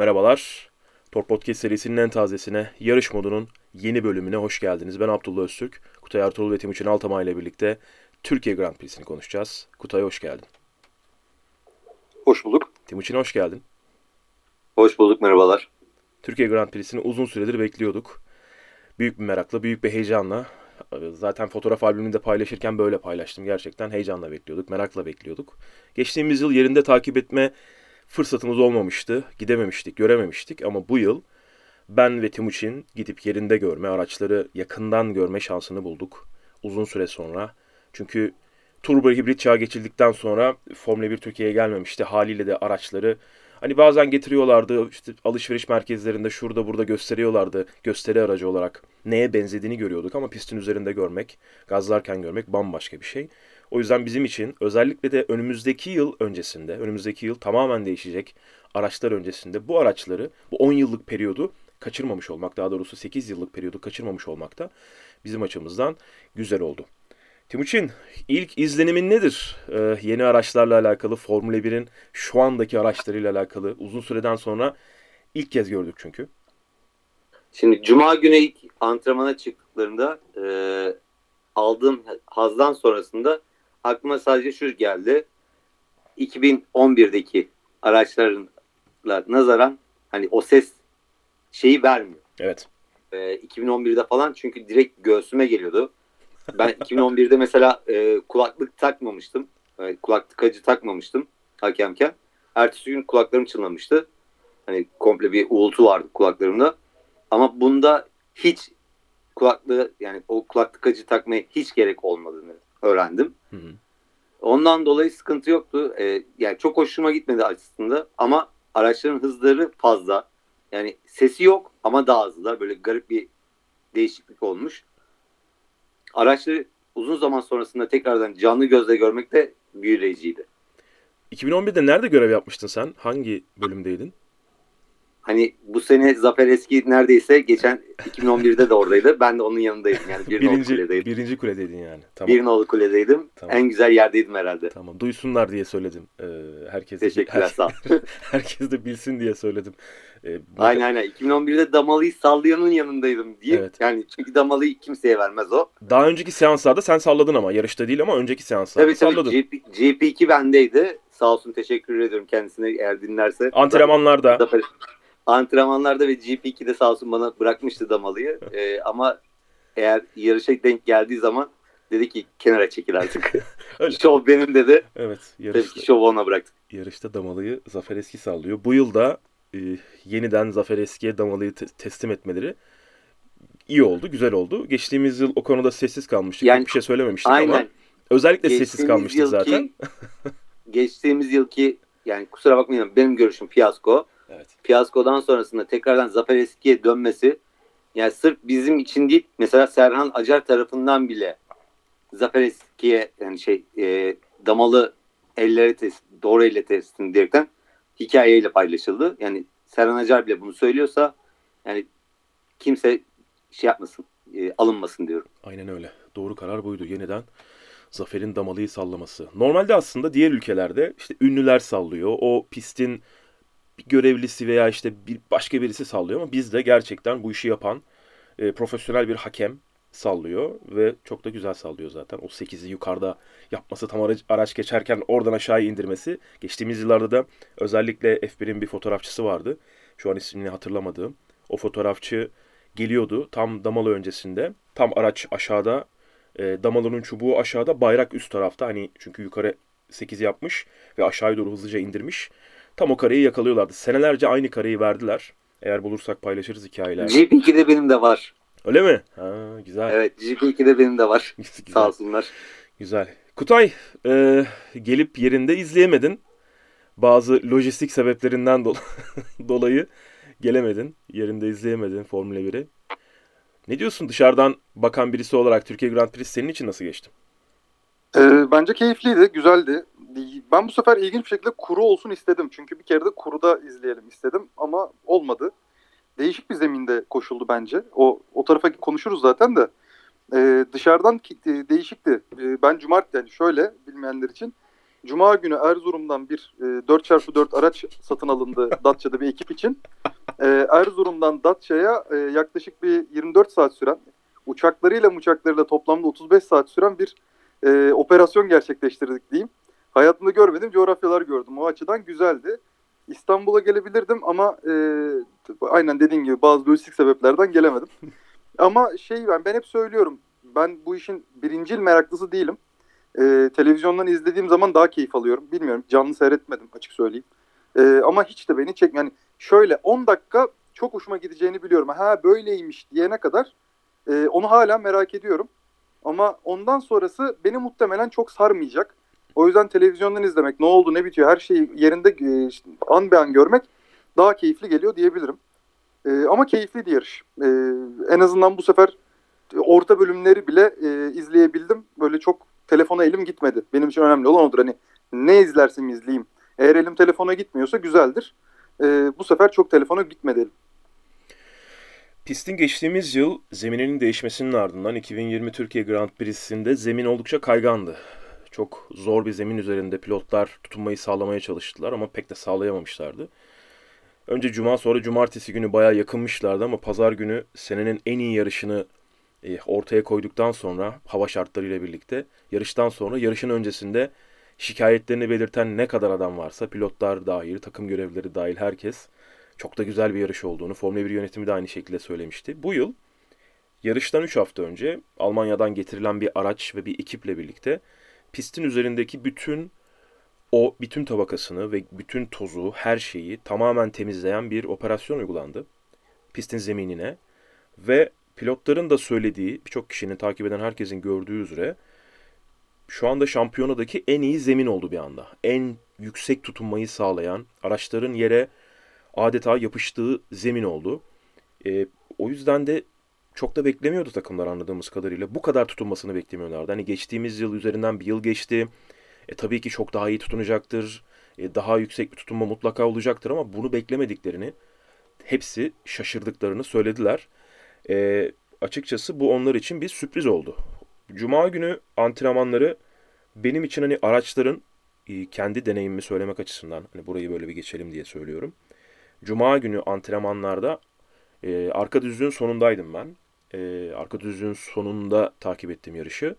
merhabalar. Tor Podcast serisinin en tazesine, yarış modunun yeni bölümüne hoş geldiniz. Ben Abdullah Öztürk, Kutay Ertuğrul ve Timuçin Altamay ile birlikte Türkiye Grand Prix'sini konuşacağız. Kutay hoş geldin. Hoş bulduk. Timuçin hoş geldin. Hoş bulduk, merhabalar. Türkiye Grand Prix'sini uzun süredir bekliyorduk. Büyük bir merakla, büyük bir heyecanla. Zaten fotoğraf albümünü de paylaşırken böyle paylaştım. Gerçekten heyecanla bekliyorduk, merakla bekliyorduk. Geçtiğimiz yıl yerinde takip etme fırsatımız olmamıştı. Gidememiştik, görememiştik ama bu yıl ben ve Timuçin gidip yerinde görme, araçları yakından görme şansını bulduk. Uzun süre sonra. Çünkü turbo hibrit çağa geçildikten sonra Formula 1 Türkiye'ye gelmemişti. Haliyle de araçları hani bazen getiriyorlardı işte alışveriş merkezlerinde şurada burada gösteriyorlardı gösteri aracı olarak neye benzediğini görüyorduk ama pistin üzerinde görmek, gazlarken görmek bambaşka bir şey. O yüzden bizim için özellikle de önümüzdeki yıl öncesinde, önümüzdeki yıl tamamen değişecek araçlar öncesinde bu araçları, bu 10 yıllık periyodu kaçırmamış olmak, daha doğrusu 8 yıllık periyodu kaçırmamış olmak da bizim açımızdan güzel oldu. Timuçin, ilk izlenimin nedir? Ee, yeni araçlarla alakalı, Formula 1'in şu andaki araçlarıyla alakalı uzun süreden sonra ilk kez gördük çünkü. Şimdi Cuma günü ilk antrenmana çıktıklarında e, aldığım hazdan sonrasında aklıma sadece şu geldi. 2011'deki araçlarla nazaran hani o ses şeyi vermiyor. Evet. E, 2011'de falan çünkü direkt göğsüme geliyordu. Ben 2011'de mesela e, kulaklık takmamıştım. E, kulaklık acı takmamıştım hakemken. Ertesi gün kulaklarım çınlamıştı. Hani komple bir uğultu vardı kulaklarımda. Ama bunda hiç kulaklığı yani o kulaklık acı takmaya hiç gerek olmadığını öğrendim. Hı hı. Ondan dolayı sıkıntı yoktu. Ee, yani çok hoşuma gitmedi aslında ama araçların hızları fazla. Yani sesi yok ama daha hızlılar. Böyle garip bir değişiklik olmuş. Araçları uzun zaman sonrasında tekrardan canlı gözle görmek de büyüleyiciydi. 2011'de nerede görev yapmıştın sen? Hangi bölümdeydin? Hani bu sene Zafer Eski neredeyse geçen 2011'de de oradaydı. Ben de onun yanındaydım. Yani bir nolu birinci, kuledeydim. birinci kuledeydin yani. Tamam. Bir nolu kuledeydim. Tamam. En güzel yerdeydim herhalde. Tamam. Duysunlar diye söyledim. Ee, herkes, Teşekkürler sağ ol. herkes de bilsin diye söyledim. Ee, bu- Aynen aynen. 2011'de Damalı'yı sallayanın yanındaydım diye. Evet. Yani çünkü Damalı'yı kimseye vermez o. Daha önceki seanslarda sen salladın ama yarışta değil ama önceki seanslarda tabii salladın. GP, GP2 bendeydi. Sağ olsun teşekkür ediyorum kendisine eğer dinlerse. Antrenmanlarda Zafer- Antrenmanlarda ve GP2'de sağ olsun bana bırakmıştı Damalı'yı. Ee, ama eğer yarışa denk geldiği zaman dedi ki kenara çekil artık. Şov benim dedi. Evet, Tabii yarışta, ki şovu ona bıraktık. yarışta Damalı'yı Zafer Eski sallıyor. Bu yılda e, yeniden Zafer Eski'ye Damalı'yı te- teslim etmeleri iyi oldu, güzel oldu. Geçtiğimiz yıl o konuda sessiz kalmıştık. Yani- bir şey söylememiştik ama Aynen. özellikle sessiz kalmıştık yılki- zaten. geçtiğimiz yılki yani kusura bakmayın benim görüşüm fiyasko. Evet. fiyaskodan sonrasında tekrardan Zafer Eski'ye dönmesi yani sırf bizim için değil mesela Serhan Acar tarafından bile Zafer Eski'ye yani şey e, damalı elleri test, doğru elle teslim diyerekten hikayeyle paylaşıldı. Yani Serhan Acar bile bunu söylüyorsa yani kimse şey yapmasın e, alınmasın diyorum. Aynen öyle. Doğru karar buydu. Yeniden Zafer'in Damalı'yı sallaması. Normalde aslında diğer ülkelerde işte ünlüler sallıyor. O pistin bir görevlisi veya işte bir başka birisi sallıyor ama bizde gerçekten bu işi yapan e, profesyonel bir hakem sallıyor ve çok da güzel sallıyor zaten. O 8'i yukarıda yapması tam araç, araç geçerken oradan aşağıya indirmesi. Geçtiğimiz yıllarda da özellikle F1'in bir fotoğrafçısı vardı. Şu an ismini hatırlamadığım. O fotoğrafçı geliyordu tam damalı öncesinde. Tam araç aşağıda, e, damalının çubuğu aşağıda, bayrak üst tarafta. Hani çünkü yukarı 8 yapmış ve aşağıya doğru hızlıca indirmiş. Tam o kareyi yakalıyorlardı. Senelerce aynı kareyi verdiler. Eğer bulursak paylaşırız hikayeler. GP2'de benim de var. Öyle mi? Ha, güzel. Evet GP2'de benim de var. güzel. Sağ olsunlar. Güzel. Kutay, e, gelip yerinde izleyemedin. Bazı lojistik sebeplerinden do- dolayı gelemedin. Yerinde izleyemedin Formula 1'i. Ne diyorsun dışarıdan bakan birisi olarak Türkiye Grand Prix senin için nasıl geçti? Ee, bence keyifliydi, güzeldi. Ben bu sefer ilginç bir şekilde kuru olsun istedim. Çünkü bir kere de kuruda izleyelim istedim ama olmadı. Değişik bir zeminde koşuldu bence. O o tarafa konuşuruz zaten de. Ee, dışarıdan e, değişikti. Ee, ben cumartesi yani şöyle bilmeyenler için Cuma günü Erzurum'dan bir e, 4x4 araç satın alındı Datça'da bir ekip için. E, Erzurum'dan Datça'ya e, yaklaşık bir 24 saat süren, uçaklarıyla uçaklarıyla toplamda 35 saat süren bir e, operasyon gerçekleştirdik diyeyim. Hayatımda görmedim coğrafyalar gördüm. O açıdan güzeldi. İstanbul'a gelebilirdim ama e, aynen dediğin gibi bazı lojistik sebeplerden gelemedim. ama şey ben, ben hep söylüyorum. Ben bu işin birincil meraklısı değilim. E, televizyondan izlediğim zaman daha keyif alıyorum. Bilmiyorum canlı seyretmedim açık söyleyeyim. E, ama hiç de beni çek yani şöyle 10 dakika çok hoşuma gideceğini biliyorum. Ha böyleymiş diyene kadar e, onu hala merak ediyorum. Ama ondan sonrası beni muhtemelen çok sarmayacak. O yüzden televizyondan izlemek, ne oldu, ne bitiyor, her şeyi yerinde e, an be an görmek daha keyifli geliyor diyebilirim. E, ama keyifli yarış. E, en azından bu sefer orta bölümleri bile e, izleyebildim. Böyle çok telefona elim gitmedi. Benim için önemli olan odur. Hani ne izlersem izleyeyim. Eğer elim telefona gitmiyorsa güzeldir. E, bu sefer çok telefona gitmedi elim. Pistin geçtiğimiz yıl zemininin değişmesinin ardından 2020 Türkiye Grand Prix'sinde zemin oldukça kaygandı. Çok zor bir zemin üzerinde pilotlar tutunmayı sağlamaya çalıştılar ama pek de sağlayamamışlardı. Önce cuma sonra cumartesi günü bayağı yakınmışlardı ama pazar günü senenin en iyi yarışını e, ortaya koyduktan sonra hava şartlarıyla birlikte yarıştan sonra yarışın öncesinde şikayetlerini belirten ne kadar adam varsa pilotlar dahil, takım görevlileri dahil herkes çok da güzel bir yarış olduğunu Formula 1 yönetimi de aynı şekilde söylemişti. Bu yıl yarıştan 3 hafta önce Almanya'dan getirilen bir araç ve bir ekiple birlikte pistin üzerindeki bütün o bütün tabakasını ve bütün tozu, her şeyi tamamen temizleyen bir operasyon uygulandı. Pistin zeminine ve pilotların da söylediği, birçok kişinin takip eden herkesin gördüğü üzere şu anda şampiyonadaki en iyi zemin oldu bir anda. En yüksek tutunmayı sağlayan, araçların yere adeta yapıştığı zemin oldu. E, o yüzden de çok da beklemiyordu takımlar anladığımız kadarıyla. Bu kadar tutunmasını beklemiyorlardı. Hani geçtiğimiz yıl üzerinden bir yıl geçti. E, tabii ki çok daha iyi tutunacaktır. E, daha yüksek bir tutunma mutlaka olacaktır ama bunu beklemediklerini hepsi şaşırdıklarını söylediler. E, açıkçası bu onlar için bir sürpriz oldu. Cuma günü antrenmanları benim için hani araçların e, kendi deneyimimi söylemek açısından hani burayı böyle bir geçelim diye söylüyorum. Cuma günü antrenmanlarda e, arka düzlüğün sonundaydım ben. E, arka düzlüğün sonunda takip ettim yarışı.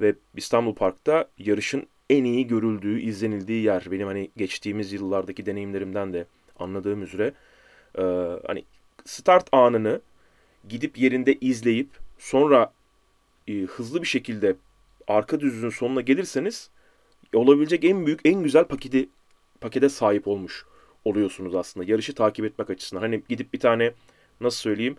Ve İstanbul Park'ta yarışın en iyi görüldüğü, izlenildiği yer. Benim hani geçtiğimiz yıllardaki deneyimlerimden de anladığım üzere e, hani start anını gidip yerinde izleyip sonra e, hızlı bir şekilde arka düzlüğün sonuna gelirseniz olabilecek en büyük, en güzel paketi pakete sahip olmuş oluyorsunuz aslında. Yarışı takip etmek açısından. Hani gidip bir tane nasıl söyleyeyim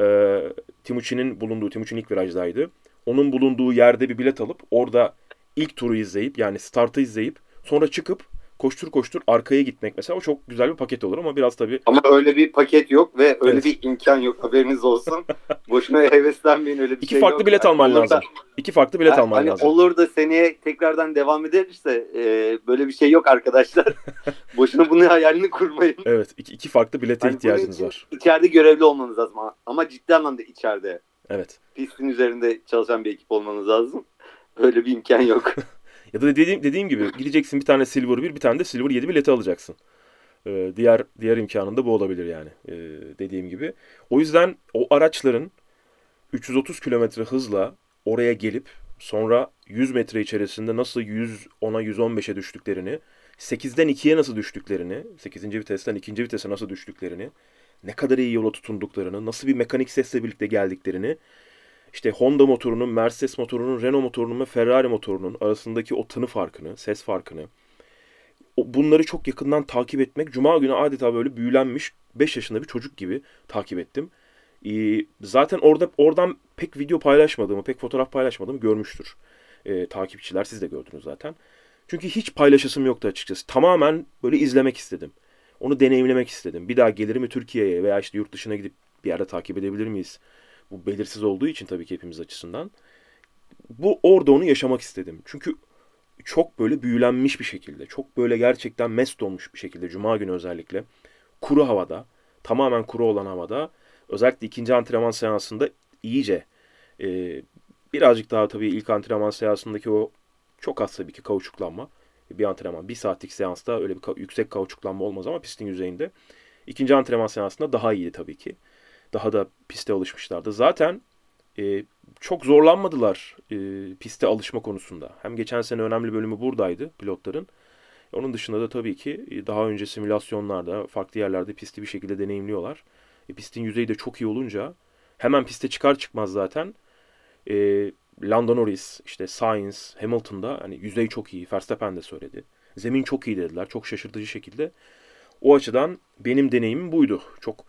e, Timuçin'in bulunduğu, Timuçin ilk virajdaydı. Onun bulunduğu yerde bir bilet alıp orada ilk turu izleyip yani startı izleyip sonra çıkıp koştur koştur arkaya gitmek mesela o çok güzel bir paket olur ama biraz tabii. Ama öyle bir paket yok ve öyle Evet. bir imkan yok haberiniz olsun. Boşuna heveslenmeyin öyle bir İki şey farklı yok. bilet alman Olur da- lazım. İki farklı bilet Ha, alman hani lazım. Olur da seneye tekrardan devam ederse e, böyle bir şey yok arkadaşlar. Boşuna bunu hayalini kurmayın. Evet, iki, iki farklı bilete bunun ihtiyacınız var. İçeride görevli olmanız lazım ama- ama ciddi anlamda içeride. Evet. Pistin üzerinde çalışan bir ekip olmanız lazım. Öyle bir imkan yok. Ya da dediğim dediğim gibi gideceksin bir tane Silver 1, bir tane de Silver 7 bileti alacaksın. Ee, diğer diğer imkanın da bu olabilir yani. Ee, dediğim gibi. O yüzden o araçların 330 kilometre hızla oraya gelip sonra 100 metre içerisinde nasıl 110'a 115'e düştüklerini, 8'den 2'ye nasıl düştüklerini, 8. vitesten 2. vitese nasıl düştüklerini, ne kadar iyi yola tutunduklarını, nasıl bir mekanik sesle birlikte geldiklerini, işte Honda motorunun, Mercedes motorunun, Renault motorunun ve Ferrari motorunun arasındaki o tını farkını, ses farkını, bunları çok yakından takip etmek, Cuma günü adeta böyle büyülenmiş 5 yaşında bir çocuk gibi takip ettim. Ee, zaten orada oradan pek video paylaşmadığımı, pek fotoğraf paylaşmadığımı görmüştür ee, takipçiler. Siz de gördünüz zaten. Çünkü hiç paylaşasım yoktu açıkçası. Tamamen böyle izlemek istedim. Onu deneyimlemek istedim. Bir daha gelir mi Türkiye'ye veya işte yurt dışına gidip bir yerde takip edebilir miyiz? Bu belirsiz olduğu için tabii ki hepimiz açısından. Bu orada onu yaşamak istedim. Çünkü çok böyle büyülenmiş bir şekilde, çok böyle gerçekten mest olmuş bir şekilde Cuma günü özellikle kuru havada, tamamen kuru olan havada özellikle ikinci antrenman seansında iyice e, birazcık daha tabii ilk antrenman seansındaki o çok az tabii ki kauçuklanma bir antrenman. Bir saatlik seansta öyle bir yüksek kauçuklanma olmaz ama pistin yüzeyinde. İkinci antrenman seansında daha iyiydi tabii ki. Daha da piste alışmışlardı. Zaten e, çok zorlanmadılar e, piste alışma konusunda. Hem geçen sene önemli bölümü buradaydı pilotların. Onun dışında da tabii ki e, daha önce simülasyonlarda, farklı yerlerde pisti bir şekilde deneyimliyorlar. E, pistin yüzeyi de çok iyi olunca hemen piste çıkar çıkmaz zaten e, Lando Norris, işte Sainz, Hamilton'da hani yüzey çok iyi. Verstappen de söyledi. Zemin çok iyi dediler. Çok şaşırtıcı şekilde. O açıdan benim deneyimim buydu. Çok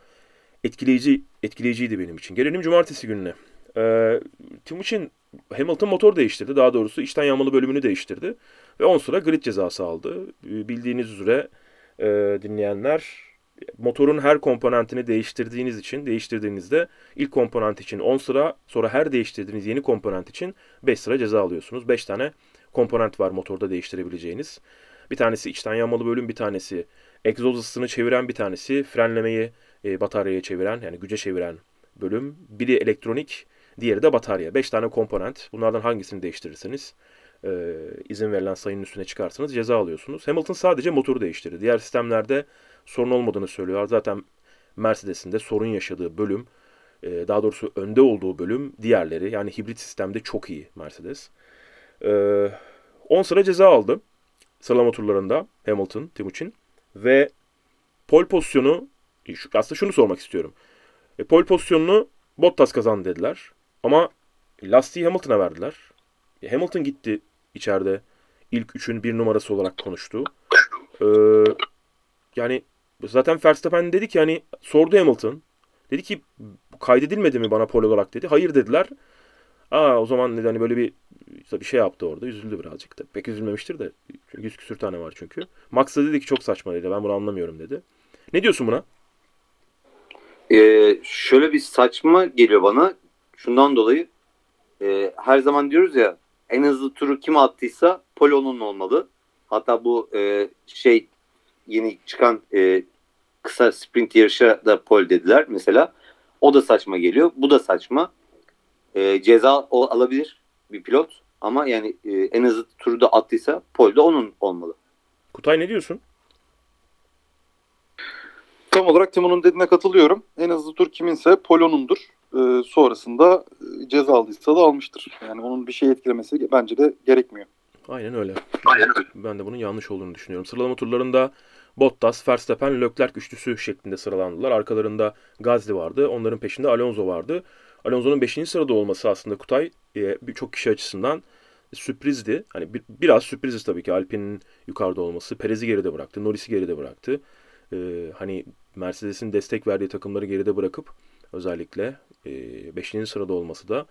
etkileyici etkileyiciydi benim için. Gelelim cumartesi gününe. Ee, Timuçin Hamilton motor değiştirdi. Daha doğrusu içten yanmalı bölümünü değiştirdi. Ve 10 sıra grid cezası aldı. Ee, Bildiğiniz üzere e, dinleyenler motorun her komponentini değiştirdiğiniz için, değiştirdiğinizde ilk komponent için 10 sıra, sonra her değiştirdiğiniz yeni komponent için 5 sıra ceza alıyorsunuz. 5 tane komponent var motorda değiştirebileceğiniz. Bir tanesi içten yanmalı bölüm, bir tanesi egzoz ısısını çeviren, bir tanesi frenlemeyi e, bataryaya çeviren, yani güce çeviren bölüm. Biri elektronik, diğeri de batarya. 5 tane komponent. Bunlardan hangisini değiştirirseniz e, izin verilen sayının üstüne çıkarsanız ceza alıyorsunuz. Hamilton sadece motoru değiştirdi. Diğer sistemlerde sorun olmadığını söylüyor. Zaten Mercedes'in de sorun yaşadığı bölüm, e, daha doğrusu önde olduğu bölüm diğerleri. Yani hibrit sistemde çok iyi Mercedes. E, 10 sıra ceza aldı sıralama turlarında Hamilton, Timuçin. Ve pol pozisyonu, aslında şunu sormak istiyorum. E, pol pozisyonunu Bottas kazandı dediler. Ama lastiği Hamilton'a verdiler. E, Hamilton gitti içeride ilk üçün bir numarası olarak konuştu. Ee, yani zaten Verstappen dedi ki hani sordu Hamilton. Dedi ki kaydedilmedi mi bana pol olarak dedi. Hayır dediler. Aa o zaman dedi hani böyle bir bir şey yaptı orada. Üzüldü birazcık da. Pek üzülmemiştir de. Çünkü yüz küsür tane var çünkü. Max da dedi ki çok saçma dedi. Ben bunu anlamıyorum dedi. Ne diyorsun buna? Ee, şöyle bir saçma geliyor bana. Şundan dolayı e, her zaman diyoruz ya en hızlı turu kim attıysa Polo'nun olmalı. Hatta bu e, şey yeni çıkan e, kısa sprint yarışa da pol dediler mesela. O da saçma geliyor. Bu da saçma. E, ceza o alabilir bir pilot ama yani e, en hızlı turu da attıysa pol de onun olmalı. Kutay ne diyorsun? Tam olarak Timon'un dediğine katılıyorum. En hızlı tur kiminse Polo'nundur. Ee, sonrasında e, ceza aldıysa da almıştır. Yani onun bir şey etkilemesi bence de gerekmiyor. Aynen öyle. Ben de bunun yanlış olduğunu düşünüyorum. Sıralama turlarında Bottas, Verstappen, Leclerc üçlüsü şeklinde sıralandılar. Arkalarında Gasly vardı. Onların peşinde Alonso vardı. Alonso'nun 5. sırada olması aslında Kutay e, birçok kişi açısından sürprizdi. Hani bir, biraz sürpriziz tabii ki Alpine'in yukarıda olması. Perez'i geride bıraktı. Norris'i geride bıraktı. E, hani Mercedes'in destek verdiği takımları geride bırakıp özellikle 5. sırada olması da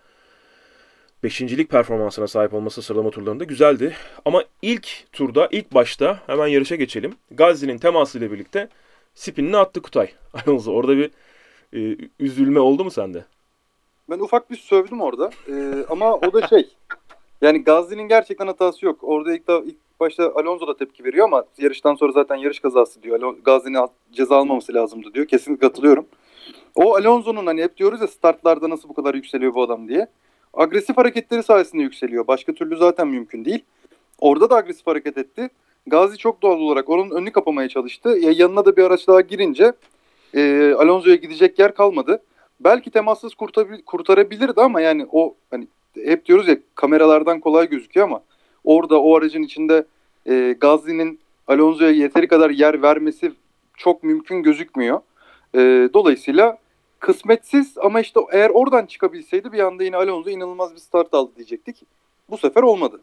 beşincilik performansına sahip olması sıralama turlarında güzeldi. Ama ilk turda, ilk başta hemen yarışa geçelim. Gazi'nin temasıyla birlikte spinini attı Kutay. Alonso orada bir e, üzülme oldu mu sende? Ben ufak bir sövdüm orada. Ee, ama o da şey. Yani Gazli'nin gerçekten hatası yok. Orada ilk, ilk başta Alonso da tepki veriyor ama yarıştan sonra zaten yarış kazası diyor. Al- ceza almaması lazımdı diyor. Kesinlikle katılıyorum. O Alonso'nun hani hep diyoruz ya startlarda nasıl bu kadar yükseliyor bu adam diye. Agresif hareketleri sayesinde yükseliyor. Başka türlü zaten mümkün değil. Orada da agresif hareket etti. Gazi çok doğal olarak onun önünü kapamaya çalıştı. Ya yanına da bir araç daha girince e, Alonso'ya gidecek yer kalmadı. Belki temassız kurtarabilirdi ama yani o hani hep diyoruz ya kameralardan kolay gözüküyor ama orada o aracın içinde e, Gazli'nin Alonso'ya yeteri kadar yer vermesi çok mümkün gözükmüyor. E, dolayısıyla kısmetsiz ama işte eğer oradan çıkabilseydi bir anda yine Alonso inanılmaz bir start aldı diyecektik. Bu sefer olmadı.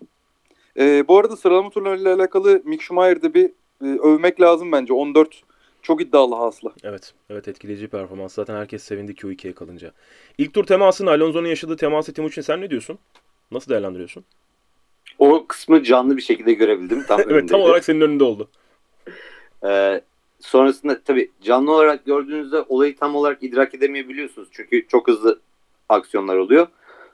E, bu arada sıralama turlarıyla alakalı Mick Schumacher'de bir e, övmek lazım bence. 14 çok iddialı hasla. Evet, evet etkileyici performans. Zaten herkes sevindi Q2'ye kalınca. İlk tur temasını, Alonso'nun yaşadığı teması Timuçin sen ne diyorsun? Nasıl değerlendiriyorsun? O kısmı canlı bir şekilde görebildim. Tam evet, tam olarak senin önünde oldu. Ee, sonrasında tabii canlı olarak gördüğünüzde olayı tam olarak idrak edemeyebiliyorsunuz. Çünkü çok hızlı aksiyonlar oluyor.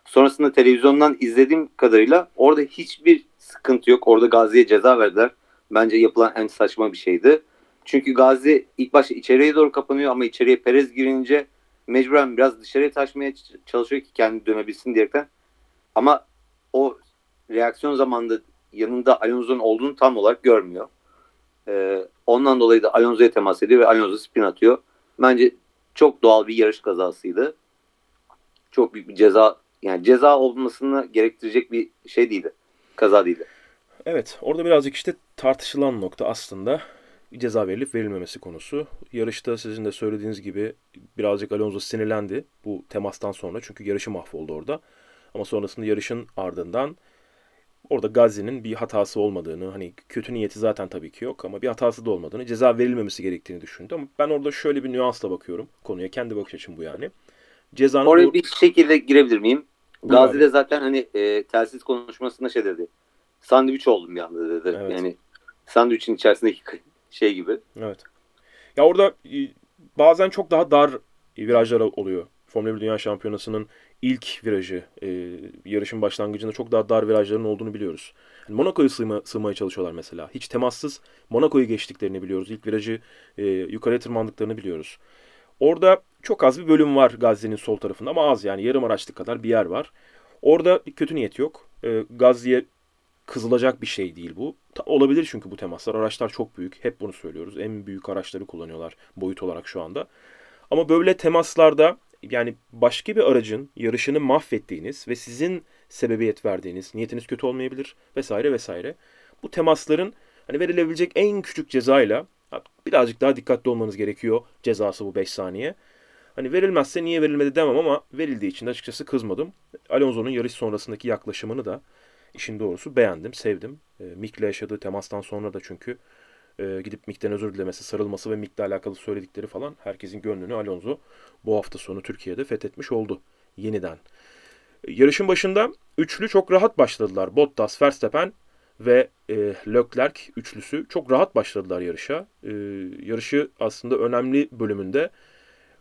Sonrasında televizyondan izlediğim kadarıyla orada hiçbir sıkıntı yok. Orada Gazi'ye ceza verdiler. Bence yapılan en saçma bir şeydi. Çünkü Gazi ilk başta içeriye doğru kapanıyor ama içeriye Perez girince mecburen biraz dışarıya taşmaya çalışıyor ki kendi dönebilsin diyerekten. Ama o reaksiyon zamanında yanında Alonso'nun olduğunu tam olarak görmüyor. Ee, ondan dolayı da Alonso'ya temas ediyor ve Alonso spin atıyor. Bence çok doğal bir yarış kazasıydı. Çok büyük bir ceza yani ceza olmasını gerektirecek bir şey değildi. Kaza değildi. Evet, orada birazcık işte tartışılan nokta aslında ceza verilip verilmemesi konusu. Yarışta sizin de söylediğiniz gibi birazcık Alonso sinirlendi bu temastan sonra çünkü yarışı mahvoldu orada. Ama sonrasında yarışın ardından orada Gazi'nin bir hatası olmadığını, hani kötü niyeti zaten tabii ki yok ama bir hatası da olmadığını, ceza verilmemesi gerektiğini düşündü. Ama ben orada şöyle bir nüansla bakıyorum konuya. Kendi bakış açım bu yani. Cezanın Oraya bu- bir şekilde girebilir miyim? Gazi de zaten hani e, telsiz konuşmasında şey dedi. Sandviç oldum bir anda dedi. Evet. Yani sandviçin içerisindeki şey gibi. Evet. Ya orada e, bazen çok daha dar virajlar oluyor. Formula 1 Dünya Şampiyonası'nın ilk virajı, e, yarışın başlangıcında çok daha dar virajların olduğunu biliyoruz. Yani Monaco'yu sığma, sığmaya çalışıyorlar mesela. Hiç temassız Monaco'yu geçtiklerini biliyoruz. İlk virajı e, yukarıya tırmandıklarını biliyoruz. Orada çok az bir bölüm var Gazze'nin sol tarafında ama az yani yarım araçlık kadar bir yer var. Orada kötü niyet yok. E, Gazze'ye kızılacak bir şey değil bu. Ta- olabilir çünkü bu temaslar. Araçlar çok büyük. Hep bunu söylüyoruz. En büyük araçları kullanıyorlar boyut olarak şu anda. Ama böyle temaslarda yani başka bir aracın yarışını mahvettiğiniz ve sizin sebebiyet verdiğiniz, niyetiniz kötü olmayabilir vesaire vesaire. Bu temasların hani verilebilecek en küçük cezayla birazcık daha dikkatli olmanız gerekiyor cezası bu 5 saniye. Hani verilmezse niye verilmedi demem ama verildiği için de açıkçası kızmadım. Alonso'nun yarış sonrasındaki yaklaşımını da işin doğrusu beğendim, sevdim. E, Mick'le yaşadığı temastan sonra da çünkü e, gidip Mick'ten özür dilemesi, sarılması ve Mick'le alakalı söyledikleri falan herkesin gönlünü Alonso bu hafta sonu Türkiye'de fethetmiş oldu yeniden. Yarışın başında üçlü çok rahat başladılar. Bottas, Verstappen ve e, Leclerc üçlüsü çok rahat başladılar yarışa. E, yarışı aslında önemli bölümünde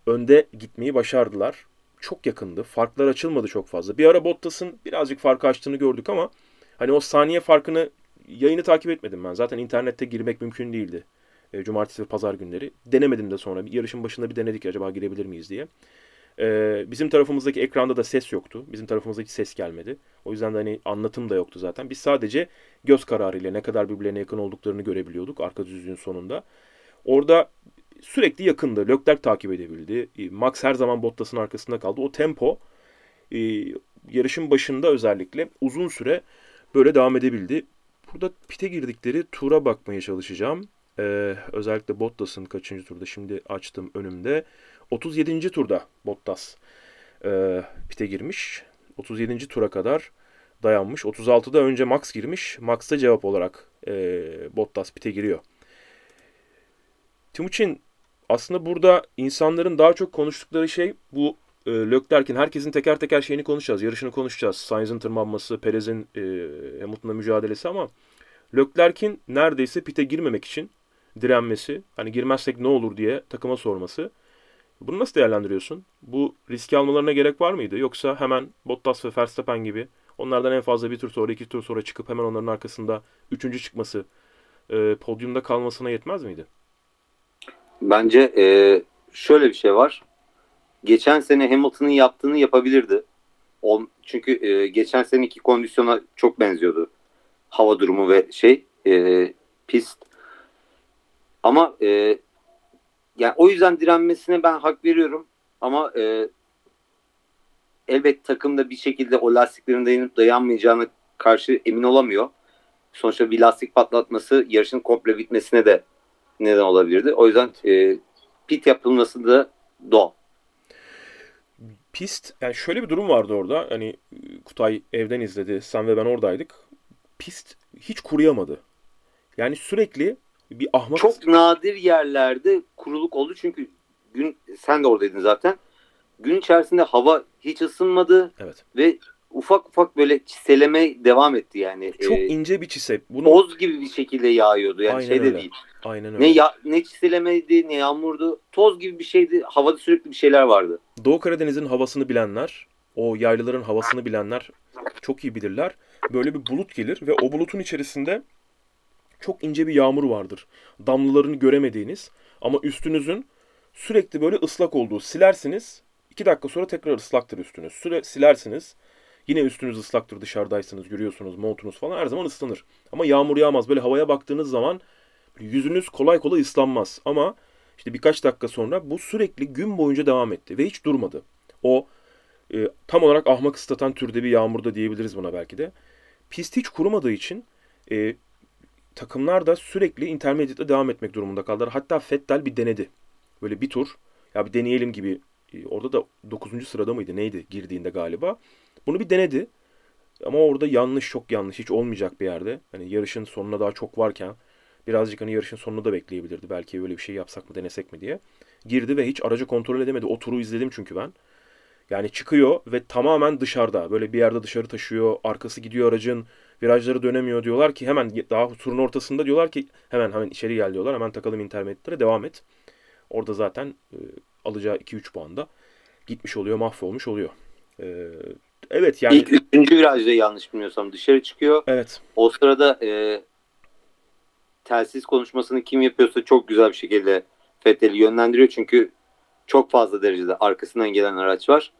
önde gitmeyi başardılar. Çok yakındı. Farklar açılmadı çok fazla. Bir ara Bottas'ın birazcık farkı açtığını gördük ama hani o saniye farkını yayını takip etmedim ben. Zaten internette girmek mümkün değildi. E, cumartesi ve pazar günleri. Denemedim de sonra. Yarışın başında bir denedik acaba girebilir miyiz diye. E, bizim tarafımızdaki ekranda da ses yoktu. Bizim tarafımızdaki ses gelmedi. O yüzden de hani anlatım da yoktu zaten. Biz sadece göz kararıyla ne kadar birbirlerine yakın olduklarını görebiliyorduk arka düzlüğün sonunda. Orada sürekli yakındı. Leclerc takip edebildi. E, Max her zaman Bottas'ın arkasında kaldı. O tempo e, yarışın başında özellikle uzun süre böyle devam edebildi. Burada pite girdikleri tura bakmaya çalışacağım. Ee, özellikle Bottas'ın kaçıncı turda şimdi açtım önümde. 37. turda Bottas e, pite girmiş. 37. tura kadar dayanmış. 36'da önce Max girmiş. Max da cevap olarak e, Bottas pite giriyor. Timuçin aslında burada insanların daha çok konuştukları şey bu e, Leclerc'in herkesin teker teker şeyini konuşacağız. Yarışını konuşacağız. Sainz'ın tırmanması, Perez'in e, Hamilton'la mücadelesi ama Leclerc'in neredeyse pite girmemek için direnmesi, hani girmezsek ne olur diye takıma sorması. Bunu nasıl değerlendiriyorsun? Bu riski almalarına gerek var mıydı? Yoksa hemen Bottas ve Verstappen gibi onlardan en fazla bir tur sonra, iki tur sonra çıkıp hemen onların arkasında üçüncü çıkması, e, podyumda kalmasına yetmez miydi? Bence e, şöyle bir şey var. Geçen sene Hamilton'ın yaptığını yapabilirdi. Çünkü e, geçen seneki kondisyona çok benziyordu. Hava durumu ve şey e, pist. Ama e, yani o yüzden direnmesine ben hak veriyorum. Ama e, elbet takımda bir şekilde o lastiklerin dayanıp dayanmayacağına karşı emin olamıyor. Sonuçta bir lastik patlatması yarışın komple bitmesine de neden olabilirdi. O yüzden e, pit yapılması da doğal. Pist, yani şöyle bir durum vardı orada. Hani Kutay evden izledi, sen ve ben oradaydık. Pist hiç kuruyamadı. Yani sürekli bir ahmak... Çok nadir yerlerde kuruluk oldu çünkü gün sen de oradaydın zaten. Gün içerisinde hava hiç ısınmadı Evet. ve ufak ufak böyle çiseleme devam etti yani. Çok Ee, ince bir çise. Bunu Toz gibi bir şekilde yağıyordu yani Aynen şey de öyle. değil. aynen öyle. Ne ya, ne çiselemeydi ne yağmurdu. Toz gibi bir şeydi. Havada sürekli bir şeyler vardı. Doğu Karadeniz'in havasını bilenler, o yaylaların havasını bilenler çok iyi bilirler. Böyle bir bulut gelir ve o bulutun içerisinde çok ince bir yağmur vardır. Damlalarını göremediğiniz ama üstünüzün sürekli böyle ıslak olduğu. Silersiniz, iki dakika sonra tekrar ıslaktır üstünüz. Süre silersiniz, Yine üstünüz ıslaktır dışarıdaysanız yürüyorsunuz montunuz falan her zaman ıslanır. Ama yağmur yağmaz. Böyle havaya baktığınız zaman yüzünüz kolay kolay ıslanmaz. Ama işte birkaç dakika sonra bu sürekli gün boyunca devam etti ve hiç durmadı. O e, tam olarak ahmak ıslatan türde bir yağmurda diyebiliriz buna belki de. Pist hiç kurumadığı için e, takımlar da sürekli intermediate'de devam etmek durumunda kaldılar. Hatta Fettel bir denedi. Böyle bir tur ya bir deneyelim gibi e, orada da 9. sırada mıydı neydi girdiğinde galiba. Bunu bir denedi. Ama orada yanlış çok yanlış hiç olmayacak bir yerde. Hani yarışın sonuna daha çok varken birazcık hani yarışın sonunu da bekleyebilirdi. Belki öyle bir şey yapsak mı denesek mi diye. Girdi ve hiç aracı kontrol edemedi. O turu izledim çünkü ben. Yani çıkıyor ve tamamen dışarıda. Böyle bir yerde dışarı taşıyor. Arkası gidiyor aracın. Virajları dönemiyor diyorlar ki hemen daha turun ortasında diyorlar ki hemen hemen içeri gel diyorlar. Hemen takalım intermediate'lere devam et. Orada zaten e, alacağı 2-3 puanda gitmiş oluyor, mahvolmuş oluyor. E, evet yani İlk üçüncü virajda yanlış bilmiyorsam dışarı çıkıyor. evet. O sırada e, telsiz konuşmasını kim yapıyorsa çok güzel bir şekilde Fettel'i yönlendiriyor. Çünkü çok fazla derecede arkasından gelen araç var.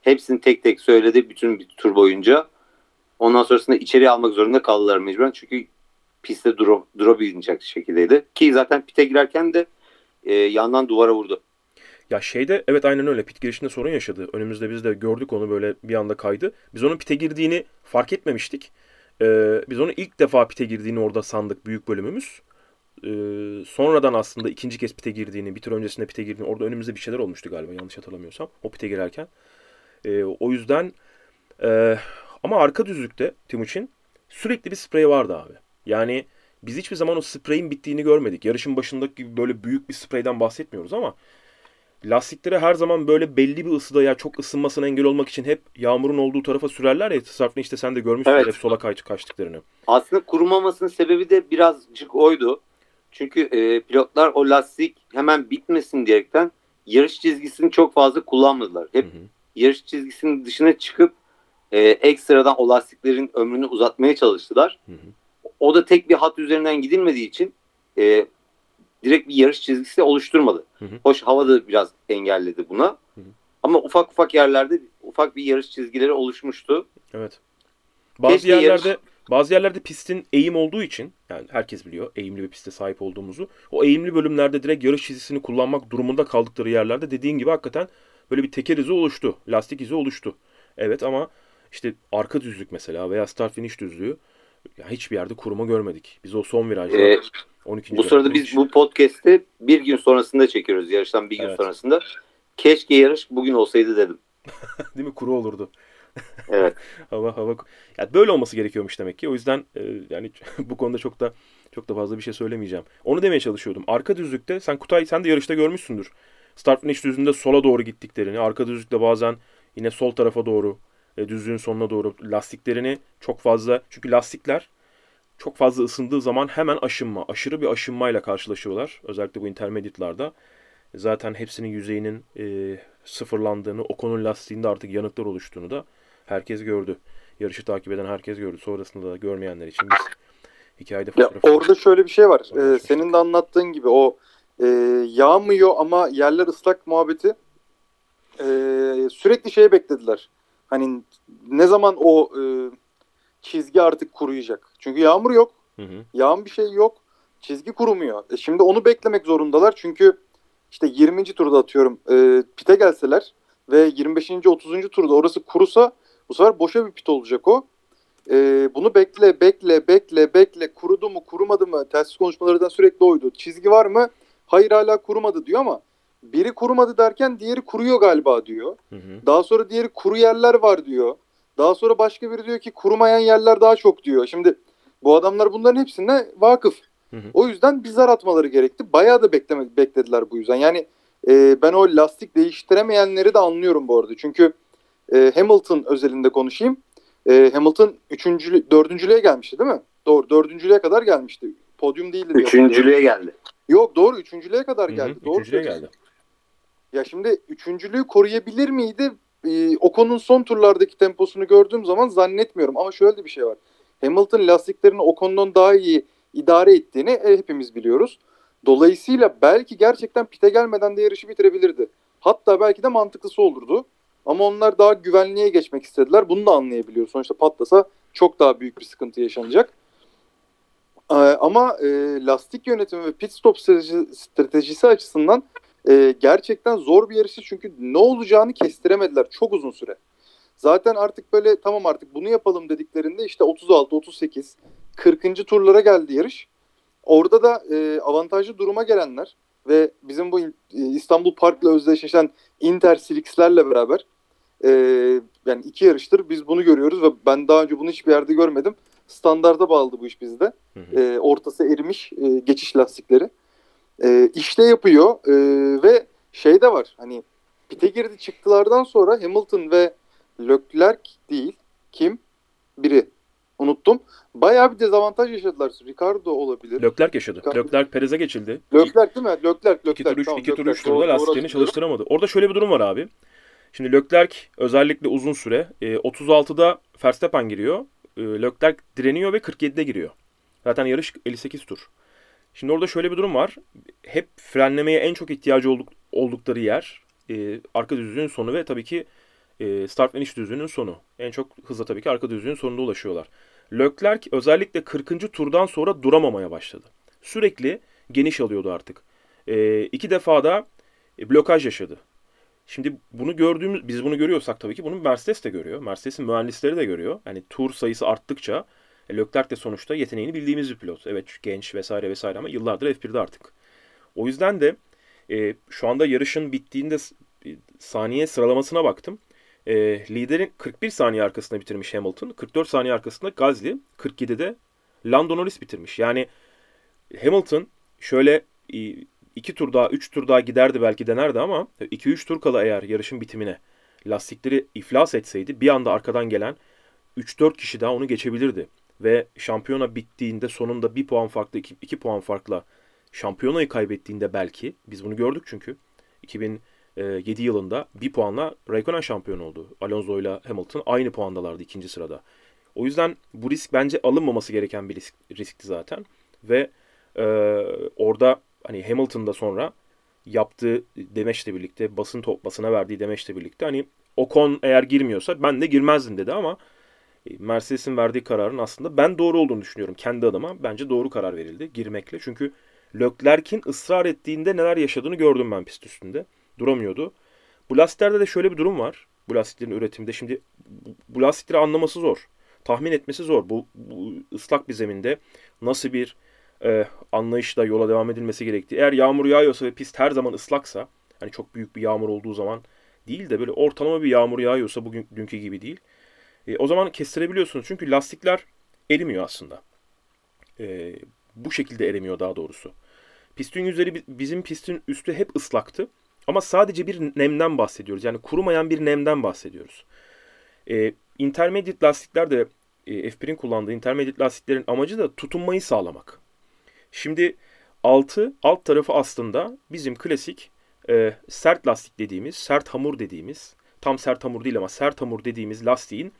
Hepsini tek tek söyledi bütün bir tur boyunca. Ondan sonrasında içeri almak zorunda kaldılar mecburen. Çünkü pistte dura, durabilmeyecek şekildeydi. Ki zaten pite girerken de e, yandan duvara vurdu. Ya şeyde evet aynen öyle. Pit girişinde sorun yaşadı. Önümüzde biz de gördük onu böyle bir anda kaydı. Biz onun pite girdiğini fark etmemiştik. Ee, biz onu ilk defa pite girdiğini orada sandık büyük bölümümüz. Ee, sonradan aslında ikinci kez pite girdiğini, bir tur öncesinde pite girdiğini, orada önümüzde bir şeyler olmuştu galiba yanlış hatırlamıyorsam. O pite girerken. Ee, o yüzden e, ama arka düzlükte Timuçin sürekli bir sprey vardı abi. Yani biz hiçbir zaman o spreyin bittiğini görmedik. Yarışın başındaki gibi böyle büyük bir spreyden bahsetmiyoruz ama lastikleri her zaman böyle belli bir ısıda ya çok ısınmasına engel olmak için hep yağmurun olduğu tarafa sürerler ya. Sarfın işte sen de görmüşsün Evet. hep sola kay kaçtıklarını. Aslında kurumamasının sebebi de birazcık oydu. Çünkü e, pilotlar o lastik hemen bitmesin diyerekten yarış çizgisini çok fazla kullanmadılar. Hep Hı hı. yarış çizgisinin dışına çıkıp e, ekstradan o lastiklerin ömrünü uzatmaya çalıştılar. Hı hı. O da tek bir hat üzerinden gidilmediği için e, direkt bir yarış çizgisi oluşturmadı. Hı hı. Hoş hava da biraz engelledi buna. Hı hı. Ama ufak ufak yerlerde ufak bir yarış çizgileri oluşmuştu. Evet. Bazı Keşke yerlerde yarış- bazı yerlerde pistin eğim olduğu için yani herkes biliyor eğimli bir piste sahip olduğumuzu. O eğimli bölümlerde direkt yarış çizgisini kullanmak durumunda kaldıkları yerlerde dediğin gibi hakikaten böyle bir teker izi oluştu. Lastik izi oluştu. Evet ama işte arka düzlük mesela veya start finish düzlüğü ya hiçbir yerde kuruma görmedik. Biz o son virajda E, 12. bu sırada virajda biz hiç- bu podcast'i bir gün sonrasında çekiyoruz. Yarıştan bir gün Evet. sonrasında. Keşke yarış bugün olsaydı dedim. değil mi kuru olurdu. Evet. hava hava ya böyle olması gerekiyormuş demek ki. O yüzden e, yani bu konuda çok da çok da fazla bir şey söylemeyeceğim. Onu demeye çalışıyordum. Arka düzlükte sen Kutay sen de yarışta görmüşsündür. Start finish düzlüğünde sola doğru gittiklerini, arka düzlükte bazen yine sol tarafa doğru e, düzlüğün sonuna doğru lastiklerini çok fazla çünkü lastikler çok fazla ısındığı zaman hemen aşınma, aşırı bir aşınmayla karşılaşıyorlar. Özellikle bu intermediate'larda. Zaten hepsinin yüzeyinin e, sıfırlandığını, o konu lastiğinde artık yanıklar oluştuğunu da herkes gördü. Yarışı takip eden herkes gördü. Sonrasında da görmeyenler için biz hikayede Ya fotoğrafı... orada şöyle bir şey var. Ee, senin de anlattığın gibi o e, yağmıyor ama yerler ıslak muhabbeti e, sürekli şeye beklediler. Hani ne zaman o e, çizgi artık kuruyacak. Çünkü yağmur yok. Hı hı. Yağan bir şey yok. Çizgi kurumuyor. E şimdi onu beklemek zorundalar. Çünkü işte 20. turda atıyorum e, pite gelseler ve 25. 30. turda orası kurusa bu sefer boşa bir pit olacak o. E, bunu bekle, bekle, bekle, bekle. Kurudu mu, kurumadı mı? Telsiz konuşmalarından sürekli oydu. Çizgi var mı? Hayır hala kurumadı diyor ama biri kurumadı derken diğeri kuruyor galiba diyor. Hı hı. Daha sonra diğeri kuru yerler var diyor. Daha sonra başka biri diyor ki kurumayan yerler daha çok diyor. Şimdi bu adamlar bunların hepsine vakıf. Hı hı. O yüzden bir zar atmaları gerekti. Bayağı da bekleme, beklediler bu yüzden. Yani e, ben o lastik değiştiremeyenleri de anlıyorum bu arada. Çünkü e, Hamilton özelinde konuşayım. E, Hamilton üçüncülü, dördüncülüğe gelmişti değil mi? Doğru dördüncülüğe kadar gelmişti. Podyum değildi. Üçüncülüğe geldi. Yok doğru üçüncülüğe kadar Hı hı. geldi. Doğru Üçüncüye söylüyorsun. geldi. Ya şimdi üçüncülüğü koruyabilir miydi? Ee, Ocon'un son turlardaki temposunu gördüğüm zaman zannetmiyorum. Ama şöyle de bir şey var. Hamilton lastiklerini Ocon'dan daha iyi idare ettiğini e, hepimiz biliyoruz. Dolayısıyla belki gerçekten pite gelmeden de yarışı bitirebilirdi. Hatta belki de mantıklısı olurdu. Ama onlar daha güvenliğe geçmek istediler. Bunu da anlayabiliyor. Sonuçta patlasa çok daha büyük bir sıkıntı yaşanacak. Ee, ama e, lastik yönetimi ve pit stop strateji, stratejisi açısından e, gerçekten zor bir yarışı çünkü ne olacağını kestiremediler çok uzun süre. Zaten artık böyle tamam artık bunu yapalım dediklerinde işte 36, 38, 40. turlara geldi yarış. Orada da e, avantajlı duruma gelenler ve bizim bu e, İstanbul Park'la özdeşleşen Intersilix'lerle beraber e, yani iki yarıştır biz bunu görüyoruz ve ben daha önce bunu hiçbir yerde görmedim. Standarda bağladı bu iş bizde. Hı hı. E, ortası erimiş e, geçiş lastikleri. E, işte yapıyor e, ve şey de var hani pite girdi çıktılardan sonra Hamilton ve Leclerc değil kim? Biri. Unuttum. Bayağı bir dezavantaj yaşadılar. Ricardo olabilir. Leclerc yaşadı. Ricardo. Leclerc Perez'e geçildi. Leclerc değil mi? Leclerc, Leclerc. İki tur 3 Tamam, iki tur üç turda lastiklerini çalıştıramadı. Orada şöyle bir durum var abi. Şimdi Leclerc özellikle uzun süre e, 36'da Verstappen giriyor. E, Leclerc direniyor ve 47'de giriyor. Zaten yarış 58 tur. Şimdi orada şöyle bir durum var. Hep frenlemeye en çok ihtiyacı olduk, oldukları yer e, arka düzlüğün sonu ve tabii ki e, start finish düzlüğünün sonu. En çok hızla tabii ki arka düzlüğün sonunda ulaşıyorlar. Leclerc özellikle 40. turdan sonra duramamaya başladı. Sürekli geniş alıyordu artık. E, iki defa da e, blokaj yaşadı. Şimdi bunu gördüğümüz, biz bunu görüyorsak tabii ki bunu Mercedes de görüyor. Mercedes'in mühendisleri de görüyor. Yani tur sayısı arttıkça e, Leclerc de sonuçta yeteneğini bildiğimiz bir pilot. Evet genç vesaire vesaire ama yıllardır F1'de artık. O yüzden de e, şu anda yarışın bittiğinde e, saniye sıralamasına baktım. E, liderin 41 saniye arkasında bitirmiş Hamilton. 44 saniye arkasında Gasly. 47'de Lando Norris bitirmiş. Yani Hamilton şöyle iki tur daha, üç tur daha giderdi belki denerdi ama 2-3 tur kala eğer yarışın bitimine lastikleri iflas etseydi bir anda arkadan gelen 3-4 kişi daha onu geçebilirdi. Ve şampiyona bittiğinde sonunda bir puan farklı, 2 puan farkla şampiyonayı kaybettiğinde belki, biz bunu gördük çünkü 2007 yılında bir puanla Raikkonen şampiyon oldu. Alonso ile Hamilton aynı puandalardı ikinci sırada. O yüzden bu risk bence alınmaması gereken bir risk, riskti zaten. Ve e, orada hani Hamilton'da sonra yaptığı demeçle birlikte basın top, basına verdiği demeçle birlikte hani Ocon eğer girmiyorsa ben de girmezdim dedi ama e, Mercedes'in verdiği kararın aslında ben doğru olduğunu düşünüyorum kendi adıma. Bence doğru karar verildi girmekle. Çünkü Leclerc'in ısrar ettiğinde neler yaşadığını gördüm ben pist üstünde. Duramıyordu. Bu lastiklerde de şöyle bir durum var. Bu lastiklerin üretiminde. Şimdi bu, lastikleri anlaması zor. Tahmin etmesi zor. Bu, bu ıslak bir zeminde nasıl bir e, anlayışla yola devam edilmesi gerektiği. Eğer yağmur yağıyorsa ve pist her zaman ıslaksa, hani çok büyük bir yağmur olduğu zaman değil de böyle ortalama bir yağmur yağıyorsa bugün dünkü gibi değil. E, o zaman kestirebiliyorsunuz. Çünkü lastikler erimiyor aslında. E, bu şekilde erimiyor daha doğrusu. Pistin yüzleri bi- bizim pistin üstü hep ıslaktı. Ama sadece bir nemden bahsediyoruz. Yani kurumayan bir nemden bahsediyoruz. E, intermediate lastikler de e, F1'in kullandığı intermediate lastiklerin amacı da tutunmayı sağlamak. Şimdi altı, alt tarafı aslında bizim klasik e, sert lastik dediğimiz, sert hamur dediğimiz, tam sert hamur değil ama sert hamur dediğimiz lastiğin,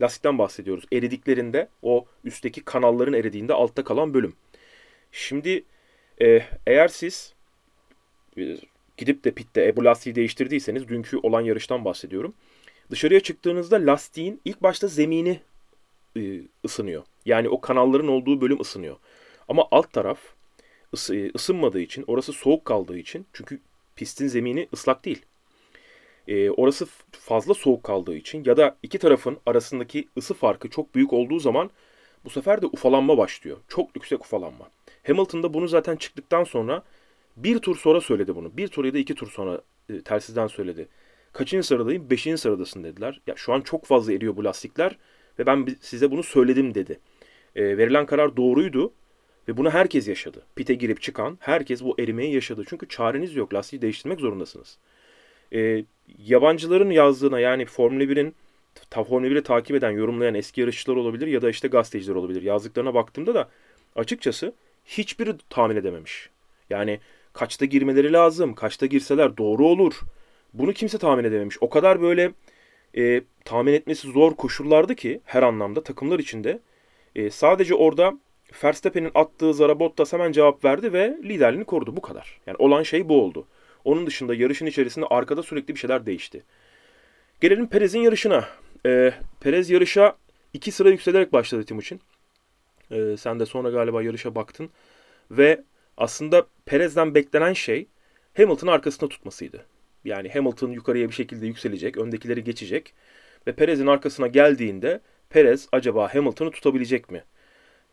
lastikten bahsediyoruz. Eridiklerinde o üstteki kanalların eridiğinde altta kalan bölüm. Şimdi e, eğer siz e, gidip de pitte e, bu lastiği değiştirdiyseniz, dünkü olan yarıştan bahsediyorum. Dışarıya çıktığınızda lastiğin ilk başta zemini e, ısınıyor. Yani o kanalların olduğu bölüm ısınıyor. Ama alt taraf ısı, ısınmadığı için, orası soğuk kaldığı için, çünkü pistin zemini ıslak değil. E, orası fazla soğuk kaldığı için ya da iki tarafın arasındaki ısı farkı çok büyük olduğu zaman bu sefer de ufalanma başlıyor. Çok yüksek ufalanma. Hamilton da bunu zaten çıktıktan sonra bir tur sonra söyledi bunu. Bir tur ya da iki tur sonra e, telsizden söyledi. Kaçıncı sıradayım? Beşinci sıradasın dediler. Ya şu an çok fazla eriyor bu lastikler ve ben size bunu söyledim dedi. E, verilen karar doğruydu ve bunu herkes yaşadı. Pite girip çıkan herkes bu erimeyi yaşadı. Çünkü çareniz yok. Lastiği değiştirmek zorundasınız. E, yabancıların yazdığına yani Formula 1'in ta, Formula 1'i takip eden, yorumlayan eski yarışçılar olabilir ya da işte gazeteciler olabilir. Yazdıklarına baktığımda da açıkçası hiçbiri tahmin edememiş. Yani kaçta girmeleri lazım, kaçta girseler doğru olur. Bunu kimse tahmin edememiş. O kadar böyle e, tahmin etmesi zor koşullardı ki her anlamda takımlar içinde. E, sadece orada Verstappen'in attığı zara Bottas hemen cevap verdi ve liderliğini korudu. Bu kadar. Yani olan şey bu oldu. Onun dışında yarışın içerisinde arkada sürekli bir şeyler değişti. Gelelim Perez'in yarışına. Ee, Perez yarışa iki sıra yükselerek başladı Timuçin. Ee, sen de sonra galiba yarışa baktın. Ve aslında Perez'den beklenen şey Hamilton'ın arkasında tutmasıydı. Yani Hamilton yukarıya bir şekilde yükselecek, öndekileri geçecek. Ve Perez'in arkasına geldiğinde Perez acaba Hamilton'ı tutabilecek mi?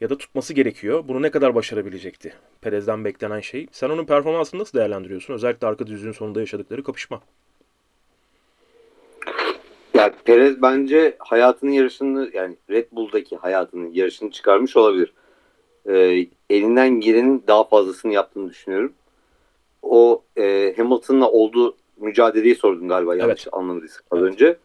Ya da tutması gerekiyor. Bunu ne kadar başarabilecekti? Perez'den beklenen şey. Sen onun performansını nasıl değerlendiriyorsun? Özellikle arka düzlüğün sonunda yaşadıkları kapışma. Ya Perez bence hayatının yarışını yani Red Bull'daki hayatının yarışını çıkarmış olabilir. Ee, elinden gelenin daha fazlasını yaptığını düşünüyorum. O e, Hamilton'la olduğu mücadeleyi sordun galiba yanlış Evet. anlamadıysak az Evet. önce.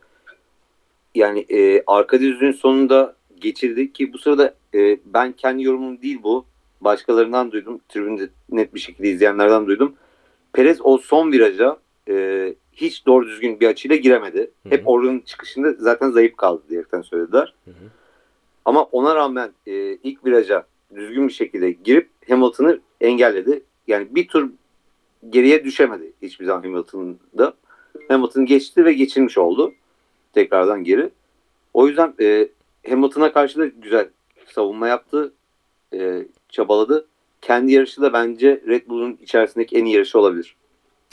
Yani e, arka düzlüğün sonunda geçirdik ki bu sırada e, ben kendi yorumum değil bu. Başkalarından duydum. Tribünde net bir şekilde izleyenlerden duydum. Perez o son viraja e, hiç doğru düzgün bir açıyla giremedi. Hı hı. Hep oranın çıkışında zaten zayıf kaldı diyerekten söylediler. Hı hı. Ama ona rağmen e, ilk viraja düzgün bir şekilde girip Hamilton'ı engelledi. Yani bir tur geriye düşemedi hiçbir zaman Hamilton'da. Hamilton geçti ve geçilmiş oldu. Tekrardan geri. O yüzden e, Hamilton'a karşı da güzel savunma yaptı. E, çabaladı. Kendi yarışı da bence Red Bull'un içerisindeki en iyi yarışı olabilir.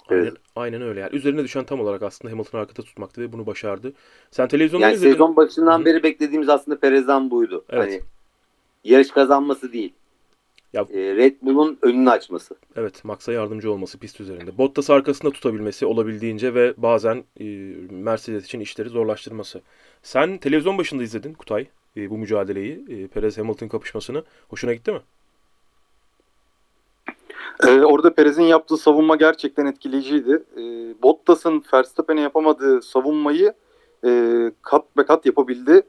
Aynen, Evet. aynen öyle. Yani üzerine düşen tam olarak aslında Hamilton'ı arkada tutmaktı ve bunu başardı. Sen televizyonda Yani izledin. sezon başından Hı. beri beklediğimiz aslında Perez'den buydu. Evet. Hani yarış kazanması değil. Ya- E, Red Bull'un önünü açması. Evet, Max'a yardımcı olması pist üzerinde. Bottas'ı arkasında tutabilmesi olabildiğince ve bazen e, Mercedes için işleri zorlaştırması. Sen televizyon başında izledin Kutay e, bu mücadeleyi, e, Perez-Hamilton kapışmasını. Hoşuna gitti mi? Ee, orada Perez'in yaptığı savunma gerçekten etkileyiciydi. Ee, Bottas'ın Verstappen'e yapamadığı savunmayı e, kat be kat yapabildi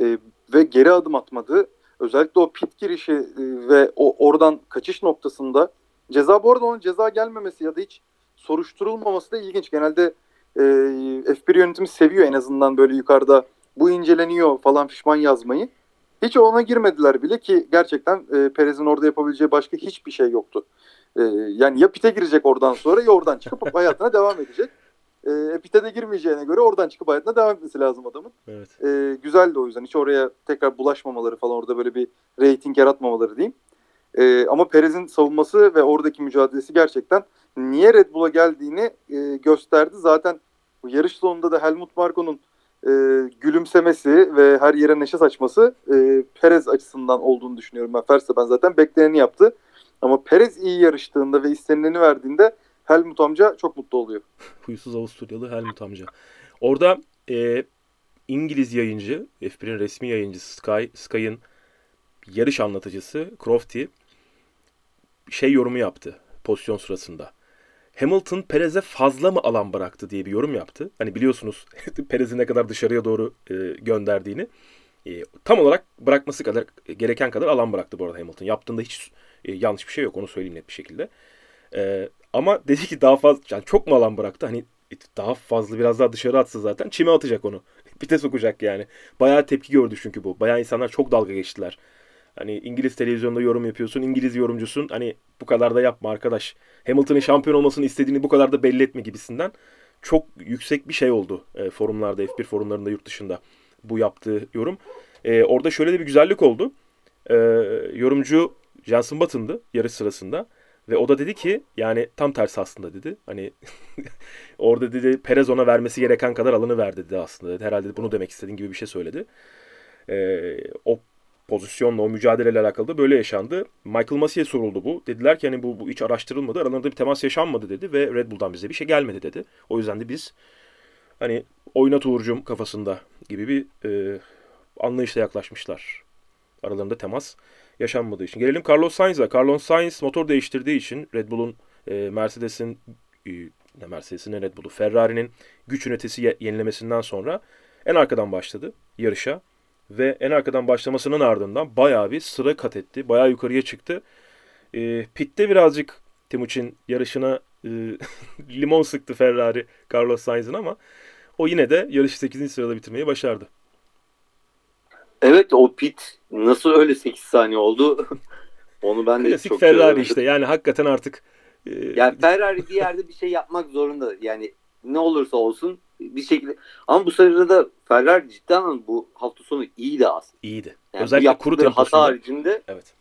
E, ve geri adım atmadı. Özellikle o pit girişi e, ve o oradan kaçış noktasında ceza bu arada onun ceza gelmemesi ya da hiç soruşturulmaması da ilginç. Genelde e, F1 yönetimi seviyor en azından böyle yukarıda bu inceleniyor falan pişman yazmayı. Hiç ona girmediler bile ki gerçekten e, Perez'in orada yapabileceği başka hiçbir şey yoktu. Ee, yani ya pite girecek oradan sonra ya oradan çıkıp hayatına devam edecek. Ee, pite de girmeyeceğine göre oradan çıkıp hayatına devam etmesi lazım adamın. Evet. Ee, güzeldi o yüzden. Hiç oraya tekrar bulaşmamaları falan orada böyle bir reyting yaratmamaları diyeyim. Ee, ama Perez'in savunması ve oradaki mücadelesi gerçekten niye Red Bull'a geldiğini e, gösterdi. Zaten bu yarış sonunda da Helmut Marko'nun e, gülümsemesi ve her yere neşe saçması e, Perez açısından olduğunu düşünüyorum ben. Verstappen zaten bekleneni yaptı. Ama Perez iyi yarıştığında ve istenileni verdiğinde Helmut amca çok mutlu oluyor. Huysuz Avusturyalı Helmut amca. Orada e, İngiliz yayıncı, F1'in resmi yayıncısı Sky, Sky'ın yarış anlatıcısı Crofty şey yorumu yaptı pozisyon sırasında. Hamilton Perez'e fazla mı alan bıraktı diye bir yorum yaptı. Hani biliyorsunuz Perez'i ne kadar dışarıya doğru e, gönderdiğini. E, tam olarak bırakması kadar gereken kadar alan bıraktı bu arada Hamilton. Yaptığında hiç e, yanlış bir şey yok onu söyleyeyim net bir şekilde. E, ama dedi ki daha fazla yani çok mu alan bıraktı? Hani daha fazla biraz daha dışarı atsa zaten çime atacak onu. Pite sokacak yani. Bayağı tepki gördü çünkü bu. Bayağı insanlar çok dalga geçtiler. Hani İngiliz televizyonda yorum yapıyorsun. İngiliz yorumcusun. Hani bu kadar da yapma arkadaş. Hamilton'ın şampiyon olmasını istediğini bu kadar da belli etme gibisinden. Çok yüksek bir şey oldu e, forumlarda, F1 forumlarında yurt dışında bu yaptığı yorum. E, orada şöyle de bir güzellik oldu. E, yorumcu Jenson Button'dı yarış sırasında. Ve o da dedi ki yani tam tersi aslında dedi. Hani orada dedi Perez ona vermesi gereken kadar alanı verdi dedi aslında. Dedi. Herhalde bunu demek istediğin gibi bir şey söyledi. Ee, o pozisyonla, o mücadeleyle alakalı da böyle yaşandı. Michael Massey'e soruldu bu. Dediler ki hani bu, bu hiç araştırılmadı. Aralarında bir temas yaşanmadı dedi ve Red Bull'dan bize bir şey gelmedi dedi. O yüzden de biz hani oynat Uğur'cum kafasında gibi bir e, anlayışla yaklaşmışlar. Aralarında temas yaşanmadığı için. Gelelim Carlos Sainz'a. Carlos Sainz motor değiştirdiği için Red Bull'un, e, Mercedes'in, e, ne Mercedes'in ne Red Bull'u, Ferrari'nin güç ünitesi ye- yenilemesinden sonra en arkadan başladı yarışa. Ve en arkadan başlamasının ardından bayağı bir sıra kat etti. Bayağı yukarıya çıktı. E, pitte birazcık Timuçin yarışına e, limon sıktı Ferrari Carlos Sainz'ın ama o yine de yarışı 8. sırada bitirmeyi başardı. Evet o pit nasıl öyle 8 saniye oldu? Onu ben de Klasik çok Ferrari çözemedim. işte. Yani hakikaten artık e, Yani Ferrari bir yerde bir şey yapmak zorunda. Yani ne olursa olsun bir, şekilde ama bu sırada Ferrari cidden bu hafta sonu iyiydi aslında. İyiydi. Yani Özellikle kuru yaptıkları hata temposunda. haricinde Evet.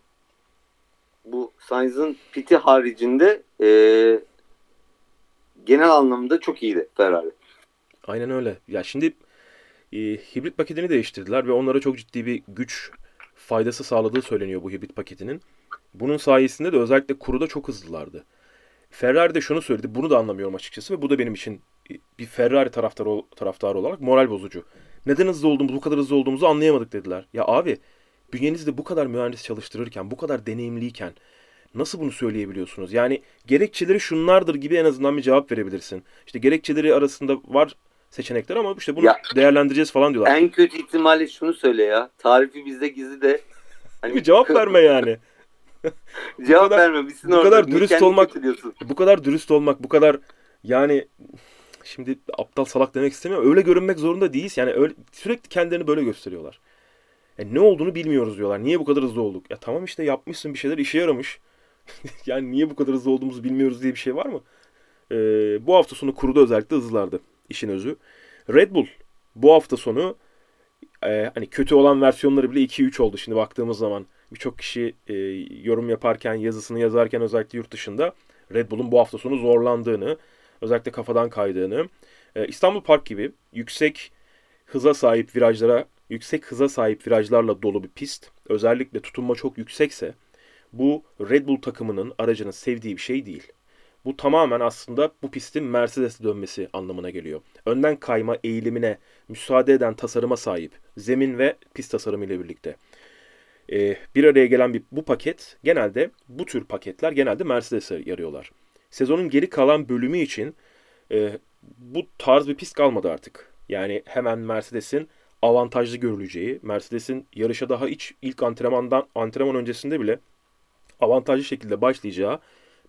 bu Sainz'ın piti haricinde e, genel anlamda çok iyiydi Ferrari. Aynen öyle. Ya şimdi e, hibrit paketini değiştirdiler ve onlara çok ciddi bir güç faydası sağladığı söyleniyor bu hibrit paketinin. Bunun sayesinde de özellikle kuruda çok hızlılardı. Ferrari de şunu söyledi. Bunu da anlamıyorum açıkçası ve bu da benim için bir Ferrari taraftarı, taraftarı olarak moral bozucu. Neden hızlı olduğumuzu, bu kadar hızlı olduğumuzu anlayamadık dediler. Ya abi bünyenizde bu kadar mühendis çalıştırırken, bu kadar deneyimliyken nasıl bunu söyleyebiliyorsunuz? Yani gerekçeleri şunlardır gibi en azından bir cevap verebilirsin. İşte gerekçeleri arasında var seçenekler ama işte bunu Ya- değerlendireceğiz falan diyorlar. En kötü ihtimalle şunu söyle ya. Tarifi bizde gizli de hani Bir cevap verme yani. Cevap kadar- verme. Bitsin bu orada. kadar dürüst olmak-? Bu kadar dürüst olmak, bu kadar yani şimdi aptal salak demek istemiyorum. Öyle görünmek zorunda değiliz. Yani öyle, sürekli kendilerini böyle gösteriyorlar. E ne olduğunu bilmiyoruz diyorlar. Niye bu kadar hızlı olduk? Ya tamam işte yapmışsın bir şeyler işe yaramış. yani niye bu kadar hızlı olduğumuzu bilmiyoruz diye bir şey var mı? Ee, bu hafta sonu kuruda özellikle hızlılardı işin özü. Red Bull bu hafta sonu e, hani kötü olan versiyonları bile 2-3 oldu şimdi baktığımız zaman. Birçok kişi e, yorum yaparken, yazısını yazarken özellikle yurt dışında Red Bull'un bu hafta sonu zorlandığını, özellikle kafadan kaydığını, e, İstanbul Park gibi yüksek hıza sahip virajlara, yüksek hıza sahip virajlarla dolu bir pist, özellikle tutunma çok yüksekse bu Red Bull takımının aracının sevdiği bir şey değil. Bu tamamen aslında bu pistin Mercedes'e dönmesi anlamına geliyor. Önden kayma eğilimine müsaade eden tasarıma sahip zemin ve pist tasarımı ile birlikte. Ee, bir araya gelen bir bu paket genelde bu tür paketler genelde Mercedes'e yarıyorlar. Sezonun geri kalan bölümü için e, bu tarz bir pist kalmadı artık. Yani hemen Mercedes'in avantajlı görüleceği, Mercedes'in yarışa daha hiç ilk antrenmandan antrenman öncesinde bile avantajlı şekilde başlayacağı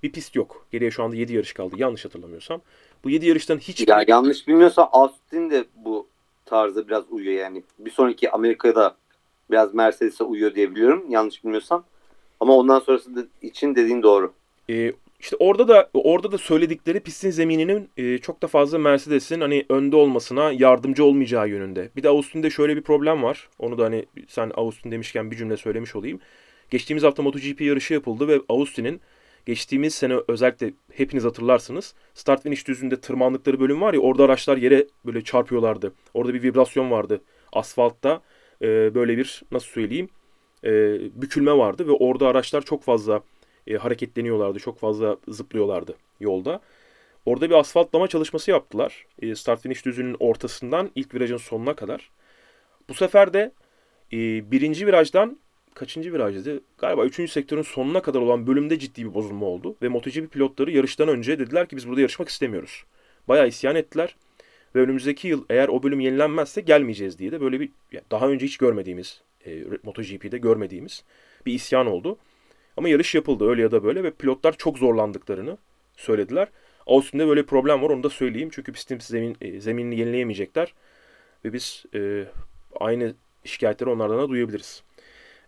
bir pist yok. Geriye şu anda 7 yarış kaldı yanlış hatırlamıyorsam. Bu 7 yarıştan hiç Ya yanlış bilmiyorsam Austin de bu tarzda biraz uyuyor yani. Bir sonraki Amerika'da biraz Mercedes'e uyuyor diye biliyorum yanlış bilmiyorsam. Ama ondan sonrası da için dediğin doğru. Ee, işte orada da orada da söyledikleri pistin zemininin e, çok da fazla Mercedes'in hani önde olmasına yardımcı olmayacağı yönünde. Bir de Austin'de şöyle bir problem var. Onu da hani sen Austin demişken bir cümle söylemiş olayım. Geçtiğimiz hafta MotoGP yarışı yapıldı ve Austin'in geçtiğimiz sene özellikle hepiniz hatırlarsınız. Start finish düzünde tırmandıkları bölüm var ya orada araçlar yere böyle çarpıyorlardı. Orada bir vibrasyon vardı. Asfaltta e, böyle bir nasıl söyleyeyim e, bükülme vardı ve orada araçlar çok fazla e, hareketleniyorlardı. Çok fazla zıplıyorlardı yolda. Orada bir asfaltlama çalışması yaptılar. E, start finish düzünün ortasından ilk virajın sonuna kadar. Bu sefer de e, birinci virajdan kaçıncı virajdı? Galiba üçüncü sektörün sonuna kadar olan bölümde ciddi bir bozulma oldu. Ve MotoGP pilotları yarıştan önce dediler ki biz burada yarışmak istemiyoruz. Bayağı isyan ettiler. Ve önümüzdeki yıl eğer o bölüm yenilenmezse gelmeyeceğiz diye de böyle bir daha önce hiç görmediğimiz, e, MotoGP'de görmediğimiz bir isyan oldu. Ama yarış yapıldı öyle ya da böyle ve pilotlar çok zorlandıklarını söylediler. Austin'de böyle bir problem var onu da söyleyeyim. Çünkü pistin zemin, e, zeminini yenileyemeyecekler. Ve biz e, aynı şikayetleri onlardan da duyabiliriz.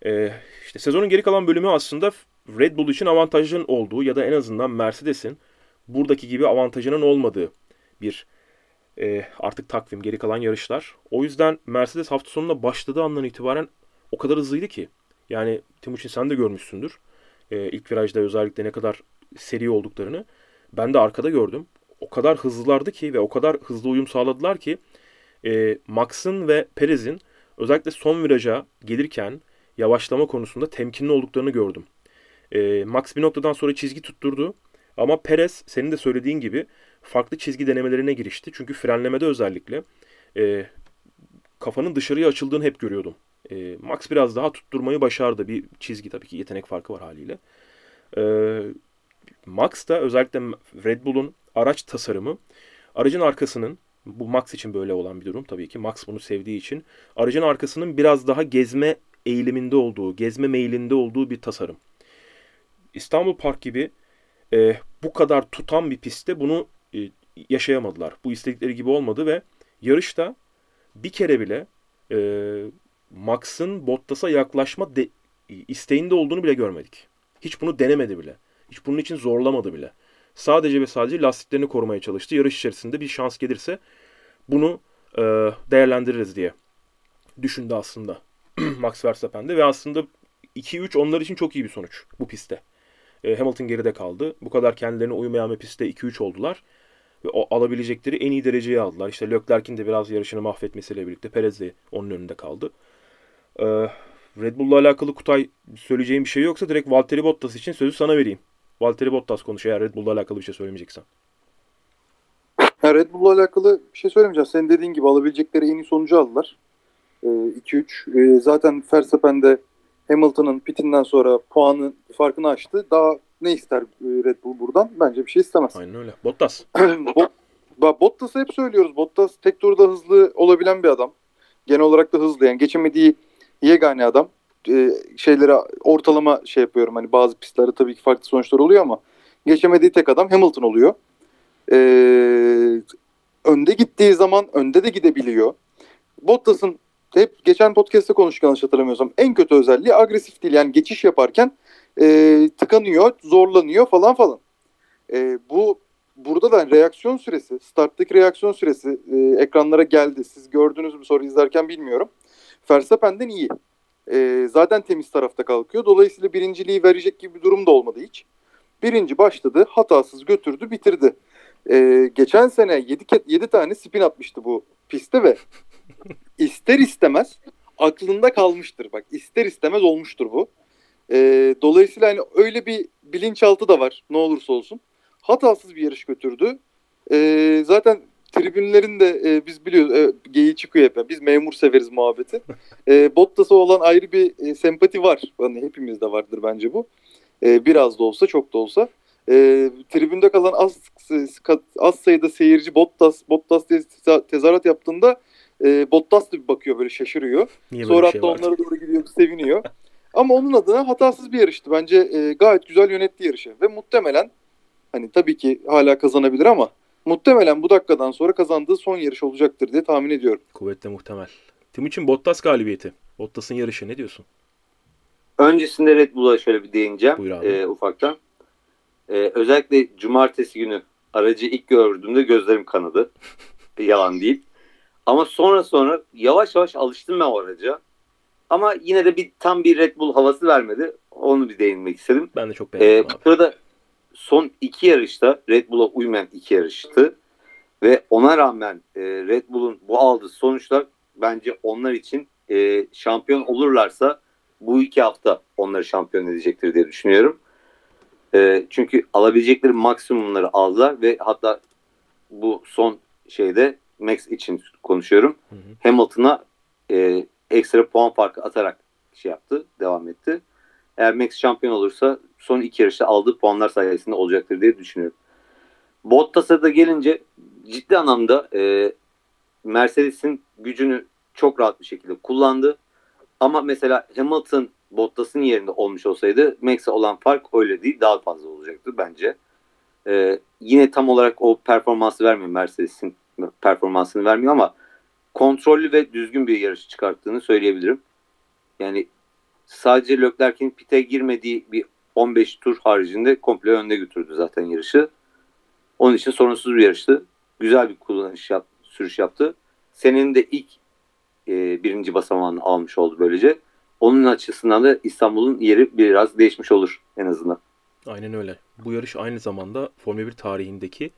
E, işte sezonun geri kalan bölümü aslında Red Bull için avantajın olduğu ya da en azından Mercedes'in buradaki gibi avantajının olmadığı bir e, artık takvim geri kalan yarışlar. O yüzden Mercedes hafta sonunda başladığı andan itibaren o kadar hızlıydı ki. Yani Timuçin sen de görmüşsündür. E, ilk virajda özellikle ne kadar seri olduklarını. Ben de arkada gördüm. O kadar hızlılardı ki ve o kadar hızlı uyum sağladılar ki e, Max'ın ve Perez'in özellikle son viraja gelirken yavaşlama konusunda temkinli olduklarını gördüm. E, Max bir noktadan sonra çizgi tutturdu. Ama Perez senin de söylediğin gibi farklı çizgi denemelerine girişti. Çünkü frenlemede özellikle e, kafanın dışarıya açıldığını hep görüyordum. E, Max biraz daha tutturmayı başardı. Bir çizgi tabii ki yetenek farkı var haliyle. E, Max da özellikle Red Bull'un araç tasarımı aracın arkasının bu Max için böyle olan bir durum tabii ki. Max bunu sevdiği için aracın arkasının biraz daha gezme eğiliminde olduğu, gezme meylinde olduğu bir tasarım. İstanbul Park gibi e, bu kadar tutan bir pistte bunu yaşayamadılar. Bu istedikleri gibi olmadı ve yarışta bir kere bile e, Max'ın Bottas'a yaklaşma de, isteğinde olduğunu bile görmedik. Hiç bunu denemedi bile. Hiç bunun için zorlamadı bile. Sadece ve sadece lastiklerini korumaya çalıştı. Yarış içerisinde bir şans gelirse bunu e, değerlendiririz diye düşündü aslında Max Verstappen de ve aslında 2-3 onlar için çok iyi bir sonuç bu pistte. E, Hamilton geride kaldı. Bu kadar kendilerine uymayan bir pistte 2-3 oldular. Ve o alabilecekleri en iyi dereceyi aldılar. İşte Leclerc'in de biraz yarışını mahvetmesiyle birlikte Perez de onun önünde kaldı. E, Red Bull'la alakalı Kutay söyleyeceğim bir şey yoksa direkt Valtteri Bottas için sözü sana vereyim. Valtteri Bottas konuş eğer Red Bull'la alakalı bir şey söylemeyeceksen. Ha, Red Bull'la alakalı bir şey söylemeyeceğim. Senin dediğin gibi alabilecekleri en iyi sonucu aldılar. Ee, 2-3. Ee, zaten Verstappen de Hamilton'ın pitinden sonra puanı farkını açtı. Daha ne ister e, Red Bull buradan? Bence bir şey istemez. Aynen öyle. Bottas. Bot, Bottas'ı hep söylüyoruz. Bottas tek turda hızlı olabilen bir adam. Genel olarak da hızlı. Yani geçemediği yegane adam. Ee, şeylere ortalama şey yapıyorum. Hani bazı pistlerde tabii ki farklı sonuçlar oluyor ama geçemediği tek adam Hamilton oluyor. Ee, önde gittiği zaman önde de gidebiliyor. Bottas'ın hep geçen podcast'te konuştuk yanlış hatırlamıyorsam en kötü özelliği agresif değil. Yani geçiş yaparken e, tıkanıyor, zorlanıyor falan falan. E, bu burada da reaksiyon süresi, starttaki reaksiyon süresi e, ekranlara geldi. Siz gördünüz mü soru izlerken bilmiyorum. Verstappen'den iyi. E, zaten temiz tarafta kalkıyor. Dolayısıyla birinciliği verecek gibi bir durum da olmadı hiç. Birinci başladı, hatasız götürdü, bitirdi. E, geçen sene 7, 7 tane spin atmıştı bu pistte ve ister istemez aklında kalmıştır. Bak ister istemez olmuştur bu. E, dolayısıyla hani öyle bir bilinçaltı da var ne olursa olsun. Hatasız bir yarış götürdü. E, zaten tribünlerin de e, biz biliyoruz e, geyiği çıkıyor hep. Biz memur severiz muhabbeti. E, Bottas'a olan ayrı bir e, sempati var. Hani hepimizde vardır bence bu. E, biraz da olsa çok da olsa. E, tribünde kalan az az sayıda seyirci Bottas Bottas diye tezahürat yaptığında e, Bottas da bir bakıyor böyle şaşırıyor. Niye Sonra şey hatta var? onlara doğru gidiyor seviniyor. Ama onun adına hatasız bir yarıştı. Bence e, gayet güzel yönetti yarışı. Ve muhtemelen hani tabii ki hala kazanabilir ama muhtemelen bu dakikadan sonra kazandığı son yarış olacaktır diye tahmin ediyorum. Kuvvetle muhtemel. Timuçin Bottas galibiyeti. Bottas'ın yarışı ne diyorsun? Öncesinde Red Bull'a şöyle bir değineceğim Buyur abi. e, ufaktan. E, özellikle cumartesi günü aracı ilk gördüğümde gözlerim kanadı. Yalan değil. Ama sonra sonra yavaş yavaş alıştım ben o araca. Ama yine de bir tam bir Red Bull havası vermedi. Onu bir değinmek istedim. Ben de çok Ee, beğendim bu abi. sırada son iki yarışta Red Bull'a uymayan iki yarıştı. Ve ona rağmen e, Red Bull'un bu aldığı sonuçlar bence onlar için e, şampiyon olurlarsa bu iki hafta onları şampiyon edecektir diye düşünüyorum. E, çünkü alabilecekleri maksimumları aldılar ve hatta bu son şeyde Max için konuşuyorum. Hamilton'a e, ekstra puan farkı atarak şey yaptı, devam etti. Eğer Max şampiyon olursa son iki yarışta aldığı puanlar sayesinde olacaktır diye düşünüyorum. Bottas'a da gelince ciddi anlamda e, Mercedes'in gücünü çok rahat bir şekilde kullandı. Ama mesela Hamilton Bottas'ın yerinde olmuş olsaydı Max'e olan fark öyle değil daha fazla olacaktı bence. E, yine tam olarak o performansı vermiyor Mercedes'in performansını vermiyor ama kontrollü ve düzgün bir yarış çıkarttığını söyleyebilirim. Yani sadece Leclerc'in pite girmediği bir 15 tur haricinde komple önde götürdü zaten yarışı. Onun için sorunsuz bir yarıştı. Güzel bir kullanış yap, sürüş yaptı. Senin de ilk e, birinci basamağını almış oldu böylece. Onun açısından da İstanbul'un yeri biraz değişmiş olur en azından. Aynen öyle. Bu yarış aynı zamanda Formula 1 tarihindeki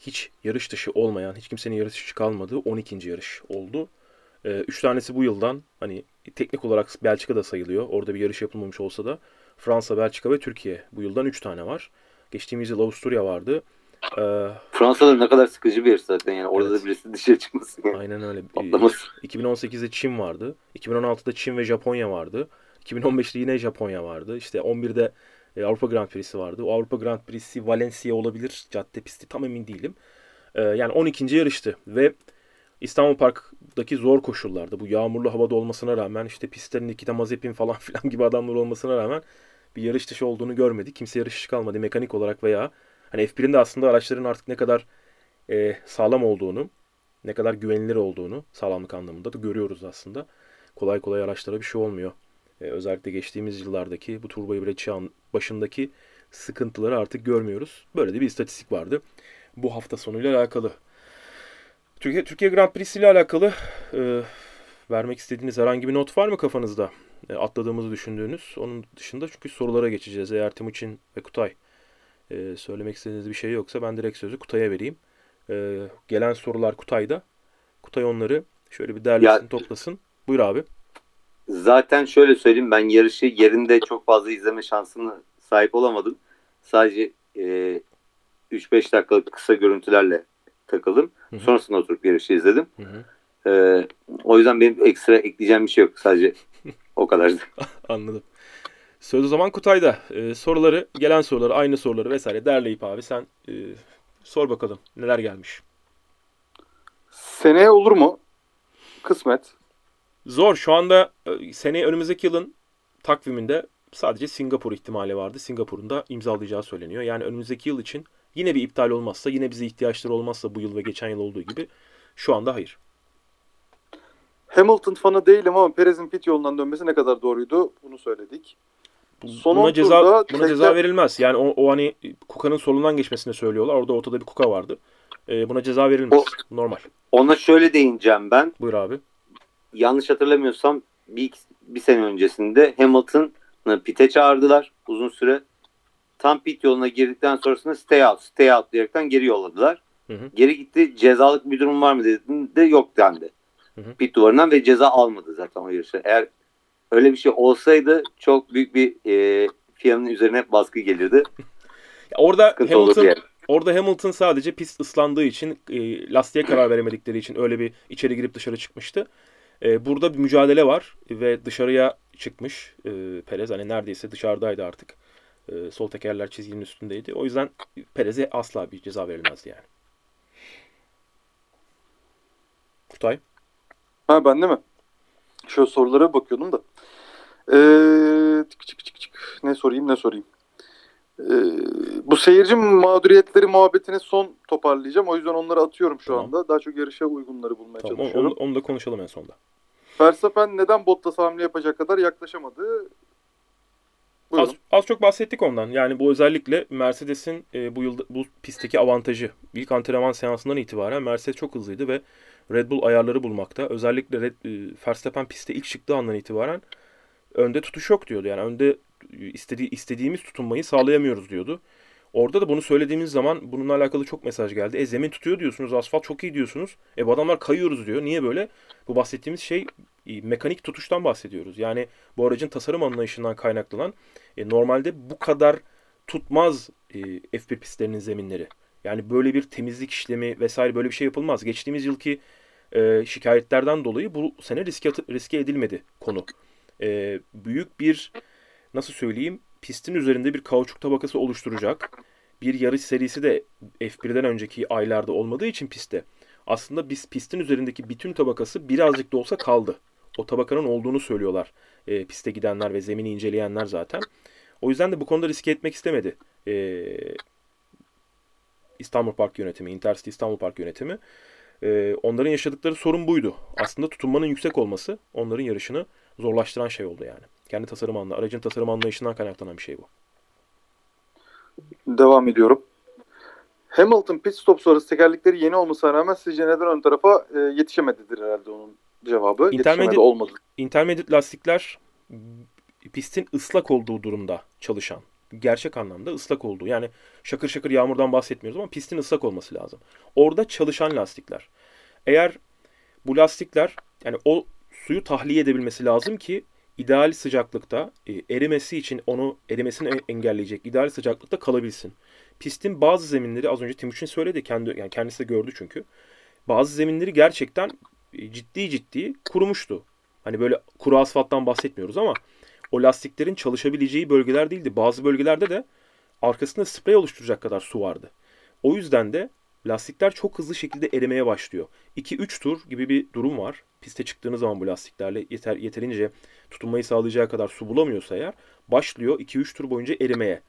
hiç yarış dışı olmayan, hiç kimsenin yarış dışı kalmadığı 12. yarış oldu. 3 tanesi bu yıldan hani teknik olarak Belçika'da sayılıyor. Orada bir yarış yapılmamış olsa da Fransa, Belçika ve Türkiye bu yıldan 3 tane var. Geçtiğimiz yıl Avusturya vardı. Ee, Fransa'da ne kadar sıkıcı bir yarış zaten yani orada Evet. da birisi dışarı çıkmasın. Yani. aynen öyle. Ee, Patlaması. 2018'de Çin vardı. 2016'da Çin ve Japonya vardı. 2015'te yine Japonya vardı. İşte 11'de e, Avrupa Grand Prix'si vardı. O Avrupa Grand Prix'si Valencia olabilir. Cadde pisti tam emin değilim. Ee, yani 12. yarıştı ve İstanbul Park'taki zor koşullarda bu yağmurlu havada olmasına rağmen işte pistlerin Nikita Mazepin falan filan gibi adamlar olmasına rağmen bir yarış dışı olduğunu görmedik. Kimse yarış dışı kalmadı mekanik olarak veya hani F1'in de aslında araçların artık ne kadar e, sağlam olduğunu, ne kadar güvenilir olduğunu sağlamlık anlamında da görüyoruz aslında. Kolay kolay araçlara bir şey olmuyor. E, özellikle geçtiğimiz yıllardaki bu turbo hibrit çağın başındaki sıkıntıları artık görmüyoruz. Böyle de bir istatistik vardı. Bu hafta sonuyla alakalı. Türkiye, Türkiye Grand Prix'si ile alakalı e, vermek istediğiniz herhangi bir not var mı kafanızda? E, atladığımızı düşündüğünüz. Onun dışında çünkü sorulara geçeceğiz. Eğer Timuçin ve Kutay e, söylemek istediğiniz bir şey yoksa ben direkt sözü Kutay'a vereyim. E, gelen sorular Kutay'da. Kutay onları şöyle bir derlesin, Ya- toplasın. Buyur abi. Zaten şöyle söyleyeyim ben yarışı yerinde çok fazla izleme şansına sahip olamadım. Sadece e, 3-5 dakikalık kısa görüntülerle takıldım. Hı hı. Sonrasında oturup yarışı izledim. Hı hı. E, o yüzden benim ekstra ekleyeceğim bir şey yok. Sadece o kadar. Anladım. Söz o zaman Kutay'da. E, soruları, gelen soruları, aynı soruları vesaire derleyip abi sen e, sor bakalım neler gelmiş. Seneye olur mu? Kısmet. Zor. Şu anda e, seneye önümüzdeki yılın takviminde sadece Singapur ihtimali vardı. Singapur'un da imzalayacağı söyleniyor. Yani önümüzdeki yıl için yine bir iptal olmazsa, yine bize ihtiyaçları olmazsa bu yıl ve geçen yıl olduğu gibi şu anda hayır. Hamilton fanı değilim ama Perez'in pit yolundan dönmesi ne kadar doğruydu bunu söyledik. Son buna ceza buna ceza tekrar- verilmez. Yani o, o hani Kuka'nın solundan geçmesini söylüyorlar. Orada ortada bir Kuka vardı. E, buna ceza verilmez. Normal. Ona şöyle değineceğim ben. Buyur abi. Yanlış hatırlamıyorsam bir, bir sene öncesinde Hamilton'ı pite çağırdılar uzun süre. Tam pit yoluna girdikten sonrasında stay out, stay out diyerekten geri yolladılar. Hı hı. Geri gitti cezalık bir durum var mı dediğinde yok dendi. Hı hı. Pit duvarından ve ceza almadı zaten o yarışta. Eğer öyle bir şey olsaydı çok büyük bir e, FIA'nın üzerine baskı gelirdi. Ya orada Sıkıntı Hamilton yani. Orada Hamilton sadece pist ıslandığı için, e, lastiğe karar veremedikleri için öyle bir içeri girip dışarı çıkmıştı. E, burada bir mücadele var ve dışarıya çıkmış e, Perez. Hani neredeyse dışarıdaydı artık. E, sol tekerler çizginin üstündeydi. O yüzden Perez'e asla bir ceza verilmezdi yani. Kutay. Ha ben de mi? Şöyle sorulara bakıyordum da. Ee, tık çık çık çık. Ne sorayım ne sorayım. Ee, bu seyirci mağduriyetleri muhabbetini son toparlayacağım. O yüzden onları atıyorum şu Tamam. anda. Daha çok yarışa uygunları bulmaya Tamam, çalışıyorum. onu, onu da konuşalım en sonda. Verstappen neden Bottas hamle yapacak kadar yaklaşamadı? Buyurun. Az, az çok bahsettik ondan. Yani bu özellikle Mercedes'in e, bu yılda bu pistteki avantajı. İlk antrenman seansından itibaren Mercedes çok hızlıydı ve Red Bull ayarları bulmakta. Özellikle Red, e, Verstappen pistte ilk çıktığı andan itibaren önde tutuş yok diyordu. Yani önde istediği istediğimiz tutunmayı sağlayamıyoruz diyordu. Orada da bunu söylediğimiz zaman bununla alakalı çok mesaj geldi. E zemin tutuyor diyorsunuz, asfalt çok iyi diyorsunuz. E bu adamlar kayıyoruz diyor. Niye böyle? Bu bahsettiğimiz şey e, mekanik tutuştan bahsediyoruz. Yani bu aracın tasarım anlayışından kaynaklanan e, normalde bu kadar tutmaz e, F1 pistlerinin zeminleri. Yani böyle bir temizlik işlemi vesaire böyle bir şey yapılmaz. Geçtiğimiz yılki e, şikayetlerden dolayı bu sene riske, riske edilmedi konu. E, büyük bir nasıl söyleyeyim pistin üzerinde bir kauçuk tabakası oluşturacak bir yarış serisi de F1'den önceki aylarda olmadığı için pistte aslında biz pistin üzerindeki bütün tabakası birazcık da olsa kaldı. O tabakanın olduğunu söylüyorlar e, piste gidenler ve zemini inceleyenler zaten. O yüzden de bu konuda riske etmek istemedi. E, İstanbul Park yönetimi, Intercity İstanbul Park yönetimi. E, onların yaşadıkları sorun buydu. Aslında tutunmanın yüksek olması onların yarışını zorlaştıran şey oldu yani. Kendi tasarım anla, aracın tasarım anlayışından kaynaklanan bir şey bu. Devam ediyorum. Hamilton pit stop sonrası tekerlekleri yeni olmasına rağmen sizce neden ön tarafa e, yetişemedidir herhalde onun cevabı. Intermediate- olmadı. Intermediate lastikler pistin ıslak olduğu durumda çalışan. Gerçek anlamda ıslak olduğu. Yani şakır şakır yağmurdan bahsetmiyoruz ama pistin ıslak olması lazım. Orada çalışan lastikler. Eğer bu lastikler yani o suyu tahliye edebilmesi lazım ki ideal sıcaklıkta e, erimesi için onu erimesini en- engelleyecek ideal sıcaklıkta kalabilsin. Pistin bazı zeminleri az önce Timuçin söyledi kendi yani kendisi de gördü çünkü. Bazı zeminleri gerçekten e, ciddi ciddi kurumuştu. Hani böyle kuru asfalttan bahsetmiyoruz ama o lastiklerin çalışabileceği bölgeler değildi. Bazı bölgelerde de arkasında sprey oluşturacak kadar su vardı. O yüzden de lastikler çok hızlı şekilde erimeye başlıyor. 2-3 tur gibi bir durum var. Piste çıktığınız zaman bu lastiklerle yeter, yeterince tutunmayı sağlayacağı kadar su bulamıyorsa eğer başlıyor 2-3 tur boyunca erimeye.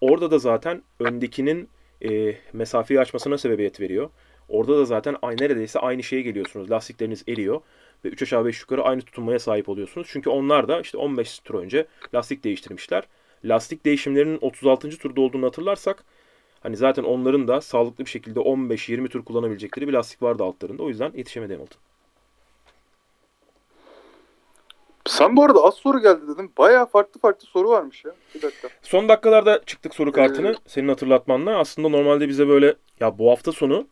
Orada da zaten öndekinin e, mesafeyi açmasına sebebiyet veriyor. Orada da zaten ay- neredeyse aynı şeye geliyorsunuz. Lastikleriniz eriyor ve 3 aşağı 5 yukarı aynı tutunmaya sahip oluyorsunuz. Çünkü onlar da işte 15 tur önce lastik değiştirmişler. Lastik değişimlerinin 36. turda olduğunu hatırlarsak Hani zaten onların da sağlıklı bir şekilde 15-20 tur kullanabilecekleri bir lastik vardı altlarında. O yüzden yetişemedi Hamilton. Sen bu arada az soru geldi dedim. Bayağı farklı farklı soru varmış ya. Bir dakika. Son dakikalarda çıktık soru kartını senin hatırlatmanla. Aslında normalde bize böyle ya bu hafta sonu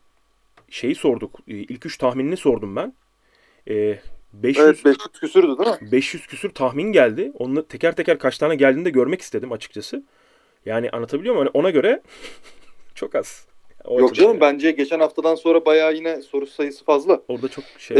şeyi sorduk. Ee, İlk üç tahminini sordum ben. Ee, 500 Evet 500 küsürdü değil mi? 500 küsür tahmin geldi. Onu teker teker kaç tane geldiğini de görmek istedim açıkçası. Yani anlatabiliyor muyum? Hani ona göre çok az. O Yok canım yani. bence geçen haftadan sonra bayağı yine soru sayısı fazla. Orada çok şey.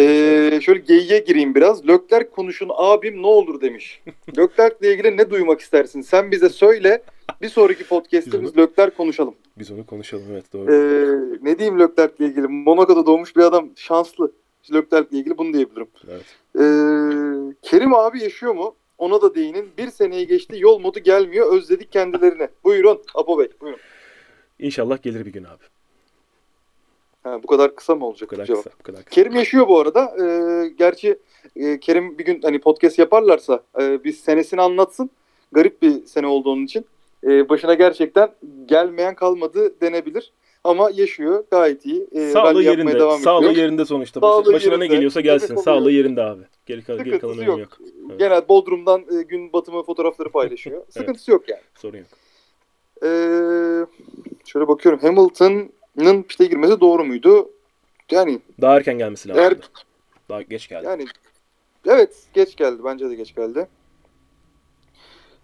Ee, şöyle geyiğe gireyim biraz. Lökler konuşun abim ne olur demiş. Lökler'le ilgili ne duymak istersin? Sen bize söyle. Bir sonraki podcast'te biz Lökler konuşalım. Biz onu konuşalım evet doğru. Ee, ne diyeyim Lökler'le ilgili? Monaco'da doğmuş bir adam şanslı. Lökler'le ilgili bunu diyebilirim. Evet. Ee, Kerim abi yaşıyor mu? Ona da değinin. Bir seneyi geçti yol modu gelmiyor. Özledik kendilerini. Buyurun Apo Bey. Buyurun. İnşallah gelir bir gün abi. Ha, bu kadar kısa mı Bu olacak kadar cevap? kısa. Bu kadar kısa. Kerim yaşıyor bu arada. Ee, gerçi e, Kerim bir gün hani podcast yaparlarsa e, bir senesini anlatsın. Garip bir sene oldu onun için. E, başına gerçekten gelmeyen kalmadı denebilir. Ama yaşıyor gayet iyi. E, Sağlığı yerinde. devam Sağlığı yerinde sonuçta. Sağlığı Başına ne yerinde. geliyorsa gelsin. Nefes Sağlığı yerinde abi. Geri, kal geri kalan Sıkıntısı yok. yok. Evet. Genel Bodrum'dan e, gün batımı fotoğrafları paylaşıyor. Sıkıntısı yok yani. Sorun yok. Ee, şöyle bakıyorum. Hamilton'ın pite girmesi doğru muydu? Yani Daha erken gelmesi lazım. Eğer- Daha geç geldi. yani evet geç geldi. Bence de geç geldi.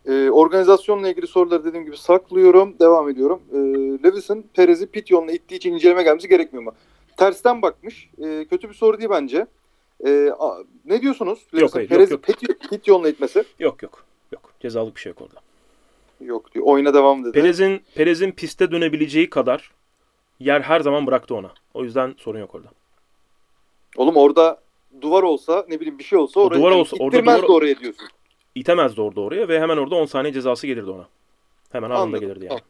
Ee, organizasyonla ilgili soruları dediğim gibi saklıyorum. Devam ediyorum. Ee, Lewis'in Perez'i pit yoluna ittiği için inceleme gelmesi gerekmiyor mu? Tersten bakmış. Ee, kötü bir soru değil bence. Ee, a- ne diyorsunuz? Hayır, yok, Perez'i yok. Pit, pit yoluna itmesi? Yok yok. Yok. Cezalık bir şey yok orada. Yok diyor. Oyuna devam dedi. Perez'in Perez'in piste dönebileceği kadar yer her zaman bıraktı ona. O yüzden sorun yok orada. Oğlum orada duvar olsa ne bileyim bir şey olsa oraya duvar olsa- orada duvar- oraya diyorsun. İtemezdi orada oraya ve hemen orada 10 saniye cezası gelirdi ona. Hemen anında Anladım, gelirdi yani.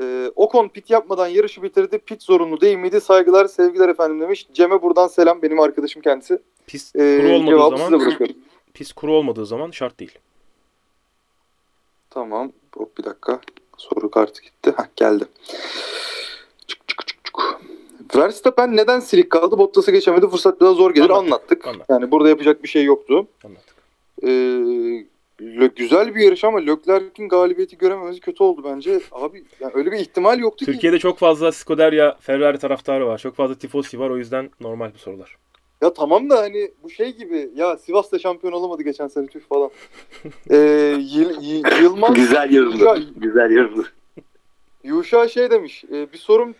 Ee, Ocon pit yapmadan yarışı bitirdi. Pit zorunlu değil miydi? Saygılar, sevgiler efendim demiş. Cem'e buradan selam. Benim arkadaşım kendisi. Pist Ee, kuru olmadığı zaman pist kuru olmadığı zaman şart değil. Tamam. Hop bir dakika. Soru kartı gitti. Heh, geldi. Çık çık çık çık. Verstappen neden silik kaldı? Bottas'ı geçemedi. Fırsat biraz zor gelir. Anlattık, Anlattık. anlattık. Yani burada yapacak bir şey yoktu. Anlattık. Lö- güzel bir yarış ama Leclerc'in galibiyeti görememesi kötü oldu bence. Abi yani öyle bir ihtimal yoktu ki. Türkiye'de çok fazla Scuderia Ferrari taraftarı var. Çok fazla tifosi var. O yüzden normal bir sorular. Ya tamam da hani bu şey gibi ya Sivas da şampiyon olamadı geçen sene tüh falan. ee, Yıl- Y- Yılmaz Güzel yorumlu. Güzel yorumlu. Yuşa şey demiş. e, bir sorum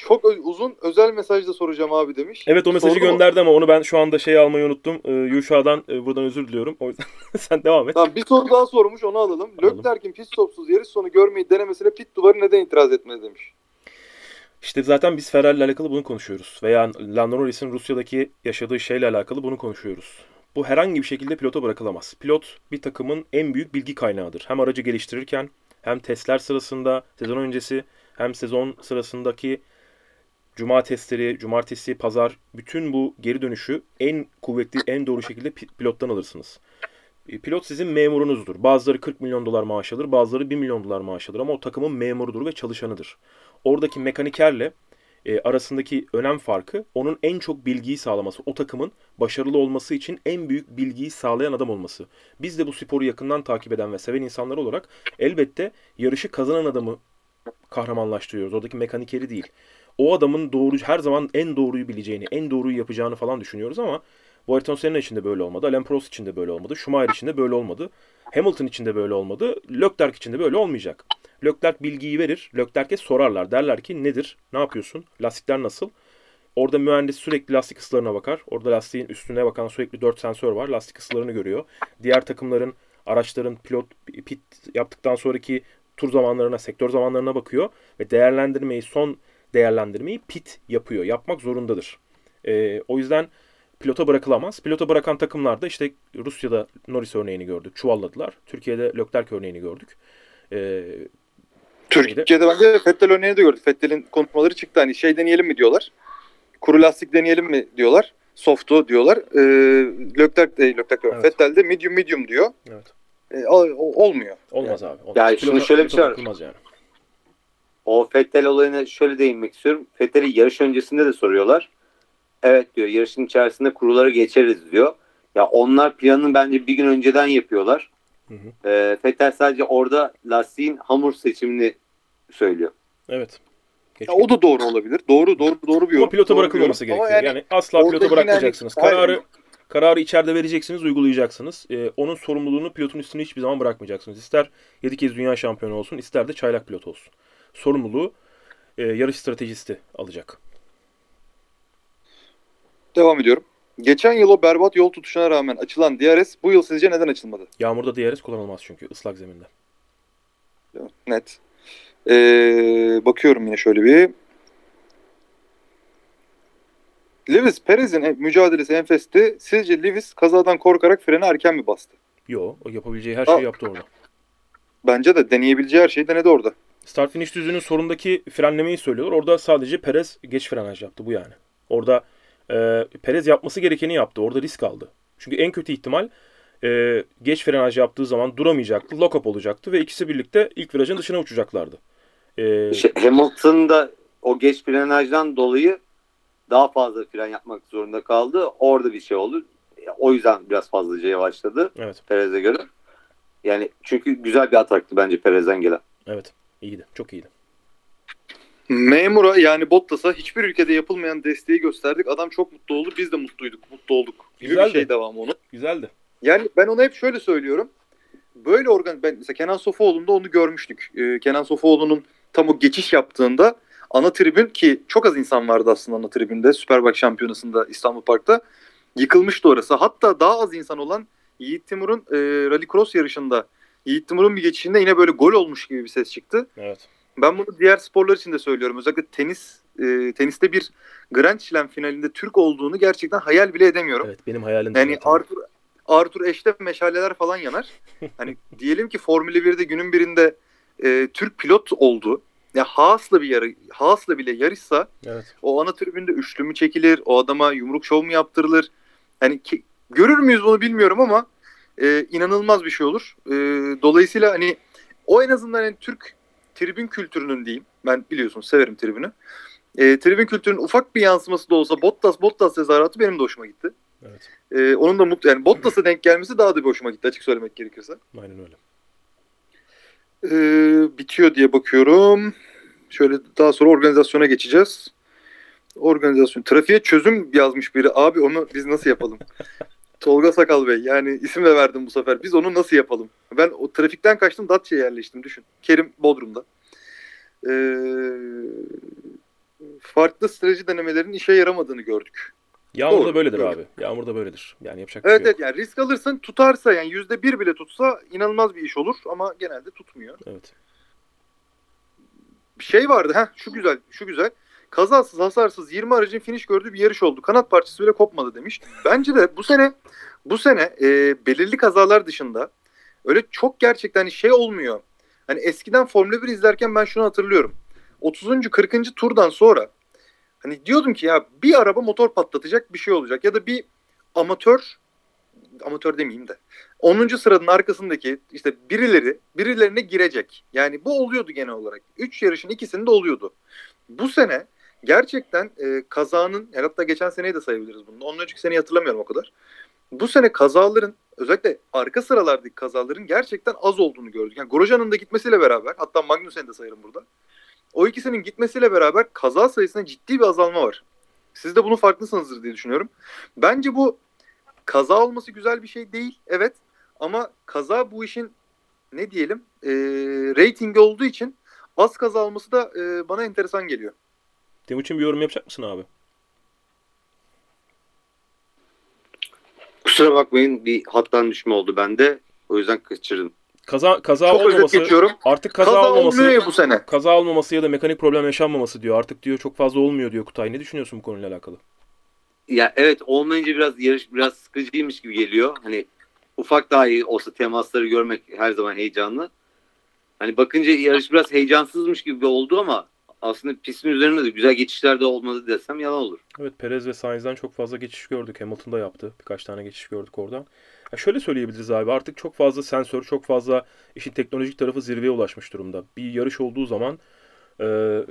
çok uzun özel mesajda soracağım abi demiş. Evet o mesajı Sordu mu? gönderdi ama onu ben şu anda şey almayı unuttum. Ee, Yuşa'dan e, buradan özür diliyorum. O yüzden sen devam et. Tamam bir soru daha sormuş onu alalım. Alalım. Leclerc'in pit stopsuz yarış sonu görmeyi denemesine pit duvarı neden itiraz etmedi demiş. İşte zaten biz Ferrari ile alakalı bunu konuşuyoruz. Veya Lando Norris'in Rusya'daki yaşadığı şeyle alakalı bunu konuşuyoruz. Bu herhangi bir şekilde pilota bırakılamaz. Pilot bir takımın en büyük bilgi kaynağıdır. Hem aracı geliştirirken hem testler sırasında, sezon öncesi hem sezon sırasındaki cuma testleri, cumartesi, pazar bütün bu geri dönüşü en kuvvetli, en doğru şekilde pi- pilottan alırsınız. E, Pilot sizin memurunuzdur. Bazıları 40 milyon dolar maaş alır, bazıları 1 milyon dolar maaş alır ama o takımın memurudur ve çalışanıdır. Oradaki mekanikerle e, arasındaki önem farkı onun en çok bilgiyi sağlaması, o takımın başarılı olması için en büyük bilgiyi sağlayan adam olması. Biz de bu sporu yakından takip eden ve seven insanlar olarak elbette yarışı kazanan adamı kahramanlaştırıyoruz. Oradaki mekanikeri değil. O adamın doğru her zaman en doğruyu bileceğini, en doğruyu yapacağını falan düşünüyoruz ama Ayrton Senna için de böyle olmadı. Alain Prost için de böyle olmadı. Schumacher için de böyle olmadı. Hamilton için de böyle olmadı. Leclerc için de böyle olmayacak. Leclerc bilgiyi verir. Leclerc'e sorarlar. Derler ki nedir? Ne yapıyorsun? Lastikler nasıl? Orada mühendis sürekli lastik ısılarına bakar. Orada lastiğin üstüne bakan sürekli 4 sensör var. Lastik ısılarını görüyor. Diğer takımların, araçların pilot pit yaptıktan sonraki tur zamanlarına, sektör zamanlarına bakıyor ve değerlendirmeyi, son değerlendirmeyi pit yapıyor. Yapmak zorundadır. Ee, o yüzden pilota bırakılamaz. Pilota bırakan takımlarda işte Rusya'da Norris örneğini gördük. Çuvalladılar. Türkiye'de Leclerc örneğini gördük. Ee, Türkiye'de bence Fettel örneğini de gördük. Fettel'in konuşmaları çıktı. Hani şey deneyelim mi diyorlar. Kuru lastik deneyelim mi diyorlar. Soft'u diyorlar. Ee, Leclerc, e, Leclerc. Evet. Fettel de medium medium diyor. evet. O- o- olmuyor. Olmaz abi. Olmaz. Yani şimdi şöyle bir şey var. yani. O Fettel olayına şöyle değinmek istiyorum. Fettel'i yarış öncesinde de soruyorlar. Evet diyor yarışın içerisinde kuruları geçeriz diyor. Ya onlar planını bence bir gün önceden yapıyorlar. Hı hı. Ee, Fettel sadece orada lastiğin hamur seçimini söylüyor. Evet. Ya o da doğru olabilir. Doğru doğru doğru bir Ama yorum. pilota Doğru bir bırakılmaması gerekiyor. Ama Yani, asla pilota bırakmayacaksınız. hani- Kararı kararı içeride vereceksiniz, uygulayacaksınız. Ee, onun sorumluluğunu pilotun üstüne hiçbir zaman bırakmayacaksınız. İster 7 kez dünya şampiyonu olsun, ister de çaylak pilot olsun. Sorumluluğu e, yarış stratejisti alacak. Devam ediyorum. Geçen yıl o berbat yol tutuşuna rağmen açılan DRS bu yıl sizce neden açılmadı? Yağmurda DRS kullanılmaz çünkü ıslak zeminde. Net. Ee, bakıyorum yine şöyle bir. Lewis Perez'in en- mücadelesi enfesti. Sizce Lewis kazadan korkarak freni erken mi bastı? Yo, o yapabileceği her Aa. şeyi yaptı orada. Bence de deneyebileceği her şeyi denedi orada. Start finish düzlüğünün sorundaki frenlemeyi söylüyorlar. Orada sadece Perez geç frenaj yaptı bu yani. Orada e, Perez yapması gerekeni yaptı. Orada risk aldı. Çünkü en kötü ihtimal e, geç frenaj yaptığı zaman duramayacaktı. Lock up olacaktı ve ikisi birlikte ilk virajın dışına uçacaklardı. E, İşte Hamilton da o geç frenajdan dolayı daha fazla fren yapmak zorunda kaldı. Orada bir şey oldu. O yüzden biraz fazlaca yavaşladı evet, Perez'e göre. Yani çünkü güzel bir ataktı bence Perez'den gelen. evet. İyiydi. Çok iyiydi. Memura yani Bottas'a hiçbir ülkede yapılmayan desteği gösterdik. Adam çok mutlu oldu. Biz de mutluyduk. Mutlu olduk. Gibi Güzeldi. bir şey devamı onun. Güzeldi. Yani ben ona hep şöyle söylüyorum. Böyle organ ben mesela Kenan Sofuoğlu'nda onu görmüştük. Ee, Kenan Sofuoğlu'nun tam o geçiş yaptığında ana tribün ki çok az insan vardı aslında ana tribünde Superbike şampiyonasında İstanbul Park'ta yıkılmıştı orası. Hatta daha az insan olan Yiğit Timur'un e, Rallycross yarışında Yiğit Timur'un bir geçişinde yine böyle gol olmuş gibi bir ses çıktı. Evet. Ben bunu diğer sporlar için de söylüyorum. Özellikle tenis e, teniste bir Grand Slam finalinde Türk olduğunu gerçekten hayal bile edemiyorum. Evet, benim hayalim Yani zaten. Arthur Arthur Ashe'de meşaleler falan yanar. hani diyelim ki Formula 1'de günün birinde e, Türk pilot oldu. Ya Haas'la bir yarı, Haas'la bile yarışsa Evet. o ana tribünde üçlü mü çekilir? O adama yumruk şov mu yaptırılır? Hani ki, görür müyüz bunu bilmiyorum ama e, inanılmaz bir şey olur. E, dolayısıyla hani o en azından hani Türk tribün kültürünün diyeyim. Ben biliyorsun severim tribünü. E, tribün kültürünün ufak bir yansıması da olsa Bottas Bottas tezahüratı benim de hoşuma gitti. Evet. Ee, onun da mutlu yani Bottas'a denk gelmesi daha da bir hoşuma gitti açık söylemek gerekirse. Aynen öyle. Ee, bitiyor diye bakıyorum. Şöyle daha sonra organizasyona geçeceğiz. Organizasyon. Trafiğe çözüm yazmış biri. Abi onu biz nasıl yapalım? Tolga Sakal Bey. Yani isim de verdim bu sefer. Biz onu nasıl yapalım? Ben o trafikten kaçtım Datça'ya yerleştim düşün. Kerim Bodrum'da. Ee, farklı strateji denemelerinin işe yaramadığını gördük. Yağmurda Doğru, böyledir doğru. abi. Yağmurda böyledir. Yani yapacak bir Evet şey yok. evet yani risk alırsın tutarsa yani yüzde bir bile tutsa inanılmaz bir iş olur ama genelde tutmuyor. Evet. Bir şey vardı ha şu güzel şu güzel. Kazasız hasarsız 20 aracın finish gördüğü bir yarış oldu. Kanat parçası bile kopmadı demiş. Bence de bu sene bu sene e, belirli kazalar dışında öyle çok gerçekten hani şey olmuyor. Hani eskiden Formula 1 izlerken ben şunu hatırlıyorum. 30. 40. turdan sonra hani diyordum ki ya bir araba motor patlatacak bir şey olacak ya da bir amatör amatör demeyeyim de 10. sıranın arkasındaki işte birileri birilerine girecek. Yani bu oluyordu genel olarak. 3 yarışın ikisinde oluyordu. Bu sene gerçekten e, kazanın yani hatta geçen seneyi de sayabiliriz bunu. Ondan önceki seneyi hatırlamıyorum o kadar. Bu sene kazaların özellikle arka sıralardaki kazaların gerçekten az olduğunu gördük. Yani Grosjean'ın da gitmesiyle beraber hatta Magnussen'i de sayarım burada. O ikisinin gitmesiyle beraber kaza sayısında ciddi bir azalma var. Siz de bunun farklısınızdır diye düşünüyorum. Bence bu kaza olması güzel bir şey değil. Evet. Ama kaza bu işin ne diyelim e, ratingi olduğu için az kaza olması da e, bana enteresan geliyor. Timuçin bir yorum yapacak mısın abi? Kusura bakmayın bir hattan düşme oldu bende. O yüzden kaçırdım. Kaza kaza Çok olmaması artık kaza, Kaza, olmaması bu sene. kaza olmaması ya da mekanik problem yaşanmaması diyor. Artık diyor çok fazla olmuyor diyor Kutay. Ne düşünüyorsun bu konuyla alakalı? Ya evet olmayınca biraz yarış biraz sıkıcıymış gibi geliyor. Hani ufak dahi olsa temasları görmek her zaman heyecanlı. Hani bakınca yarış biraz heyecansızmış gibi oldu ama aslında pistin üzerinde de güzel geçişler de olmadı desem yalan olur. Evet Perez ve Sainz'den çok fazla geçiş gördük. Hamilton'da yaptı. Birkaç tane geçiş gördük oradan. Ya şöyle söyleyebiliriz abi artık çok fazla sensör, çok fazla işin teknolojik tarafı zirveye ulaşmış durumda. Bir yarış olduğu zaman Ee,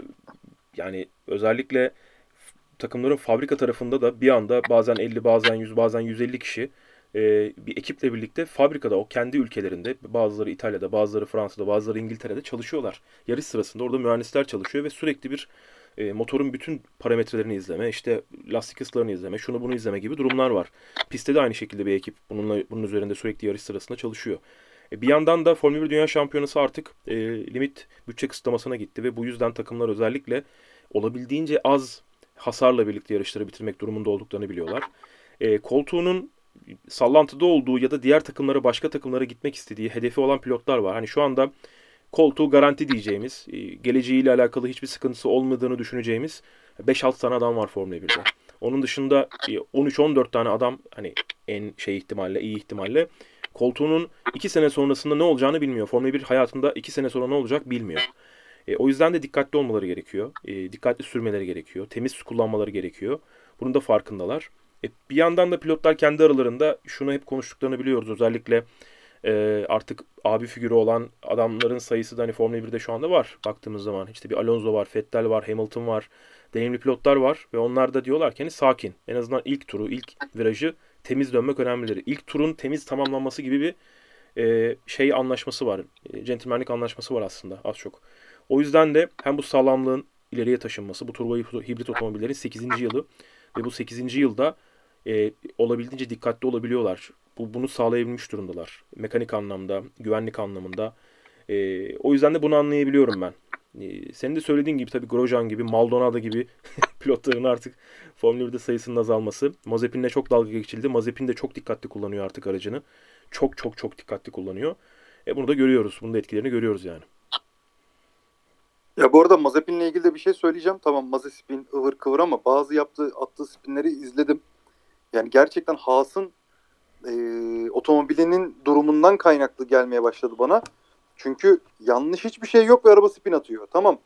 yani özellikle takımların fabrika tarafında da bir anda bazen 50 bazen 100 bazen 150 kişi e, bir ekiple birlikte fabrikada o kendi ülkelerinde bazıları İtalya'da bazıları Fransa'da bazıları İngiltere'de çalışıyorlar. Yarış sırasında orada mühendisler çalışıyor ve sürekli bir e, motorun bütün parametrelerini izleme, işte lastik ısılarını izleme, şunu bunu izleme gibi durumlar var. Pistte de aynı şekilde bir ekip bununla bunun üzerinde sürekli yarış sırasında çalışıyor. E, bir yandan da Formula 1 Dünya Şampiyonası artık e, limit bütçe kısıtlamasına gitti ve bu yüzden takımlar özellikle olabildiğince az hasarla birlikte yarışları bitirmek durumunda olduklarını biliyorlar. E, koltuğunun sallantıda olduğu ya da diğer takımlara başka takımlara gitmek istediği hedefi olan pilotlar var. Hani şu anda koltuğu garanti diyeceğimiz, e, geleceğiyle alakalı hiçbir sıkıntısı olmadığını düşüneceğimiz 5-6 tane adam var Formula 1'de. Onun dışında e, 13-14 tane adam hani en şey ihtimalle, iyi ihtimalle koltuğunun 2 sene sonrasında ne olacağını bilmiyor. Formula 1 hayatında 2 sene sonra ne olacak bilmiyor. E, o yüzden de dikkatli olmaları gerekiyor. E, dikkatli sürmeleri gerekiyor. Temiz kullanmaları gerekiyor. Bunun da farkındalar. E, bir yandan da pilotlar kendi aralarında şunu hep konuştuklarını biliyoruz. Özellikle e, artık abi figürü olan adamların sayısı da hani Formula 1'de şu anda var baktığımız zaman. İşte bir Alonso var, Vettel var, Hamilton var. Deneyimli pilotlar var ve onlar da diyorlar ki hani sakin. En azından ilk turu, ilk virajı temiz dönmek önemlidir. İlk turun temiz tamamlanması gibi bir e, şey anlaşması var. E, centilmenlik anlaşması var aslında az çok. O yüzden de hem bu sağlamlığın ileriye taşınması, bu turbo hibrit otomobillerin 8. yılı ve bu 8. yılda e, olabildiğince dikkatli olabiliyorlar. Bu, bunu sağlayabilmiş durumdalar. Mekanik anlamda, güvenlik anlamında. E, o yüzden de bunu anlayabiliyorum ben. E, senin de söylediğin gibi tabii Grosjean gibi, Maldonado gibi pilotların artık Formula 1'de sayısının azalması. Mazepin'le çok dalga geçildi. Mazepin de çok dikkatli kullanıyor artık aracını. Çok çok çok dikkatli kullanıyor. E bunu da görüyoruz. Bunun da etkilerini görüyoruz yani. Ya bu arada Mazepin'le ilgili de bir şey söyleyeceğim. Tamam Mazepin ıvır kıvır ama bazı yaptığı attığı spinleri izledim. Yani gerçekten Haas'ın e, otomobilinin durumundan kaynaklı gelmeye başladı bana. Çünkü yanlış hiçbir şey yok ve araba spin atıyor. Tamam.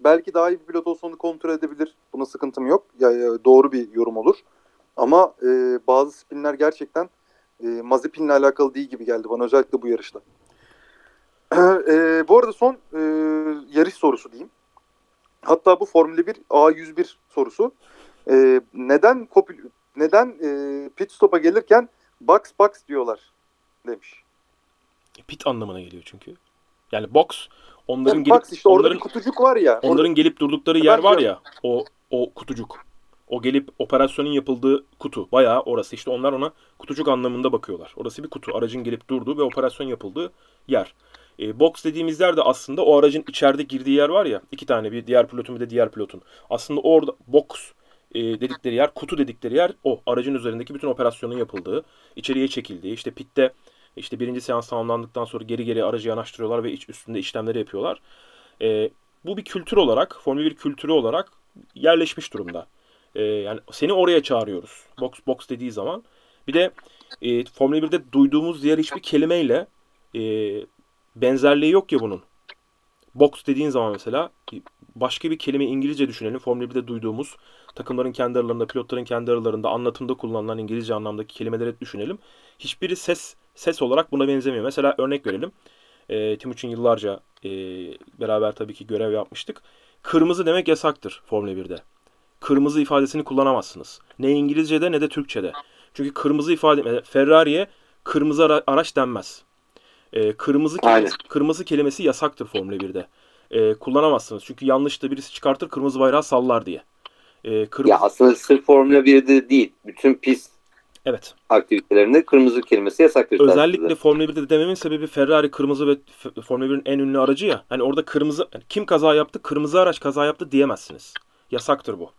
Belki daha iyi bir pilot olsa onu kontrol edebilir. Buna sıkıntım yok. Ya, ya, doğru bir yorum olur. Ama e, bazı spinler gerçekten e, Mazepin'le alakalı değil gibi geldi bana özellikle bu yarışta. e, bu arada son e, yarış sorusu diyeyim. Hatta bu Formula 1 A101 sorusu. E, neden kopil neden e, pit stop'a gelirken box box diyorlar demiş. Pit anlamına geliyor çünkü. Yani box onların Yani gelip box işte orada onların bir kutucuk var ya. onların gelip durdukları yer var diyorum. ya o o kutucuk. O gelip operasyonun yapıldığı kutu. Bayağı orası. İşte onlar ona kutucuk anlamında bakıyorlar. Orası bir kutu. Aracın gelip durduğu ve operasyon yapıldığı yer. E, box dediğimiz yer de aslında o aracın içeride girdiği yer var ya. iki tane bir diğer pilotun bir de diğer pilotun. Aslında orada box e, dedikleri yer, kutu dedikleri yer o. Aracın üzerindeki bütün operasyonun yapıldığı, içeriye çekildiği, işte pitte işte birinci seans tamamlandıktan sonra geri geri aracı yanaştırıyorlar ve iç üstünde işlemleri yapıyorlar. E, bu bir kültür olarak, Formula 1 kültürü olarak yerleşmiş durumda. E, yani seni oraya çağırıyoruz. Box box dediği zaman. Bir de e, Formula 1'de duyduğumuz diğer hiçbir kelimeyle e, benzerliği yok ya bunun. Box dediğin zaman mesela başka bir kelime İngilizce düşünelim. Formula 1'de duyduğumuz takımların kendi aralarında, pilotların kendi aralarında anlatımda kullanılan İngilizce anlamdaki kelimeleri düşünelim. Hiçbiri ses ses olarak buna benzemiyor. Mesela örnek verelim. E, Timuçin yıllarca e, beraber tabii ki görev yapmıştık. Kırmızı demek yasaktır Formula 1'de. Kırmızı ifadesini kullanamazsınız. Ne İngilizce'de ne de Türkçe'de. Çünkü kırmızı ifade Ferrari'ye kırmızı ara- araç denmez. E, kırmızı kelimesi, kırmızı kelimesi yasaktır Formula 1'de. E, kullanamazsınız. Çünkü yanlış da birisi çıkartır kırmızı bayrağı sallar diye. E, kırmızı, Ya aslında sırf Formula 1'de değil. Bütün pist evet. aktivitelerinde kırmızı kelimesi yasaktır. Özellikle aslında. Formula 1'de dememin sebebi Ferrari kırmızı ve Formula 1'in en ünlü aracı ya. Hani orada kırmızı yani kim kaza yaptı? Kırmızı araç kaza yaptı diyemezsiniz. Yasaktır bu.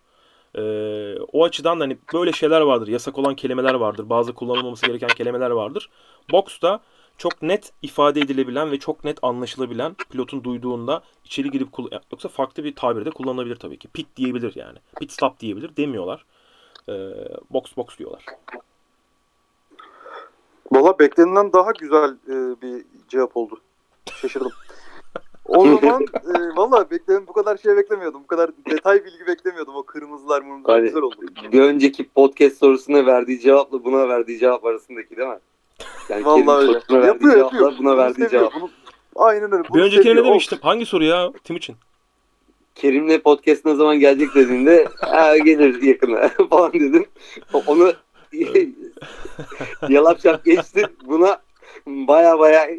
Ee, o açıdan da hani böyle şeyler vardır. Yasak olan kelimeler vardır. Bazı kullanılmaması gereken kelimeler vardır. Box'ta çok net ifade edilebilen ve çok net anlaşılabilen pilotun duyduğunda içeri girip yoksa farklı bir tabirde kullanılabilir tabii ki. Pit diyebilir yani. Pit stop diyebilir demiyorlar. Ee, box box diyorlar. Valla beklenenden daha güzel e, bir cevap oldu. Şaşırdım. O zaman e, valla bekledim bu kadar şey beklemiyordum. Bu kadar detay bilgi beklemiyordum. O kırmızılar mırmızılar güzel oldu. Bir önceki podcast sorusuna verdiği cevapla buna verdiği cevap arasındaki değil mi? Yani Vallahi öyle. Yapıyor cevapla yapıyor. buna Bunu verdiği seviyor. cevap. Bunu, aynen öyle. Bir Bunu öncekine seviyor. ne O- demiştim? Hangi soru ya Timuçin? Kerim'le podcast ne zaman gelecek dediğinde ha, gelir yakına falan dedim. Onu yalap şap geçti. Buna baya baya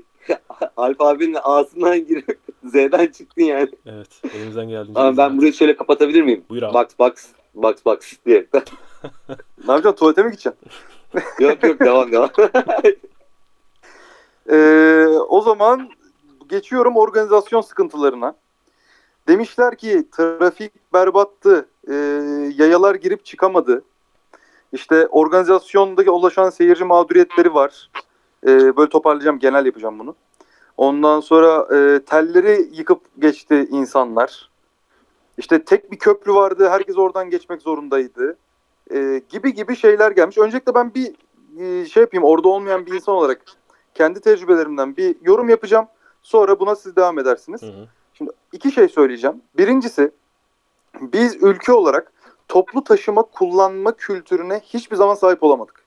Alp abinin ağzından girip Z'den çıktın yani. Evet. Elimizden geldiğince. Ama ben burayı şöyle kapatabilir miyim? Buyur abi. Box box box box diye. Ne yapacaksın? Tuvalete mi gideceksin? Yok yok devam devam. Ee, o zaman geçiyorum organizasyon sıkıntılarına. Demişler ki trafik berbattı, ee, yayalar girip çıkamadı. İşte organizasyondaki ulaşan seyirci mağduriyetleri var. Ee, böyle toparlayacağım, genel yapacağım bunu. Ondan sonra e, telleri yıkıp geçti insanlar. İşte tek bir köprü vardı, herkes oradan geçmek zorundaydı. Ee, gibi gibi şeyler gelmiş. Öncelikle ben bir e, şey yapayım, orada olmayan bir insan olarak kendi tecrübelerimden bir yorum yapacağım. Sonra buna siz devam edersiniz. Hı hı. Şimdi iki şey söyleyeceğim. Birincisi biz ülke olarak toplu taşıma kullanma kültürüne hiçbir zaman sahip olamadık.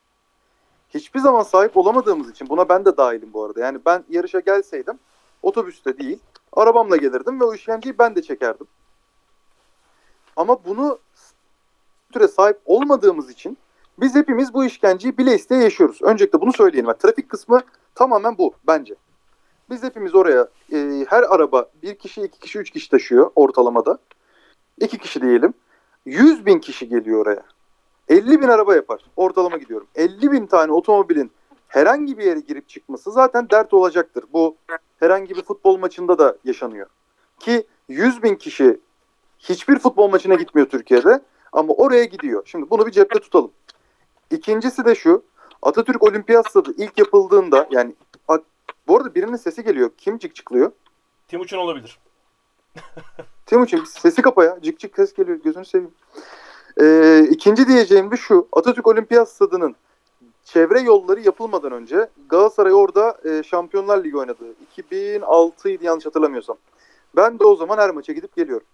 Hiçbir zaman sahip olamadığımız için buna ben de dahilim bu arada. Yani ben yarışa gelseydim otobüste değil arabamla gelirdim ve o işkenceyi ben de çekerdim. Ama bunu süre sahip olmadığımız için biz hepimiz bu işkenceyi bile isteye yaşıyoruz. Öncelikle bunu söyleyelim. Yani trafik kısmı tamamen bu bence. Biz hepimiz oraya e, her araba bir kişi, iki kişi, üç kişi taşıyor ortalamada. İki kişi diyelim. 100 bin kişi geliyor oraya. 50 bin araba yapar. Ortalama gidiyorum. 50 bin tane otomobilin herhangi bir yere girip çıkması zaten dert olacaktır. Bu herhangi bir futbol maçında da yaşanıyor. Ki 100 bin kişi hiçbir futbol maçına gitmiyor Türkiye'de ama oraya gidiyor. Şimdi bunu bir cepte tutalım. İkincisi de şu. Atatürk Olimpiyat Stadı ilk yapıldığında yani bu arada birinin sesi geliyor. Kim cık çıklıyor? Timuçin olabilir. Timuçin sesi kapa ya. Cık cık ses geliyor. Gözünü seveyim. Ee, ikinci diyeceğim bir şu. Atatürk Olimpiyat Stadı'nın çevre yolları yapılmadan önce Galatasaray orada e, Şampiyonlar Ligi oynadı. 2006 idi yanlış hatırlamıyorsam. Ben de o zaman her maça gidip geliyorum.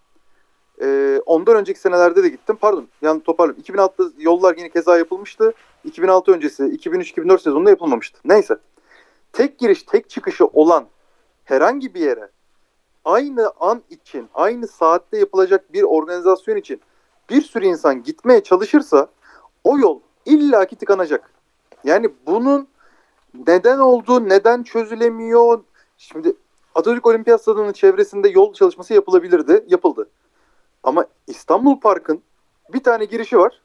Ee, ondan önceki senelerde de gittim. Pardon yani toparlayayım. 2006'da yollar yine keza yapılmıştı. 2006 öncesi 2003-2004 sezonunda yapılmamıştı. Neyse. Tek giriş tek çıkışı olan herhangi bir yere aynı an için, aynı saatte yapılacak bir organizasyon için bir sürü insan gitmeye çalışırsa o yol illaki tıkanacak. Yani bunun neden olduğu, neden çözülemiyor? Şimdi Atatürk Olimpiyat Stadı'nın çevresinde yol çalışması yapılabilirdi, yapıldı. Ama İstanbul Park'ın bir tane girişi var.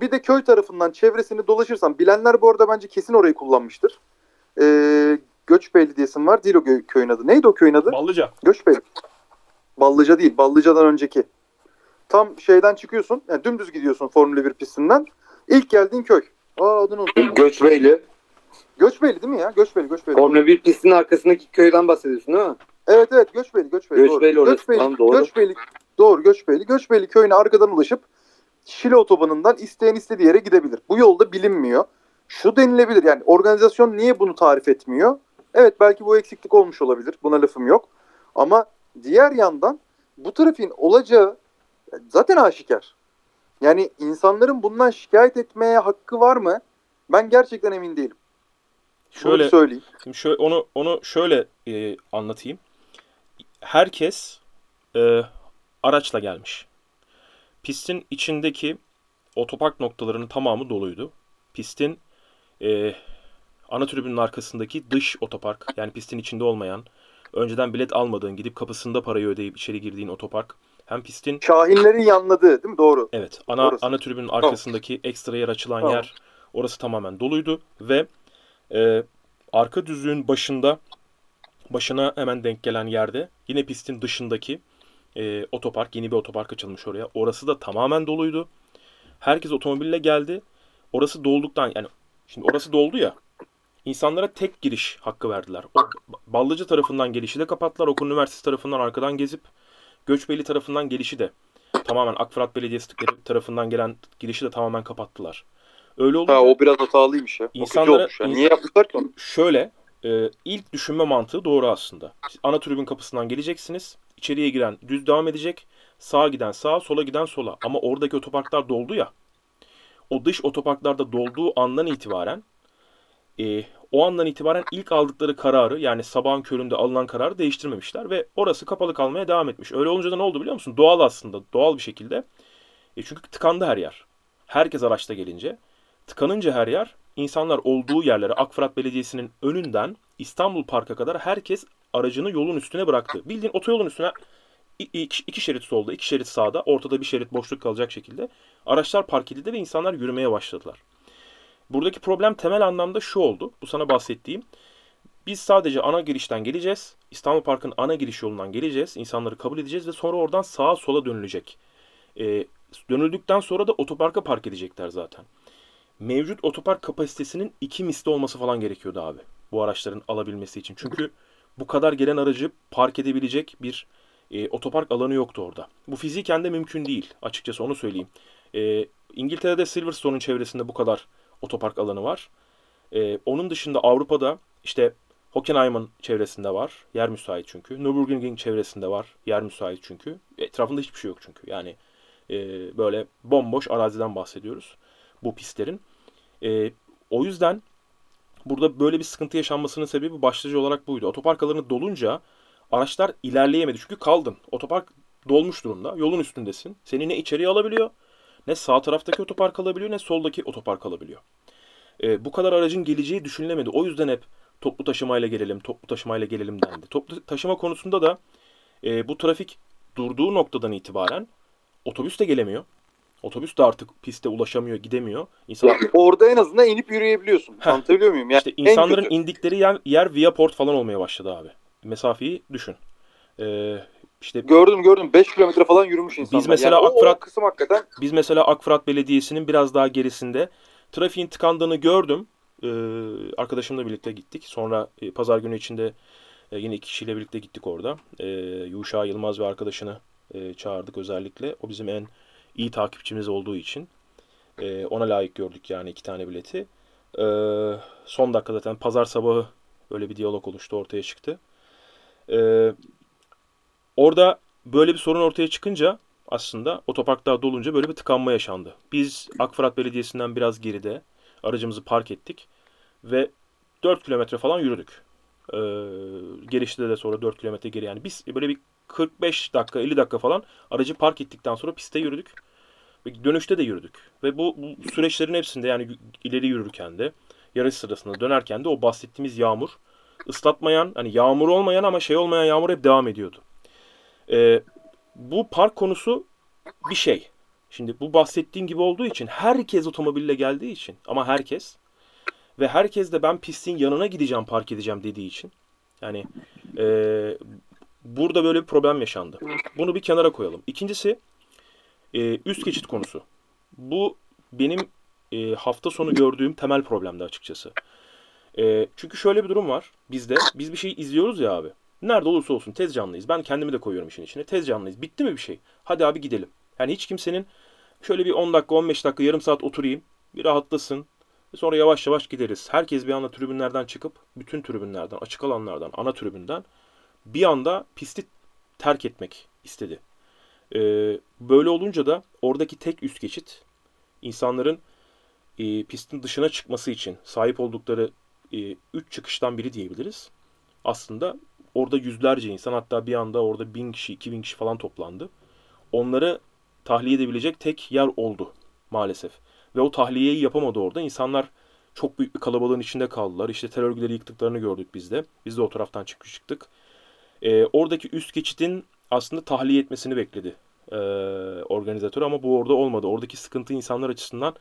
Bir de köy tarafından çevresini dolaşırsan, bilenler bu arada bence kesin orayı kullanmıştır. Ee, Göçbeyli diyesim var. Değil o gö- köyün adı. Neydi o köyün adı? Ballıca. Göçbeyli. Ballıca değil. Ballıca'dan önceki. Tam şeyden çıkıyorsun. Yani dümdüz gidiyorsun Formula 1 pistinden. İlk geldiğin köy. Aa adını unuttum. Göçbeyli. Göçbeyli değil mi ya? Göçbeyli, Göçbeyli. Formula 1 pistinin arkasındaki köyden bahsediyorsun değil mi? Evet evet Göçbeyli, Göçbeyli. Göçbeyli doğru. orası. Göçbeyli, Tamam, doğru. Göçbeyli, doğru Göçbeyli. Göçbeyli köyüne arkadan ulaşıp Şile otobanından isteyen istediği yere gidebilir. Bu yolda bilinmiyor. Şu denilebilir yani organizasyon niye bunu tarif etmiyor? Evet belki bu eksiklik olmuş olabilir. Buna lafım yok. Ama diğer yandan bu trafiğin olacağı zaten aşikar. Yani insanların bundan şikayet etmeye hakkı var mı? Ben gerçekten emin değilim. Bunu Şöyle söyleyeyim. Şimdi şöyle, onu onu şöyle e, anlatayım. Herkes e, araçla gelmiş. Pistin içindeki otopark noktalarının tamamı doluydu. Pistin e, ana tribünün arkasındaki dış otopark yani pistin içinde olmayan, önceden bilet almadığın, gidip kapısında parayı ödeyip içeri girdiğin otopark hem pistin Şahinlerin yanladığı değil mi? Doğru. Evet, ana Orası. ana tribünün arkasındaki ekstra yer açılan Tamam. yer orası tamamen doluydu ve e, arka düzlüğün başında başına hemen denk gelen yerde yine pistin dışındaki e, otopark, yeni bir otopark açılmış oraya. Orası da tamamen doluydu. Herkes otomobille geldi. Orası dolduktan yani şimdi orası doldu ya. İnsanlara tek giriş hakkı verdiler. O Ballıca tarafından gelişi de kapattılar. Okul Üniversitesi tarafından arkadan gezip Göçbeyli tarafından gelişi de tamamen Akfırat Belediyesi tarafından gelen girişi de tamamen kapattılar. Öyle olunca Ha o biraz hatalıymış ya. O kötü İnsanlara- olmuş ya. Niye yapmışlar ki onu? şöyle e, ilk düşünme mantığı doğru aslında. Ana tribün kapısından geleceksiniz. İçeriye giren düz devam edecek. Sağa giden sağa, sola giden sola. Ama oradaki otoparklar doldu ya. O dış otoparklarda dolduğu andan itibaren e, o andan itibaren ilk aldıkları kararı yani sabahın köründe alınan kararı değiştirmemişler ve orası kapalı kalmaya devam etmiş. Öyle olunca da ne oldu biliyor musun? Doğal aslında doğal bir şekilde. E, çünkü tıkandı her yer. Herkes araçta gelince. Tıkanınca her yer insanlar olduğu yerlere Akfırat Belediyesi'nin önünden İstanbul Park'a kadar herkes aracını yolun üstüne bıraktı. Bildiğin otoyolun üstüne iki şerit solda, iki şerit sağda, ortada bir şerit boşluk kalacak şekilde araçlar park edildi ve insanlar yürümeye başladılar. Buradaki problem temel anlamda şu oldu. Bu sana bahsettiğim. Biz sadece ana girişten geleceğiz. İstanbul Park'ın ana giriş yolundan geleceğiz. İnsanları kabul edeceğiz ve sonra oradan sağa sola dönülecek. Ee, dönüldükten sonra da otoparka park edecekler zaten. Mevcut otopark kapasitesinin iki misli olması falan gerekiyordu abi. Bu araçların alabilmesi için. Çünkü bu kadar gelen aracı park edebilecek bir e, otopark alanı yoktu orada. Bu fiziken de mümkün değil. Açıkçası onu söyleyeyim. E, İngiltere'de Silverstone'un çevresinde bu kadar otopark alanı var. E, onun dışında Avrupa'da işte Hockenheim'ın çevresinde var. Yer müsait çünkü. Nürburgring çevresinde var. Yer müsait çünkü. Etrafında hiçbir şey yok çünkü. Yani e, böyle bomboş araziden bahsediyoruz. Bu pistlerin. E, o yüzden burada böyle bir sıkıntı yaşanmasının sebebi başlıca olarak buydu. Otopark alanı dolunca araçlar ilerleyemedi. Çünkü kaldın. Otopark dolmuş durumda. Yolun üstündesin. Seni ne içeriye alabiliyor, ne sağ taraftaki otopark alabiliyor, ne soldaki otopark alabiliyor. E, bu kadar aracın geleceği düşünülemedi. O yüzden hep toplu taşımayla gelelim, toplu taşımayla gelelim dendi. Toplu taşıma konusunda da e, bu trafik durduğu noktadan itibaren otobüs de gelemiyor. Otobüs de artık piste ulaşamıyor, gidemiyor. İnsanlar Orada en azından inip yürüyebiliyorsun. Heh. Anlatabiliyor muyum? Yani İşte insanların kötü. indikleri yer, yer Viaport falan olmaya başladı abi. Mesafeyi düşün. Ee, işte Gördüm gördüm 5 kilometre falan yürümüş insanlar. mesela yani Akfırat- o kısım hakikaten biz mesela Akfırat Belediyesi'nin biraz daha gerisinde trafiğin tıkandığını gördüm. Ee, arkadaşımla birlikte gittik. Sonra e, pazar günü içinde e, yine iki kişiyle birlikte gittik orada. E, Yuşa Yılmaz ve arkadaşını e, çağırdık özellikle. O bizim en iyi takipçimiz olduğu için. E, ona layık gördük yani iki tane bileti. E, son dakika zaten pazar sabahı öyle bir diyalog oluştu ortaya çıktı. E, orada böyle bir sorun ortaya çıkınca aslında otoparklar dolunca böyle bir tıkanma yaşandı. Biz Akfırat Belediyesi'nden biraz geride aracımızı park ettik ve 4 kilometre falan yürüdük. Ee, gelişte de sonra 4 kilometre geri yani biz böyle bir 45 dakika 50 dakika falan aracı park ettikten sonra piste yürüdük. Dönüşte de yürüdük. Ve bu, bu süreçlerin hepsinde yani ileri yürürken de yarış sırasında dönerken de o bahsettiğimiz yağmur ıslatmayan hani yağmur olmayan ama şey olmayan yağmur hep devam ediyordu. Ee, bu park konusu bir şey. Şimdi bu bahsettiğim gibi olduğu için herkes otomobille geldiği için ama herkes ve herkes de ben pistin yanına gideceğim park edeceğim dediği için yani e, burada böyle bir problem yaşandı. Bunu bir kenara koyalım. İkincisi e, üst geçit konusu. Bu benim e, hafta sonu gördüğüm temel problemdi açıkçası. E, çünkü şöyle bir durum var bizde. Biz bir şey izliyoruz ya abi. Nerede olursa olsun tez canlıyız. Ben kendimi de koyuyorum işin içine. Tez canlıyız. Bitti mi bir şey? Hadi abi gidelim. Yani hiç kimsenin şöyle bir 10 dakika, 15 dakika, yarım saat oturayım. Bir rahatlasın. Sonra yavaş yavaş gideriz. Herkes bir anda tribünlerden çıkıp bütün tribünlerden, açık alanlardan, ana tribünden bir anda pisti terk etmek istedi. Ee, böyle olunca da oradaki tek üst geçit insanların e, pistin dışına çıkması için sahip oldukları 3 çıkıştan biri diyebiliriz. Aslında orada yüzlerce insan hatta bir anda orada bin kişi, iki bin kişi falan toplandı. Onları tahliye edebilecek tek yer oldu maalesef. Ve o tahliyeyi yapamadı orada. İnsanlar çok büyük bir kalabalığın içinde kaldılar. İşte terör örgütleri yıktıklarını gördük biz de. Biz de o taraftan çıkmış çıktık. Ee, oradaki üst geçitin aslında tahliye etmesini bekledi ee, organizatör ama bu orada olmadı. Oradaki sıkıntı insanlar açısından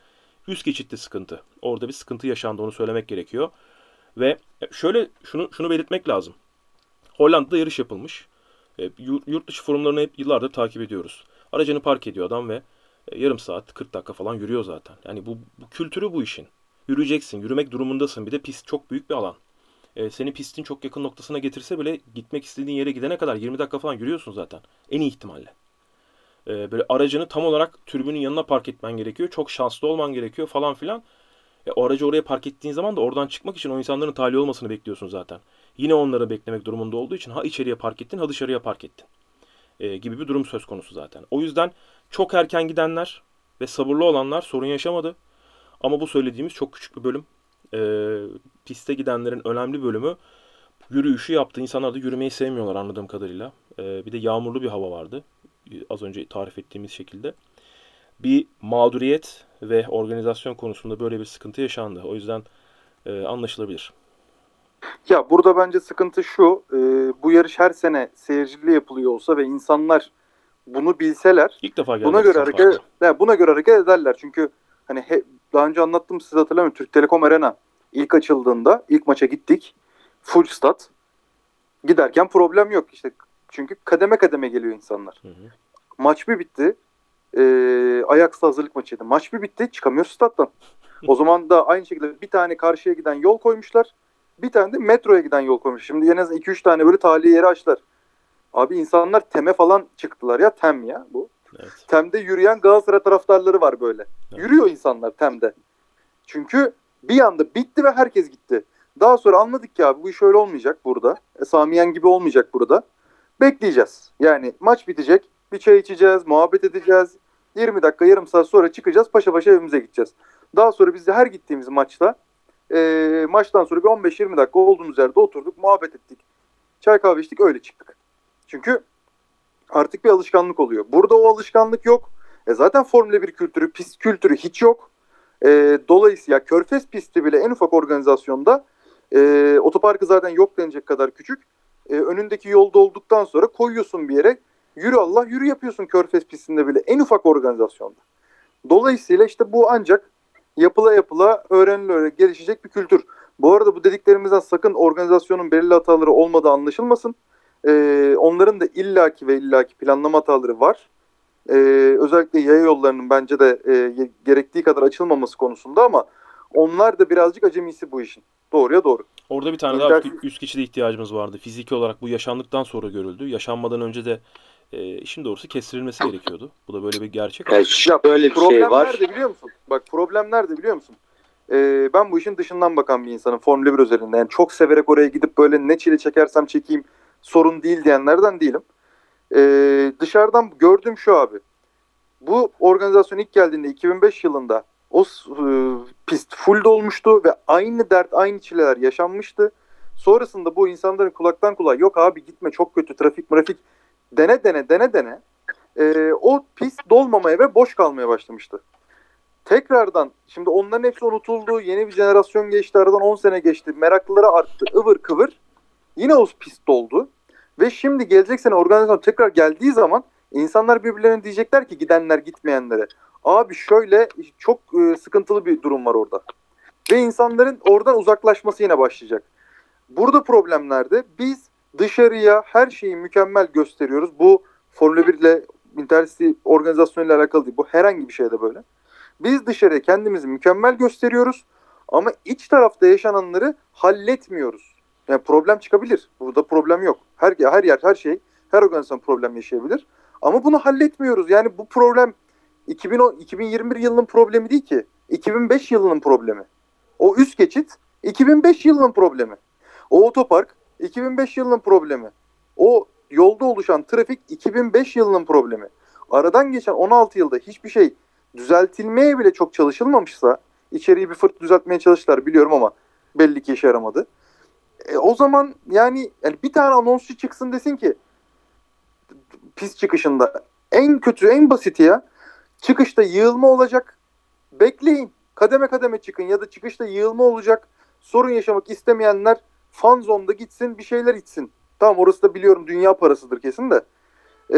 üst geçitte sıkıntı. Orada bir sıkıntı yaşandı onu söylemek gerekiyor. Ve şöyle şunu şunu belirtmek lazım. Hollanda'da yarış yapılmış. E, yurt dışı forumlarını hep yıllardır takip ediyoruz. Aracını park ediyor adam ve e, yarım saat 40 dakika falan yürüyor zaten. Yani bu, bu kültürü bu işin. Yürüyeceksin, yürümek durumundasın. Bir de pist çok büyük bir alan. E, seni pistin çok yakın noktasına getirse bile gitmek istediğin yere gidene kadar 20 dakika falan yürüyorsun zaten. En iyi ihtimalle. E, böyle aracını tam olarak tribünün yanına park etmen gerekiyor. Çok şanslı olman gerekiyor falan filan. E, o aracı oraya park ettiğin zaman da oradan çıkmak için o insanların tahliye olmasını bekliyorsun zaten. Yine onları beklemek durumunda olduğu için ha içeriye park ettin ha dışarıya park ettin. E, gibi bir durum söz konusu zaten. O yüzden çok erken gidenler ve sabırlı olanlar sorun yaşamadı. Ama bu söylediğimiz çok küçük bir bölüm. E, piste gidenlerin önemli bölümü yürüyüşü yaptı. İnsanlar da yürümeyi sevmiyorlar anladığım kadarıyla. E, bir de yağmurlu bir hava vardı. E, Az önce tarif ettiğimiz şekilde. Bir mağduriyet ve organizasyon konusunda böyle bir sıkıntı yaşandı. O yüzden e, anlaşılabilir. Ya burada bence sıkıntı şu. e, bu yarış her sene seyircili yapılıyor olsa ve insanlar bunu bilseler İlk defa buna göre hareket ya buna göre hareket ederler. Çünkü hani he- daha önce anlattım size hatırlamıyorum. Türk Telekom Arena ilk açıldığında ilk maça gittik. Full stat. Giderken problem yok işte. Çünkü kademe kademe geliyor insanlar. Hı hı. Maç bir bitti. E, Ajax'la hazırlık maçıydı. Maç bir bitti. Çıkamıyoruz stat'tan. O zaman da aynı şekilde bir tane karşıya giden yol koymuşlar. Bir tane de metroya giden yol koymuş. Şimdi en az 2-3 tane böyle tali yeri açtılar. Abi insanlar teme falan çıktılar ya. Tem ya bu. Evet. Tem'de yürüyen Galatasaray taraftarları var böyle. Evet. Yürüyor insanlar Tem'de. Çünkü bir anda bitti ve herkes gitti. Daha sonra anladık ki abi bu iş öyle olmayacak burada. E, Samiyen gibi olmayacak burada. Bekleyeceğiz. Yani maç bitecek. Bir çay içeceğiz, muhabbet edeceğiz. 20 dakika, yarım saat sonra çıkacağız. Paşa paşa evimize gideceğiz. Daha sonra biz de her gittiğimiz maçta e, maçtan sonra bir 15-20 dakika olduğumuz yerde oturduk, muhabbet ettik. Çay kahve içtik, öyle çıktık. Çünkü artık bir alışkanlık oluyor. Burada o alışkanlık yok. E zaten Formula 1 kültürü, pist kültürü hiç yok. E, dolayısıyla Körfez pisti bile en ufak organizasyonda e, otoparkı zaten yok denecek kadar küçük. E, önündeki yolda olduktan sonra koyuyorsun bir yere. Yürü Allah yürü yapıyorsun Körfez pistinde bile en ufak organizasyonda. Dolayısıyla işte bu ancak yapıla yapıla öğrenile öğrenile gelişecek bir kültür. Bu arada bu dediklerimizden sakın organizasyonun belirli hataları olmadığı anlaşılmasın. Ee, onların da illaki ve illaki planlama hataları var. Ee, özellikle yaya yollarının bence de e, gerektiği kadar açılmaması konusunda ama onlar da birazcık acemisi bu işin. Doğruya doğru. Orada bir tane daha İnternet- üst geçide ihtiyacımız vardı. Fiziki olarak bu yaşandıktan sonra görüldü. Yaşanmadan önce de e, işin doğrusu kestirilmesi gerekiyordu. Bu da böyle bir gerçek. Yani şöyle bir problem şey var. nerede biliyor musun? Bak problem nerede biliyor musun? Ee, ben bu işin dışından bakan bir insanım Formula 1 özelinde. Yani çok severek oraya gidip böyle ne çile çekersem çekeyim sorun değil diyenlerden değilim. Ee, dışarıdan gördüğüm şu abi. Bu organizasyon ilk geldiğinde 2005 yılında o e, pist full dolmuştu ve aynı dert aynı çileler yaşanmıştı. Sonrasında bu insanların kulaktan kulağa yok abi gitme çok kötü trafik trafik dene dene dene dene e, o pist dolmamaya ve boş kalmaya başlamıştı. Tekrardan şimdi onların hepsi unutuldu. Yeni bir jenerasyon geçti. Aradan 10 sene geçti. Meraklıları arttı. ıvır kıvır. Yine o pist doldu. Ve şimdi gelecek sene organizasyon tekrar geldiği zaman insanlar birbirlerine diyecekler ki gidenler gitmeyenlere. Abi şöyle çok e, sıkıntılı bir durum var orada. Ve insanların oradan uzaklaşması yine başlayacak. Burada problem nerede? Biz dışarıya her şeyi mükemmel gösteriyoruz. Bu Formula 1 ile Intercity organizasyonuyla alakalı değil. Bu herhangi bir şeyde böyle. Biz dışarıya kendimizi mükemmel gösteriyoruz ama iç tarafta yaşananları halletmiyoruz. Yani problem çıkabilir. Burada problem yok. Her her yer her şey her organizasyon problem yaşayabilir. Ama bunu halletmiyoruz. Yani bu problem 2010 2021 yılının problemi değil ki. 2005 yılının problemi. O üst geçit 2005 yılının problemi. O otopark 2005 yılının problemi. O yolda oluşan trafik 2005 yılının problemi. Aradan geçen 16 yılda hiçbir şey düzeltilmeye bile çok çalışılmamışsa içeriği bir fırt düzeltmeye çalıştılar biliyorum ama belli ki işe yaramadı. E, o zaman yani, yani bir tane anonsçu çıksın desin ki pis çıkışında en kötü en basiti ya çıkışta yığılma olacak bekleyin kademe kademe çıkın ya da çıkışta yığılma olacak sorun yaşamak istemeyenler fan zonda gitsin bir şeyler içsin. Tamam orası da biliyorum dünya parasıdır kesin de. Ee,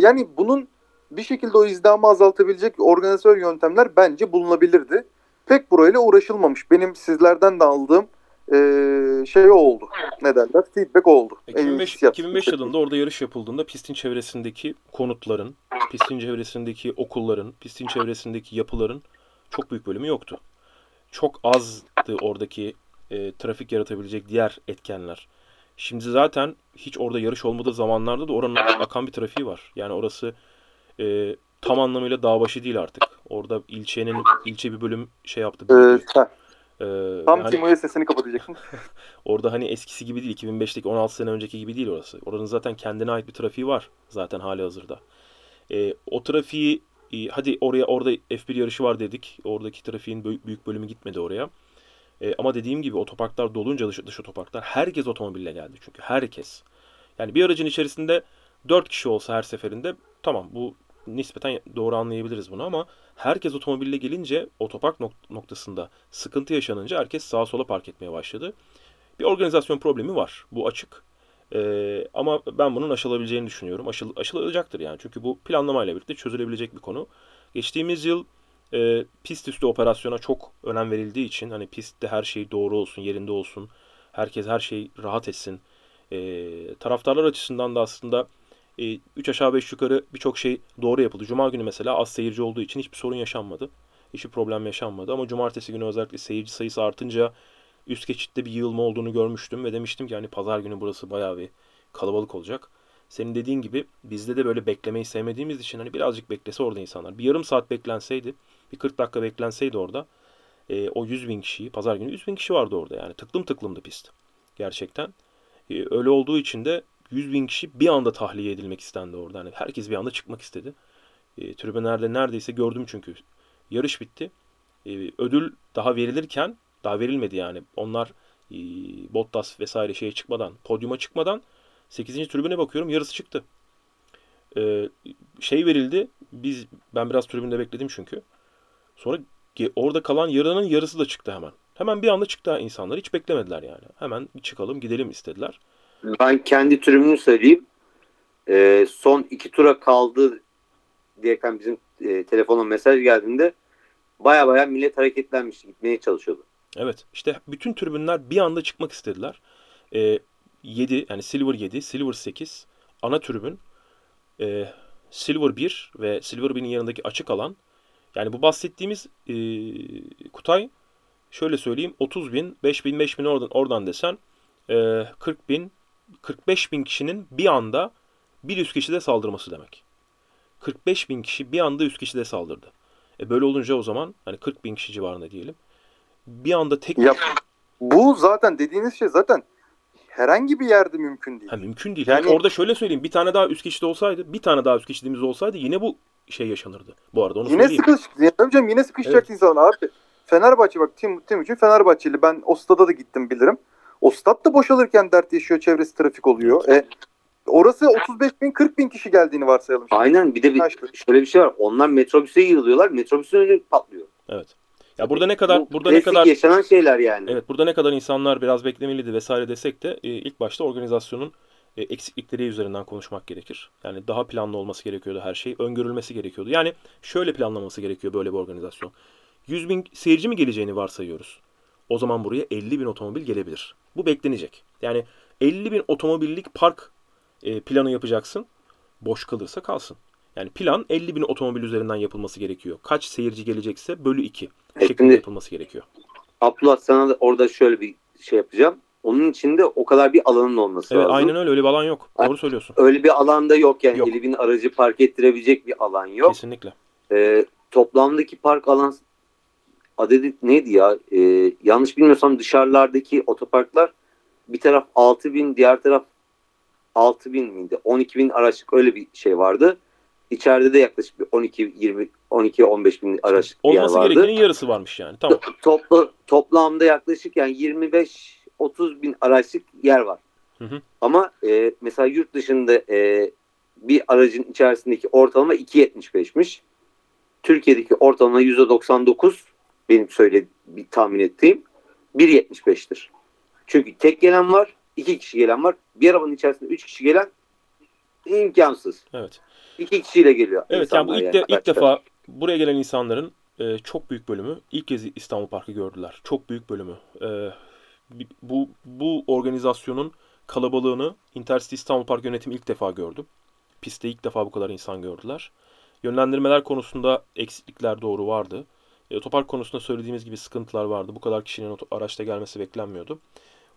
yani bunun bir şekilde o izdihamı azaltabilecek organizasyon yöntemler bence bulunabilirdi. Pek burayla uğraşılmamış. Benim sizlerden de aldığım ee, şey oldu. Ne derler? Feedback oldu. En 2005, hissiyat. 2005 yılında orada yarış yapıldığında pistin çevresindeki konutların, pistin çevresindeki okulların, pistin çevresindeki yapıların çok büyük bölümü yoktu. Çok azdı oradaki e, trafik yaratabilecek diğer etkenler. Şimdi zaten hiç orada yarış olmadığı zamanlarda da oranın akan bir trafiği var. Yani orası e, tam anlamıyla dağ başı değil artık. Orada ilçenin ilçe bir bölüm şey yaptı. Ee, Ee, tam yani- Timo'ya sesini kapatacaksın. Orada hani eskisi gibi değil. 2005'teki 16 sene önceki gibi değil orası. Oranın zaten kendine ait bir trafiği var zaten hali hazırda. Ee, o trafiği e, hadi oraya orada F1 yarışı var dedik. Oradaki trafiğin büyük bölümü gitmedi oraya. E, ama dediğim gibi otoparklar dolunca dış, dış otoparklar herkes otomobille geldi çünkü herkes. Yani bir aracın içerisinde 4 kişi olsa her seferinde tamam bu nispeten doğru anlayabiliriz bunu ama herkes otomobille gelince otopark nok- noktasında sıkıntı yaşanınca herkes sağa sola park etmeye başladı. Bir organizasyon problemi var. Bu açık. Ee, ama ben bunun aşılabileceğini düşünüyorum. Aşıl, aşılacaktır yani. Çünkü bu planlamayla birlikte çözülebilecek bir konu. Geçtiğimiz yıl e, pist üstü operasyona çok önem verildiği için hani pistte her şey doğru olsun, yerinde olsun. Herkes her şey rahat etsin. E, taraftarlar açısından da aslında 3 aşağı 5 yukarı birçok şey doğru yapıldı. Cuma günü mesela az seyirci olduğu için hiçbir sorun yaşanmadı. Hiçbir problem yaşanmadı ama cumartesi günü özellikle seyirci sayısı artınca üst geçitte bir yığılma olduğunu görmüştüm ve demiştim ki hani pazar günü burası bayağı bir kalabalık olacak. Senin dediğin gibi bizde de böyle beklemeyi sevmediğimiz için hani birazcık beklese orada insanlar. Bir yarım saat beklenseydi, bir 40 dakika beklenseydi orada e, o 100 bin kişiyi, pazar günü 100 bin kişi vardı orada yani. Tıklım tıklımdı pist. Gerçekten. E, öyle olduğu için de 100 bin kişi bir anda tahliye edilmek istendi orada. Yani herkes bir anda çıkmak istedi. E, tribünlerde neredeyse gördüm çünkü. Yarış bitti. E, ödül daha verilirken, daha verilmedi yani. Onlar e, Bottas vesaire şeye çıkmadan, podyuma çıkmadan 8. tribüne bakıyorum yarısı çıktı. E, şey verildi. Biz ben biraz tribünde bekledim çünkü. Sonra orada kalan yarının yarısı da çıktı hemen. Hemen bir anda çıktı insanlar. Hiç beklemediler yani. Hemen çıkalım gidelim istediler. Ben kendi türümünü söyleyeyim. Ee, son iki tura kaldı diyerekten bizim e, telefona mesaj geldiğinde baya baya millet hareketlenmiş gitmeye çalışıyordu. Evet işte bütün tribünler bir anda çıkmak istediler. Ee, 7 yani Silver 7, Silver 8 ana tribün. Ee, Silver 1 ve Silver 1'in yanındaki açık alan. Yani bu bahsettiğimiz e, Kutay şöyle söyleyeyim 30 bin, 5 bin, 5 bin oradan, oradan desen e, 40 bin, 45 bin kişinin bir anda bir üst kişide saldırması demek. 45 bin kişi bir anda üst kişide saldırdı. E böyle olunca o zaman hani 40 bin kişi civarında diyelim. Bir anda tek Ya bu zaten dediğiniz şey zaten herhangi bir yerde mümkün değil. Ha, mümkün değil. Yani- orada şöyle söyleyeyim. Bir tane daha üst geçidi olsaydı, bir tane daha üst geçidimiz olsaydı yine bu şey yaşanırdı. Bu arada onu Yine söyleyeyim. sıkış, hocam yine sıkışacak insanlar abi. Fenerbahçe bak Tim, Timuçin Fenerbahçeli. Ben o stada da gittim bilirim. O stat da boşalırken dert yaşıyor. Çevresi trafik oluyor. E, orası 35 bin 40 bin kişi geldiğini varsayalım. şimdi. Aynen bir de bir, şöyle bir şey var. Onlar metrobüse yığılıyorlar. Metrobüsün önü patlıyor. Evet. Ya burada ne kadar Bu burada ne kadar yaşanan şeyler yani. Evet burada ne kadar insanlar biraz beklemeliydi vesaire desek de e, ilk başta organizasyonun e, eksiklikleri üzerinden konuşmak gerekir. Yani daha planlı olması gerekiyordu her şey. Öngörülmesi gerekiyordu. Yani şöyle planlaması gerekiyor böyle bir organizasyon. 100 bin seyirci mi geleceğini varsayıyoruz. O zaman buraya 50 bin otomobil gelebilir. Bu beklenecek. Yani 50 bin otomobillik park e, planı yapacaksın. Boş kalırsa kalsın. Yani plan 50 bin otomobil üzerinden yapılması gerekiyor. Kaç seyirci gelecekse bölü 2 E, şeklinde yapılması gerekiyor. Abdullah sana da orada şöyle bir şey yapacağım. Onun içinde o kadar bir alanın olması Evet lazım. aynen öyle öyle bir alan yok. Doğru söylüyorsun. Öyle bir alanda yok yani Yok. 50 bin aracı park ettirebilecek bir alan yok. Kesinlikle. Ee, toplamdaki park alan adedi neydi ya? Ee, yanlış bilmiyorsam dışarılardaki otoparklar bir taraf 6 bin diğer taraf 6 bin miydi? 12 bin araçlık öyle bir şey vardı. İçeride de yaklaşık bir 12 20 12 15 bin araçlık bir yer Olması vardı. gerekenin yarısı varmış yani. Tamam. Topla, toplamda yaklaşık yani 25-30 bin araçlık yer var. Hı hı. Ama e, mesela yurt dışında e, bir aracın içerisindeki ortalama 2.75'miş. Türkiye'deki ortalama %99 benim söyle bir tahmin ettiğim 1.75'tir. Çünkü tek gelen var, iki kişi gelen var. Bir arabanın içerisinde üç kişi gelen imkansız. Evet. İki kişiyle geliyor. Evet yani bu ilk, de, ilk araçlar. defa buraya gelen insanların e, çok büyük bölümü ilk kez İstanbul Parkı gördüler. Çok büyük bölümü. E, bu bu organizasyonun kalabalığını Intercity İstanbul Park yönetimi ilk defa gördü. Pistte ilk defa bu kadar insan gördüler. Yönlendirmeler konusunda eksiklikler doğru vardı. E, otopark konusunda söylediğimiz gibi sıkıntılar vardı. Bu kadar kişinin araçta gelmesi beklenmiyordu.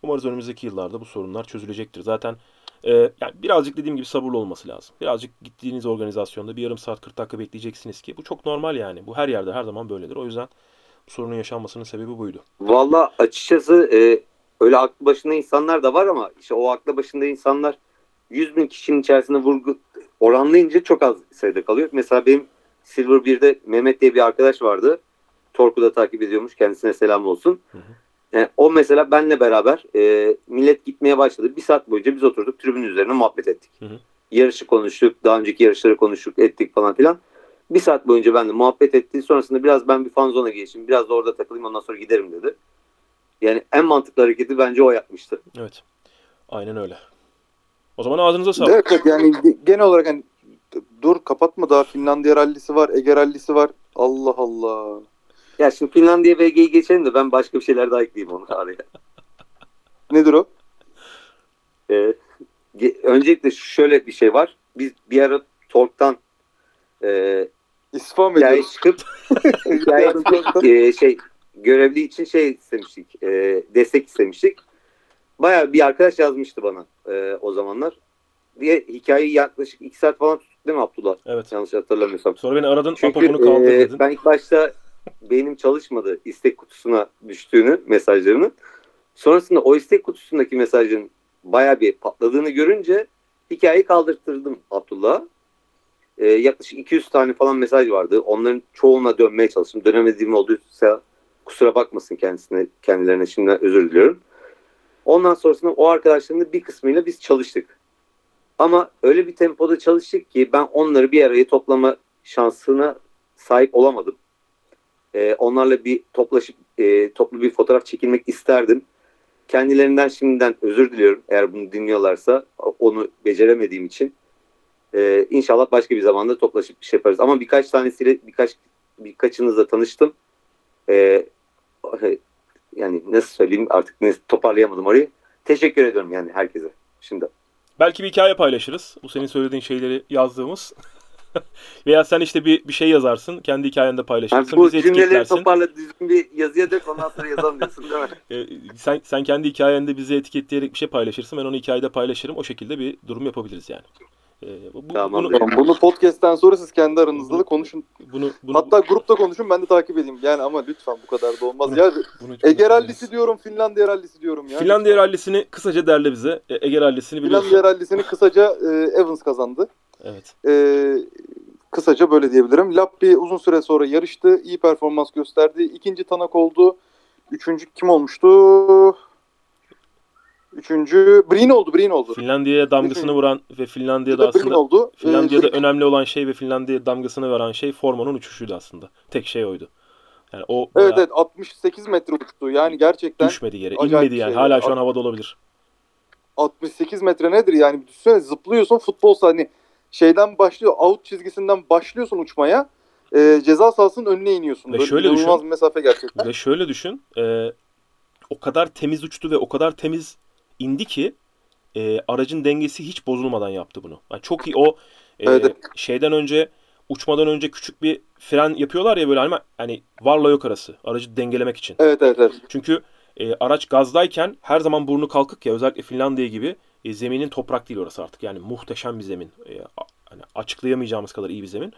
Umarız önümüzdeki yıllarda bu sorunlar çözülecektir. Zaten e, yani birazcık dediğim gibi sabırlı olması lazım. Birazcık gittiğiniz organizasyonda bir yarım saat 40 dakika bekleyeceksiniz ki bu çok normal yani. Bu her yerde her zaman böyledir. O yüzden bu sorunun yaşanmasının sebebi buydu. Valla açıkçası e, öyle aklı başında insanlar da var ama işte o aklı başında insanlar 100 bin kişinin içerisinde vurgu oranlayınca çok az sayıda kalıyor. Mesela benim Silver 1'de Mehmet diye bir arkadaş vardı. Torku'da takip ediyormuş. Kendisine selam olsun. Hı hı. Yani o mesela benle beraber e, millet gitmeye başladı. Bir saat boyunca biz oturduk tribün üzerine muhabbet ettik. Hı hı. Yarışı konuştuk. Daha önceki yarışları konuştuk ettik falan filan. Bir saat boyunca benle muhabbet etti. Sonrasında biraz ben bir fan zona geçeyim. Biraz da orada takılayım ondan sonra giderim dedi. Yani en mantıklı hareketi bence o yapmıştı. Evet. Aynen öyle. O zaman ağzınıza sağlık. Evet, evet yani genel olarak hani dur kapatma daha Finlandiya rallisi var, Ege rallisi var. Allah Allah. Ya şimdi Finlandiya VG'yi geçelim de ben başka bir şeyler daha ekleyeyim onu araya. Nedir o? Ee, öncelikle şöyle bir şey var. Biz bir ara Tork'tan e, İstifa mı ediyoruz? çıkıp hikaye çıkıp, e, şey görevli için şey istemiştik. e, destek istemiştik. Bayağı bir arkadaş yazmıştı bana e, o zamanlar. Diye hikayeyi yaklaşık 2 saat falan tuttuk değil mi Abdullah? Evet. Yanlış hatırlamıyorsam. Sonra beni aradın. Çünkü bunu kaldır e, dedin. ben ilk başta beynim çalışmadı istek kutusuna düştüğünü mesajlarının. Sonrasında o istek kutusundaki mesajın bayağı bir patladığını görünce hikayeyi kaldırttırdım Abdullah'a. E, yaklaşık 200 tane falan mesaj vardı. Onların çoğuna dönmeye çalıştım. Dönemediğim olduysa kusura bakmasın kendisine, kendilerine şimdiden özür diliyorum. Ondan sonrasında o arkadaşlarımın bir kısmıyla biz çalıştık. Ama öyle bir tempoda çalıştık ki ben onları bir araya toplama şansına sahip olamadım. Ee, onlarla bir toplaşıp e, toplu bir fotoğraf çekilmek isterdim. Kendilerinden şimdiden özür diliyorum eğer bunu dinliyorlarsa onu beceremediğim için. Ee, inşallah başka bir zamanda toplaşıp bir şey yaparız. Ama birkaç tanesiyle birkaç birkaçınızla tanıştım. Ee, yani nasıl söyleyeyim artık ne, toparlayamadım orayı. Teşekkür ediyorum yani herkese. Şimdi Belki bir hikaye paylaşırız. Bu senin söylediğin şeyleri yazdığımız. Veya sen işte bir, bir şey yazarsın. Kendi hikayende Yani paylaşırsın. bu bizi cümleleri toparla düzgün bir yazıya dök ondan sonra yazalım diyorsun değil mi? Ee, sen, sen kendi hikayende bizi etiketleyerek bir şey paylaşırsın. Ben onu hikayede paylaşırım. O şekilde bir durum yapabiliriz yani. Ee, bu, Tamam. Bunu, Tamam, bunu podcast'ten sonra siz kendi aranızda da konuşun. bunu, bunu, Hatta grupta konuşun ben de takip edeyim. Yani ama lütfen bu kadar da olmaz. Ya bunu- Ege bunu- rallisi diyorum, Finlandiya rallisi diyorum ya. Finlandiya rallisini kısaca derle bize. E, Ege rallisini biliyorsun. Finlandiya rallisini kısaca e, Evans kazandı. Evet. E, kısaca böyle diyebilirim. Lappi uzun süre sonra yarıştı. iyi performans gösterdi. İkinci Tanak oldu. Üçüncü kim olmuştu? Üçüncü Breen oldu. Breen oldu. Finlandiya'ya damgasını Üçüncü- vuran ve Finlandiya'da aslında oldu. Finlandiya'da kırk- önemli olan şey ve Finlandiya'ya damgasını veren şey Forman'ın uçuşuydu aslında. Tek şey oydu. Yani o Evet bayağı evet 68 metre uçtu. Yani gerçekten düşmedi yere. inmedi yani. şey. Hala şu an havada olabilir. 68 metre nedir yani? Düşünsene zıplıyorsun futbol hani şeyden başlıyor out çizgisinden başlıyorsun uçmaya. e, ceza sahasının önüne iniyorsun. Ve Böyle şöyle inanılmaz düşün. bir mesafe gerçekten. Ve şöyle düşün. e, o kadar temiz uçtu ve o kadar temiz indi ki e, aracın dengesi hiç bozulmadan yaptı bunu. Yani çok iyi o e, Evet, evet. şeyden önce uçmadan önce küçük bir fren yapıyorlar ya böyle hani, hani varla yok arası. Aracı dengelemek için. Evet evet evet. Çünkü e, araç gazdayken her zaman burnu kalkık ya özellikle Finlandiya gibi e, zeminin toprak değil orası artık. Yani muhteşem bir zemin. E, hani açıklayamayacağımız kadar iyi bir zemin.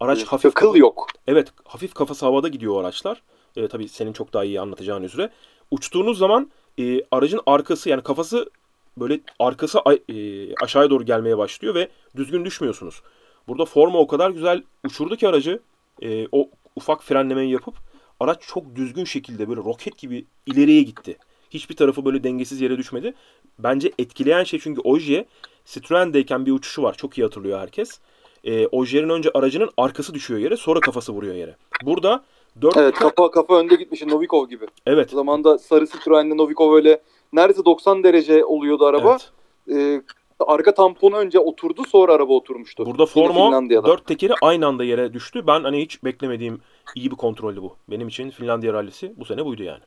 Araç hafif kıl yok. Evet, hafif kafası havada gidiyor o araçlar. E, tabii senin çok daha iyi anlatacağın üzere. Uçtuğunuz zaman e, aracın arkası yani kafası böyle arkası e, aşağıya doğru gelmeye başlıyor ve düzgün düşmüyorsunuz. Burada forma o kadar güzel uçurdu ki aracı e, o ufak frenlemeyi yapıp araç çok düzgün şekilde böyle roket gibi ileriye gitti. Hiçbir tarafı böyle dengesiz yere düşmedi. Bence etkileyen şey çünkü Ogier Citroen'deyken bir uçuşu var. Çok iyi hatırlıyor herkes. E, Ogier'in önce aracının arkası düşüyor yere sonra kafası vuruyor yere. Burada 4 Evet kafa kafa önde gitmiş Novikov gibi. evet. O zamanda sarı Citroen'le Novikov öyle neredeyse 90 derece oluyordu araba. evet. E, arka tamponu önce oturdu sonra araba oturmuştu. Burada Formo Finlandiya'da. 4 tekeri aynı anda yere düştü. Ben hani hiç beklemediğim iyi bir kontroldü bu. Benim için Finlandiya rallisi bu sene buydu yani.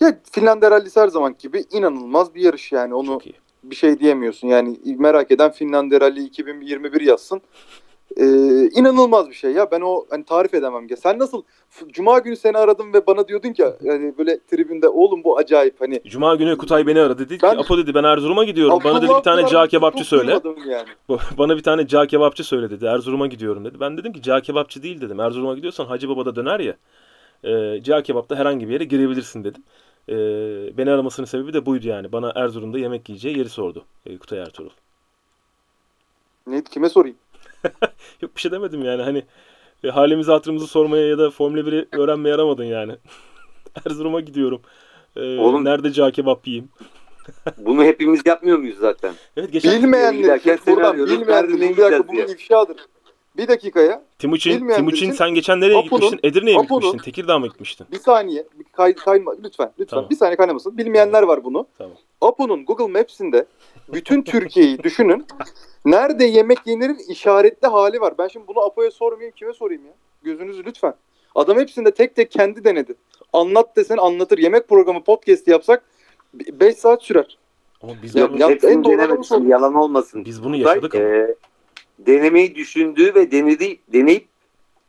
Ya Finlandiya rallisi her zaman gibi inanılmaz bir yarış yani onu bir şey diyemiyorsun. Yani merak eden Finlandiya Rally 2021 yazsın. Ee, inanılmaz bir şey ya. Ben o hani tarif edemem. Ya sen nasıl Cuma günü seni aradım ve bana diyordun ki yani böyle tribünde oğlum bu acayip hani Cuma günü Kutay beni aradı. Dedi ki Apo dedi ben Erzurum'a gidiyorum. Bana dedi bir tane cağ kebapçı söyle. Yani. Bana bir tane cağ kebapçı söyle dedi. Erzurum'a gidiyorum dedi. Ben dedim ki cağ kebapçı değil dedim. Erzurum'a gidiyorsan Hacı Baba'da döner ya. E, cağ kebapta herhangi bir yere girebilirsin dedim. E, beni aramasının sebebi de buydu yani. Bana Erzurum'da yemek yiyeceği yeri sordu. E, Kutay Ertuğrul. Ne, kime sorayım? Yok bir şey demedim yani hani e, halimizi hatırımızı sormaya ya da Formula 1'i öğrenmeye aramadın yani. Erzurum'a gidiyorum. Ee, Oğlum- Nerede cağ kebap yiyeyim? Bunu hepimiz yapmıyor muyuz zaten? Evet geçen Bilmeyenler buradan bilmeyenler bir dakika yiyeceğiz bu diye. bir ifşadır. Bir dakikaya Timuçin, Timuçin sen geçen nereye Apo'nun- gitmiştin? Edirne'ye Apo'nun- gitmiştin? Tekirdağ mı gitmiştin? bir saniye bir kay, kayma lütfen lütfen Tamam. bir saniye kaynamasın. Bilmeyenler var bunu. Tamam. Apo'nun Google Maps'inde bütün Türkiye'yi düşünün. Nerede yemek yenirin işaretli hali var. Ben şimdi bunu Apo'ya sormayayım kime sorayım ya? Gözünüzü lütfen. Adam hepsinde tek tek kendi denedi. Anlat desen anlatır. Yemek programı podcast yapsak 5 saat sürer. Ama biz Ya- bunu, ya- en doğru. Yalan olmasın. biz bunu yaşadık ama. Ee, denemeyi düşündüğü ve denedi, deneyip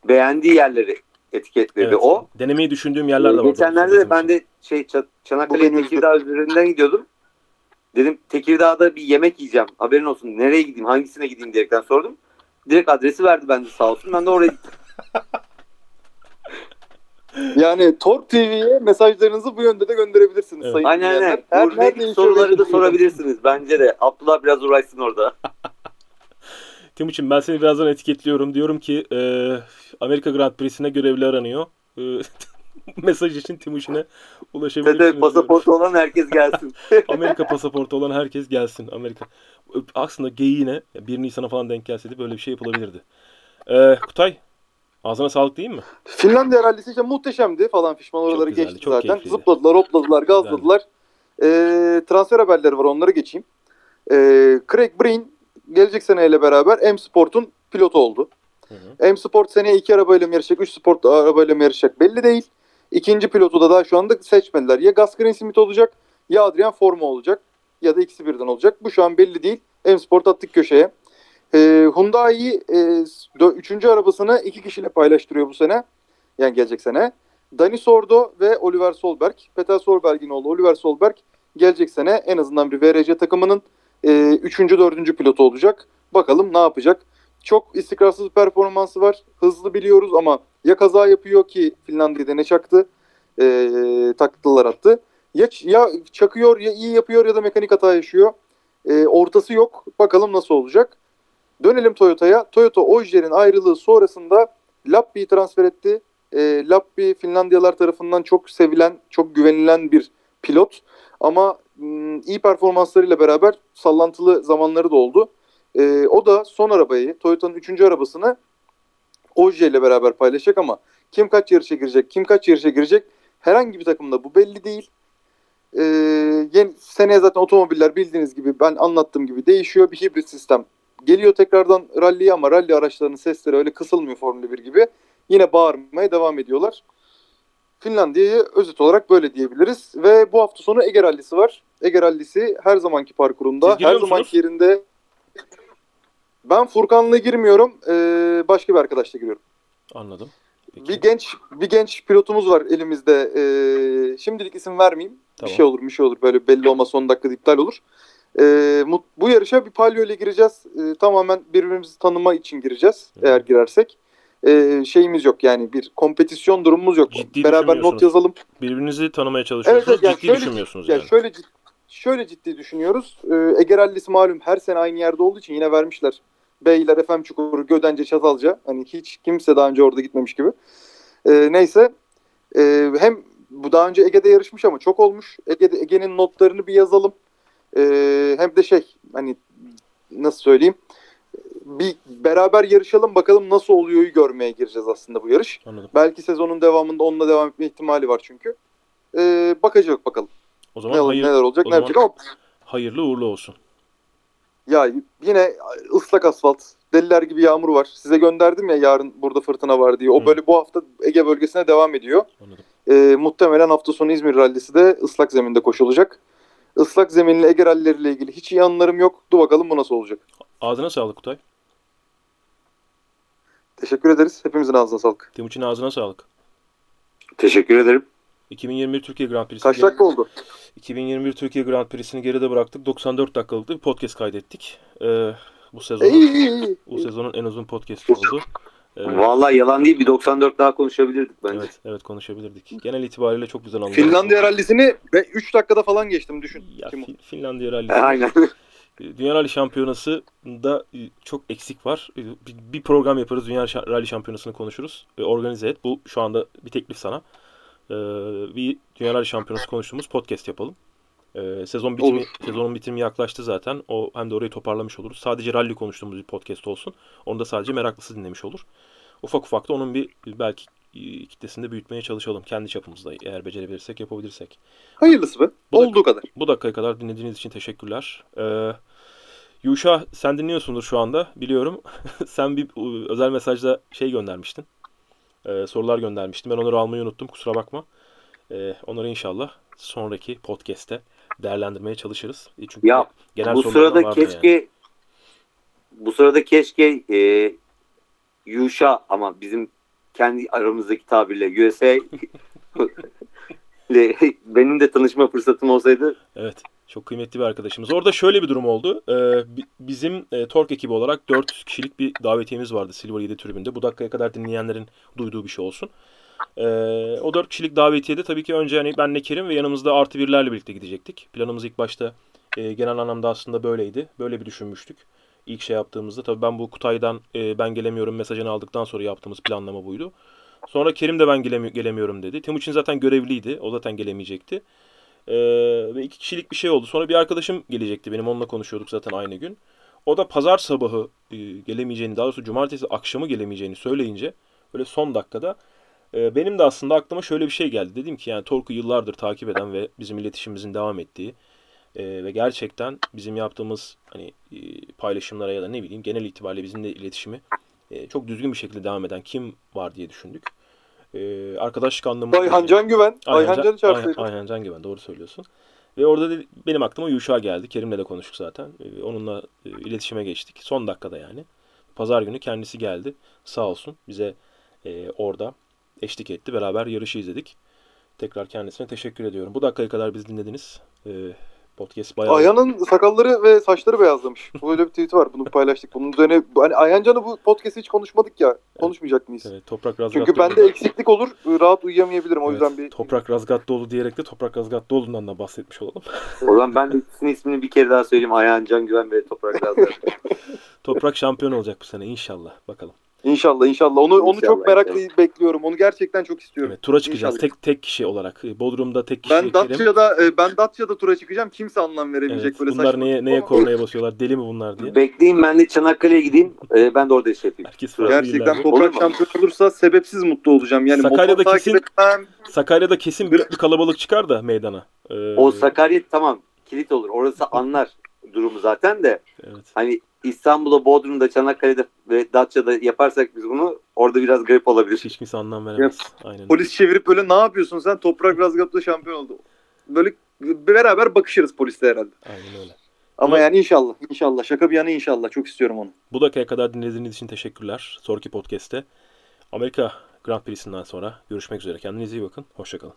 beğendiği yerleri etiketledi. Evet. O Denemeyi düşündüğüm yerler de var. Geçenlerde de ben de şey Çanakkale Tekirdağ üzerinden gidiyordum. Dedim Tekirdağ'da bir yemek yiyeceğim. Haberin olsun. Nereye gideyim, hangisine gideyim diyerekten sordum. Direkt adresi verdi bende sağ olsun. Ben de oraya gittim. Yani Tork TV'ye mesajlarınızı bu yönde de gönderebilirsiniz Evet. sayın Aynen aynen. Her Buradaki nerede soruları da sorabilirsiniz bence de. Abdullah biraz uğraşsın orada. Timuçin ben seni birazdan etiketliyorum. Diyorum ki e, Amerika Grand Prix'sine görevli aranıyor. E, mesaj için Timuçin'e ulaşabilirsiniz. Diyorum. pasaportu olan herkes gelsin. Amerika pasaportu olan herkes gelsin. Amerika. Aslında geyiğine 1 Nisan'a falan denk gelseydi böyle bir şey yapılabilirdi. E, Kutay ağzına sağlık değil mi? Finlandiya rallisi işte muhteşemdi falan fişman oraları güzeldi, geçti çok zaten. keyifliydi. Zıpladılar, hopladılar, gazladılar. Ee, transfer haberleri var onları geçeyim. Ee, Craig Breen gelecek seneyle beraber M Sport'un pilotu oldu. Hı hı. M Sport seneye iki arabayla mı yarışacak, üç sport arabayla mı yarışacak belli değil. İkinci pilotu da daha şu anda seçmediler. Ya Gus Greensmith olacak ya Adrian Forma olacak ya da ikisi birden olacak. Bu şu an belli değil. M Sport attık köşeye. Ee, Hyundai e, üçüncü arabasını iki kişiyle paylaştırıyor bu sene. Yani gelecek sene. Dani Sordo ve Oliver Solberg. Peter Solberg'in oğlu Oliver Solberg gelecek sene en azından bir VRC takımının e, üçüncü, dördüncü pilotu olacak. Bakalım ne yapacak. Çok istikrarsız performansı var. Hızlı biliyoruz ama ya kaza yapıyor ki Finlandiya'da ne çaktı? E, taktılar attı. Ya, ya çakıyor ya iyi yapıyor ya da mekanik hata yaşıyor. E, ortası yok. Bakalım nasıl olacak. Dönelim Toyota'ya. Toyota Ogier'in ayrılığı sonrasında Lappi'yi transfer etti. E, Lappi Finlandiyalar tarafından çok sevilen, çok güvenilen bir pilot. Ama iyi performanslarıyla beraber sallantılı zamanları da oldu. E, o da son arabayı, Toyota'nın 3. arabasını Ogier ile beraber paylaşacak ama kim kaç yarışa girecek, kim kaç yarışa girecek herhangi bir takımda bu belli değil. E, yeni, seneye zaten otomobiller bildiğiniz gibi ben anlattığım gibi değişiyor. Bir hibrit sistem geliyor tekrardan rally'ye ama rally araçlarının sesleri öyle kısılmıyor Formula 1 gibi. Yine bağırmaya devam ediyorlar. Finlandiya'yı özet olarak böyle diyebiliriz. Ve bu hafta sonu Ege Rally'si var. Ege Rally'si her zamanki parkurunda, her musunuz? zamanki yerinde. Ben Furkan'la girmiyorum. ee, başka bir arkadaşla giriyorum. Anladım. Peki. Bir genç bir genç pilotumuz var elimizde. Ee, şimdilik isim vermeyeyim. Tamam. Bir şey olur, bir şey olur. Böyle belli olmaz son dakikada iptal olur. Ee, bu yarışa bir palyo ile gireceğiz. Ee, tamamen birbirimizi tanıma için gireceğiz. Hı. Eğer girersek. Ee, şeyimiz yok yani bir kompetisyon durumumuz yok. Ciddi Beraber not yazalım. Birbirinizi tanımaya çalışıyorsunuz. Evet, evet, yani ciddi şöyle- düşünmüyorsunuz Yani yani. şöyle şöyle ciddi düşünüyoruz. Ee, Ege Rally'si malum her sene aynı yerde olduğu için yine vermişler. Beyler, Efem Çukuru, Gödence, Çatalca. Hani hiç kimse daha önce orada gitmemiş gibi. Ee, neyse. Ee, hem bu daha önce Ege'de yarışmış ama çok olmuş. Ege'de Ege'nin notlarını bir yazalım. Ee, hem de şey hani nasıl söyleyeyim bir beraber yarışalım bakalım nasıl oluyor'yu görmeye gireceğiz aslında bu yarış. Anladım. Belki sezonun devamında onunla devam etme ihtimali var çünkü. Ee, bakacak bakalım. O Ne zaman olur, hayır, neler olacak ne yapacak ama hayırlı uğurlu olsun. ya yine ıslak asfalt. Deliler gibi yağmur var. Size gönderdim ya yarın burada fırtına var diye. O Hı. böyle bu hafta Ege bölgesine devam ediyor. Anladım. Ee, muhtemelen hafta sonu İzmir rallisi de ıslak zeminde koşulacak. Islak zeminli Ege rallileriyle ilgili hiç iyi anılarım yok. Dur bakalım bu nasıl olacak. Ağzına sağlık Kutay. Teşekkür ederiz. Hepimizin ağzına sağlık. Timuçin ağzına sağlık. Teşekkür ederim. 2021 Türkiye Grand Prix'si. Kaç dakika oldu? 2021 Türkiye Grand Prix'sini geride bıraktık. 94 dakikalık da bir podcast kaydettik. Ee, bu sezonun, bu sezonun en uzun podcast'i oldu. Ee, Vallahi yalan değil bir 94 daha konuşabilirdik bence. evet, evet konuşabilirdik. Genel itibariyle çok güzel anılar. Finlandiya rallisini 3 dakikada falan geçtim düşün. Ya, Kim? Fin- Finlandiya Rallisi. Aynen. Dünya Rally Şampiyonası da e, çok eksik var. E, Bir, program yaparız. Dünya Rally Şampiyonası'nı konuşuruz. Organize et. Bu şu anda bir teklif sana. e, bir Dünya Rally Şampiyonası konuştuğumuz podcast yapalım. Sezon bitimi, Olur. sezonun bitimi yaklaştı zaten. O hem de orayı toparlamış oluruz. Sadece rally konuştuğumuz bir podcast olsun. Onu da sadece meraklısı dinlemiş olur. Ufak ufak da onun bir belki e, kitlesini de büyütmeye çalışalım. Kendi çapımızda eğer becerebilirsek, yapabilirsek. Hayırlısı be. Bu Olduğu kadar. Bu dakikaya kadar dinlediğiniz için teşekkürler. Ee, Yuşa sen dinliyorsundur şu anda biliyorum. sen bir özel mesajda şey göndermiştin. Ee, sorular göndermiştin. Ben onları almayı unuttum kusura bakma. Ee, onları inşallah sonraki podcast'te değerlendirmeye çalışırız. E, Çünkü Ya, genel bu sırada keşke yani. bu sırada keşke e, Yuşa ama bizim kendi aramızdaki tabirle USA benim de tanışma fırsatım olsaydı Evet. Çok kıymetli bir arkadaşımız. Orada şöyle bir durum oldu. Ee, bi- bizim e, Tork ekibi olarak 4 kişilik bir davetiyemiz vardı Silver 7 tribünde. Bu dakikaya kadar dinleyenlerin duyduğu bir şey olsun. Ee, o 4 kişilik davetiyede tabii ki önce hani benle Kerim ve yanımızda artı birlerle birlikte gidecektik. Planımız ilk başta e, genel anlamda aslında böyleydi. Böyle bir düşünmüştük. İlk şey yaptığımızda tabii ben bu Kutay'dan e, ben gelemiyorum mesajını aldıktan sonra yaptığımız planlama buydu. Sonra Kerim de ben gelemi- gelemiyorum dedi. Timuçin zaten görevliydi. O zaten gelemeyecekti. Ee, ve iki kişilik bir şey oldu. Sonra bir arkadaşım gelecekti. Benim onunla konuşuyorduk zaten aynı gün. O da pazar sabahı e, gelemeyeceğini, daha doğrusu cumartesi akşamı gelemeyeceğini söyleyince böyle son dakikada e, benim de aslında aklıma şöyle bir şey geldi. Dedim ki yani Torku yıllardır takip eden ve bizim iletişimimizin devam ettiği e, ve gerçekten bizim yaptığımız hani e, paylaşımlara ya da ne bileyim genel itibariyle bizimle iletişimi e, çok düzgün bir şekilde devam eden kim var diye düşündük. E, arkadaşlık anlamında Ayhan Can Güven. Ayhan Ayhan, çağırsaydık. Ayhan Can Güven doğru söylüyorsun. Ve orada da benim aklıma Yuşa geldi. Kerim'le de konuştuk zaten. Ee, Onunla e, iletişime geçtik. Son dakikada yani. Pazar günü kendisi geldi. Sağ olsun bize e, orada eşlik etti. Beraber yarışı izledik. Tekrar kendisine teşekkür ediyorum. Bu dakikaya kadar biz dinlediniz. Ee, podcast bayağı... Ayhan'ın sakalları ve saçları beyazlamış. Böyle bir tweet var. Bunu paylaştık. Bunun üzerine hani Ayhan Can'ı bu podcast'te hiç konuşmadık ya. Konuşmayacak mıyız? Evet, toprak Razgatlıoğlu. Çünkü bende eksiklik olur. Rahat uyuyamayabilirim. O Evet, yüzden bir Toprak Razgatlıoğlu diyerek de Toprak Razgatlıoğlu'ndan da bahsetmiş olalım. o zaman ben de ikisinin ismini bir kere daha söyleyeyim. Ayhan Can Güven ve Toprak Razgat. Toprak şampiyon olacak bu sene inşallah. Bakalım. İnşallah inşallah. Onu onu İnşallah, çok meraklı bekliyorum. Onu gerçekten çok istiyorum. Evet, tura çıkacağız. İnşallah. Tek tek kişi olarak. Bodrum'da tek kişi. Ben. Datça'da e, ben Datça'da tura çıkacağım. Kimse anlam veremeyecek Evet, böyle bunlar saçma. neye, neye Ama kornaya basıyorlar? Deli mi bunlar diye. Bekleyin ben de Çanakkale'ye gideyim. E, ben de orada iş yapayım. Herkes Gerçekten yerlerde. toprak şampiyon olursa sebepsiz mutlu olacağım. Yani Sakarya'da kesin- etmem. Sakarya'da kesin büyük bir kalabalık çıkar da meydana. Ee, O Sakarya tamam kilit olur. Orası anlar durumu zaten de. evet. Hani İstanbul'da, Bodrum'da, Çanakkale'de ve Datça'da yaparsak biz bunu orada biraz garip olabilir. Hiç kimse anlam veremez. Aynen. Polis çevirip böyle ne yapıyorsun sen? Toprak Razgat'ta şampiyon oldu. Böyle beraber bakışırız polisle herhalde. Aynen öyle. Ama Evet. yani inşallah. inşallah. Şaka bir yana inşallah. Çok istiyorum onu. Bu dakikaya kadar dinlediğiniz için teşekkürler. Sonraki podcast'te Amerika Grand Prix'sinden sonra görüşmek üzere. Kendinize iyi bakın. Hoşçakalın.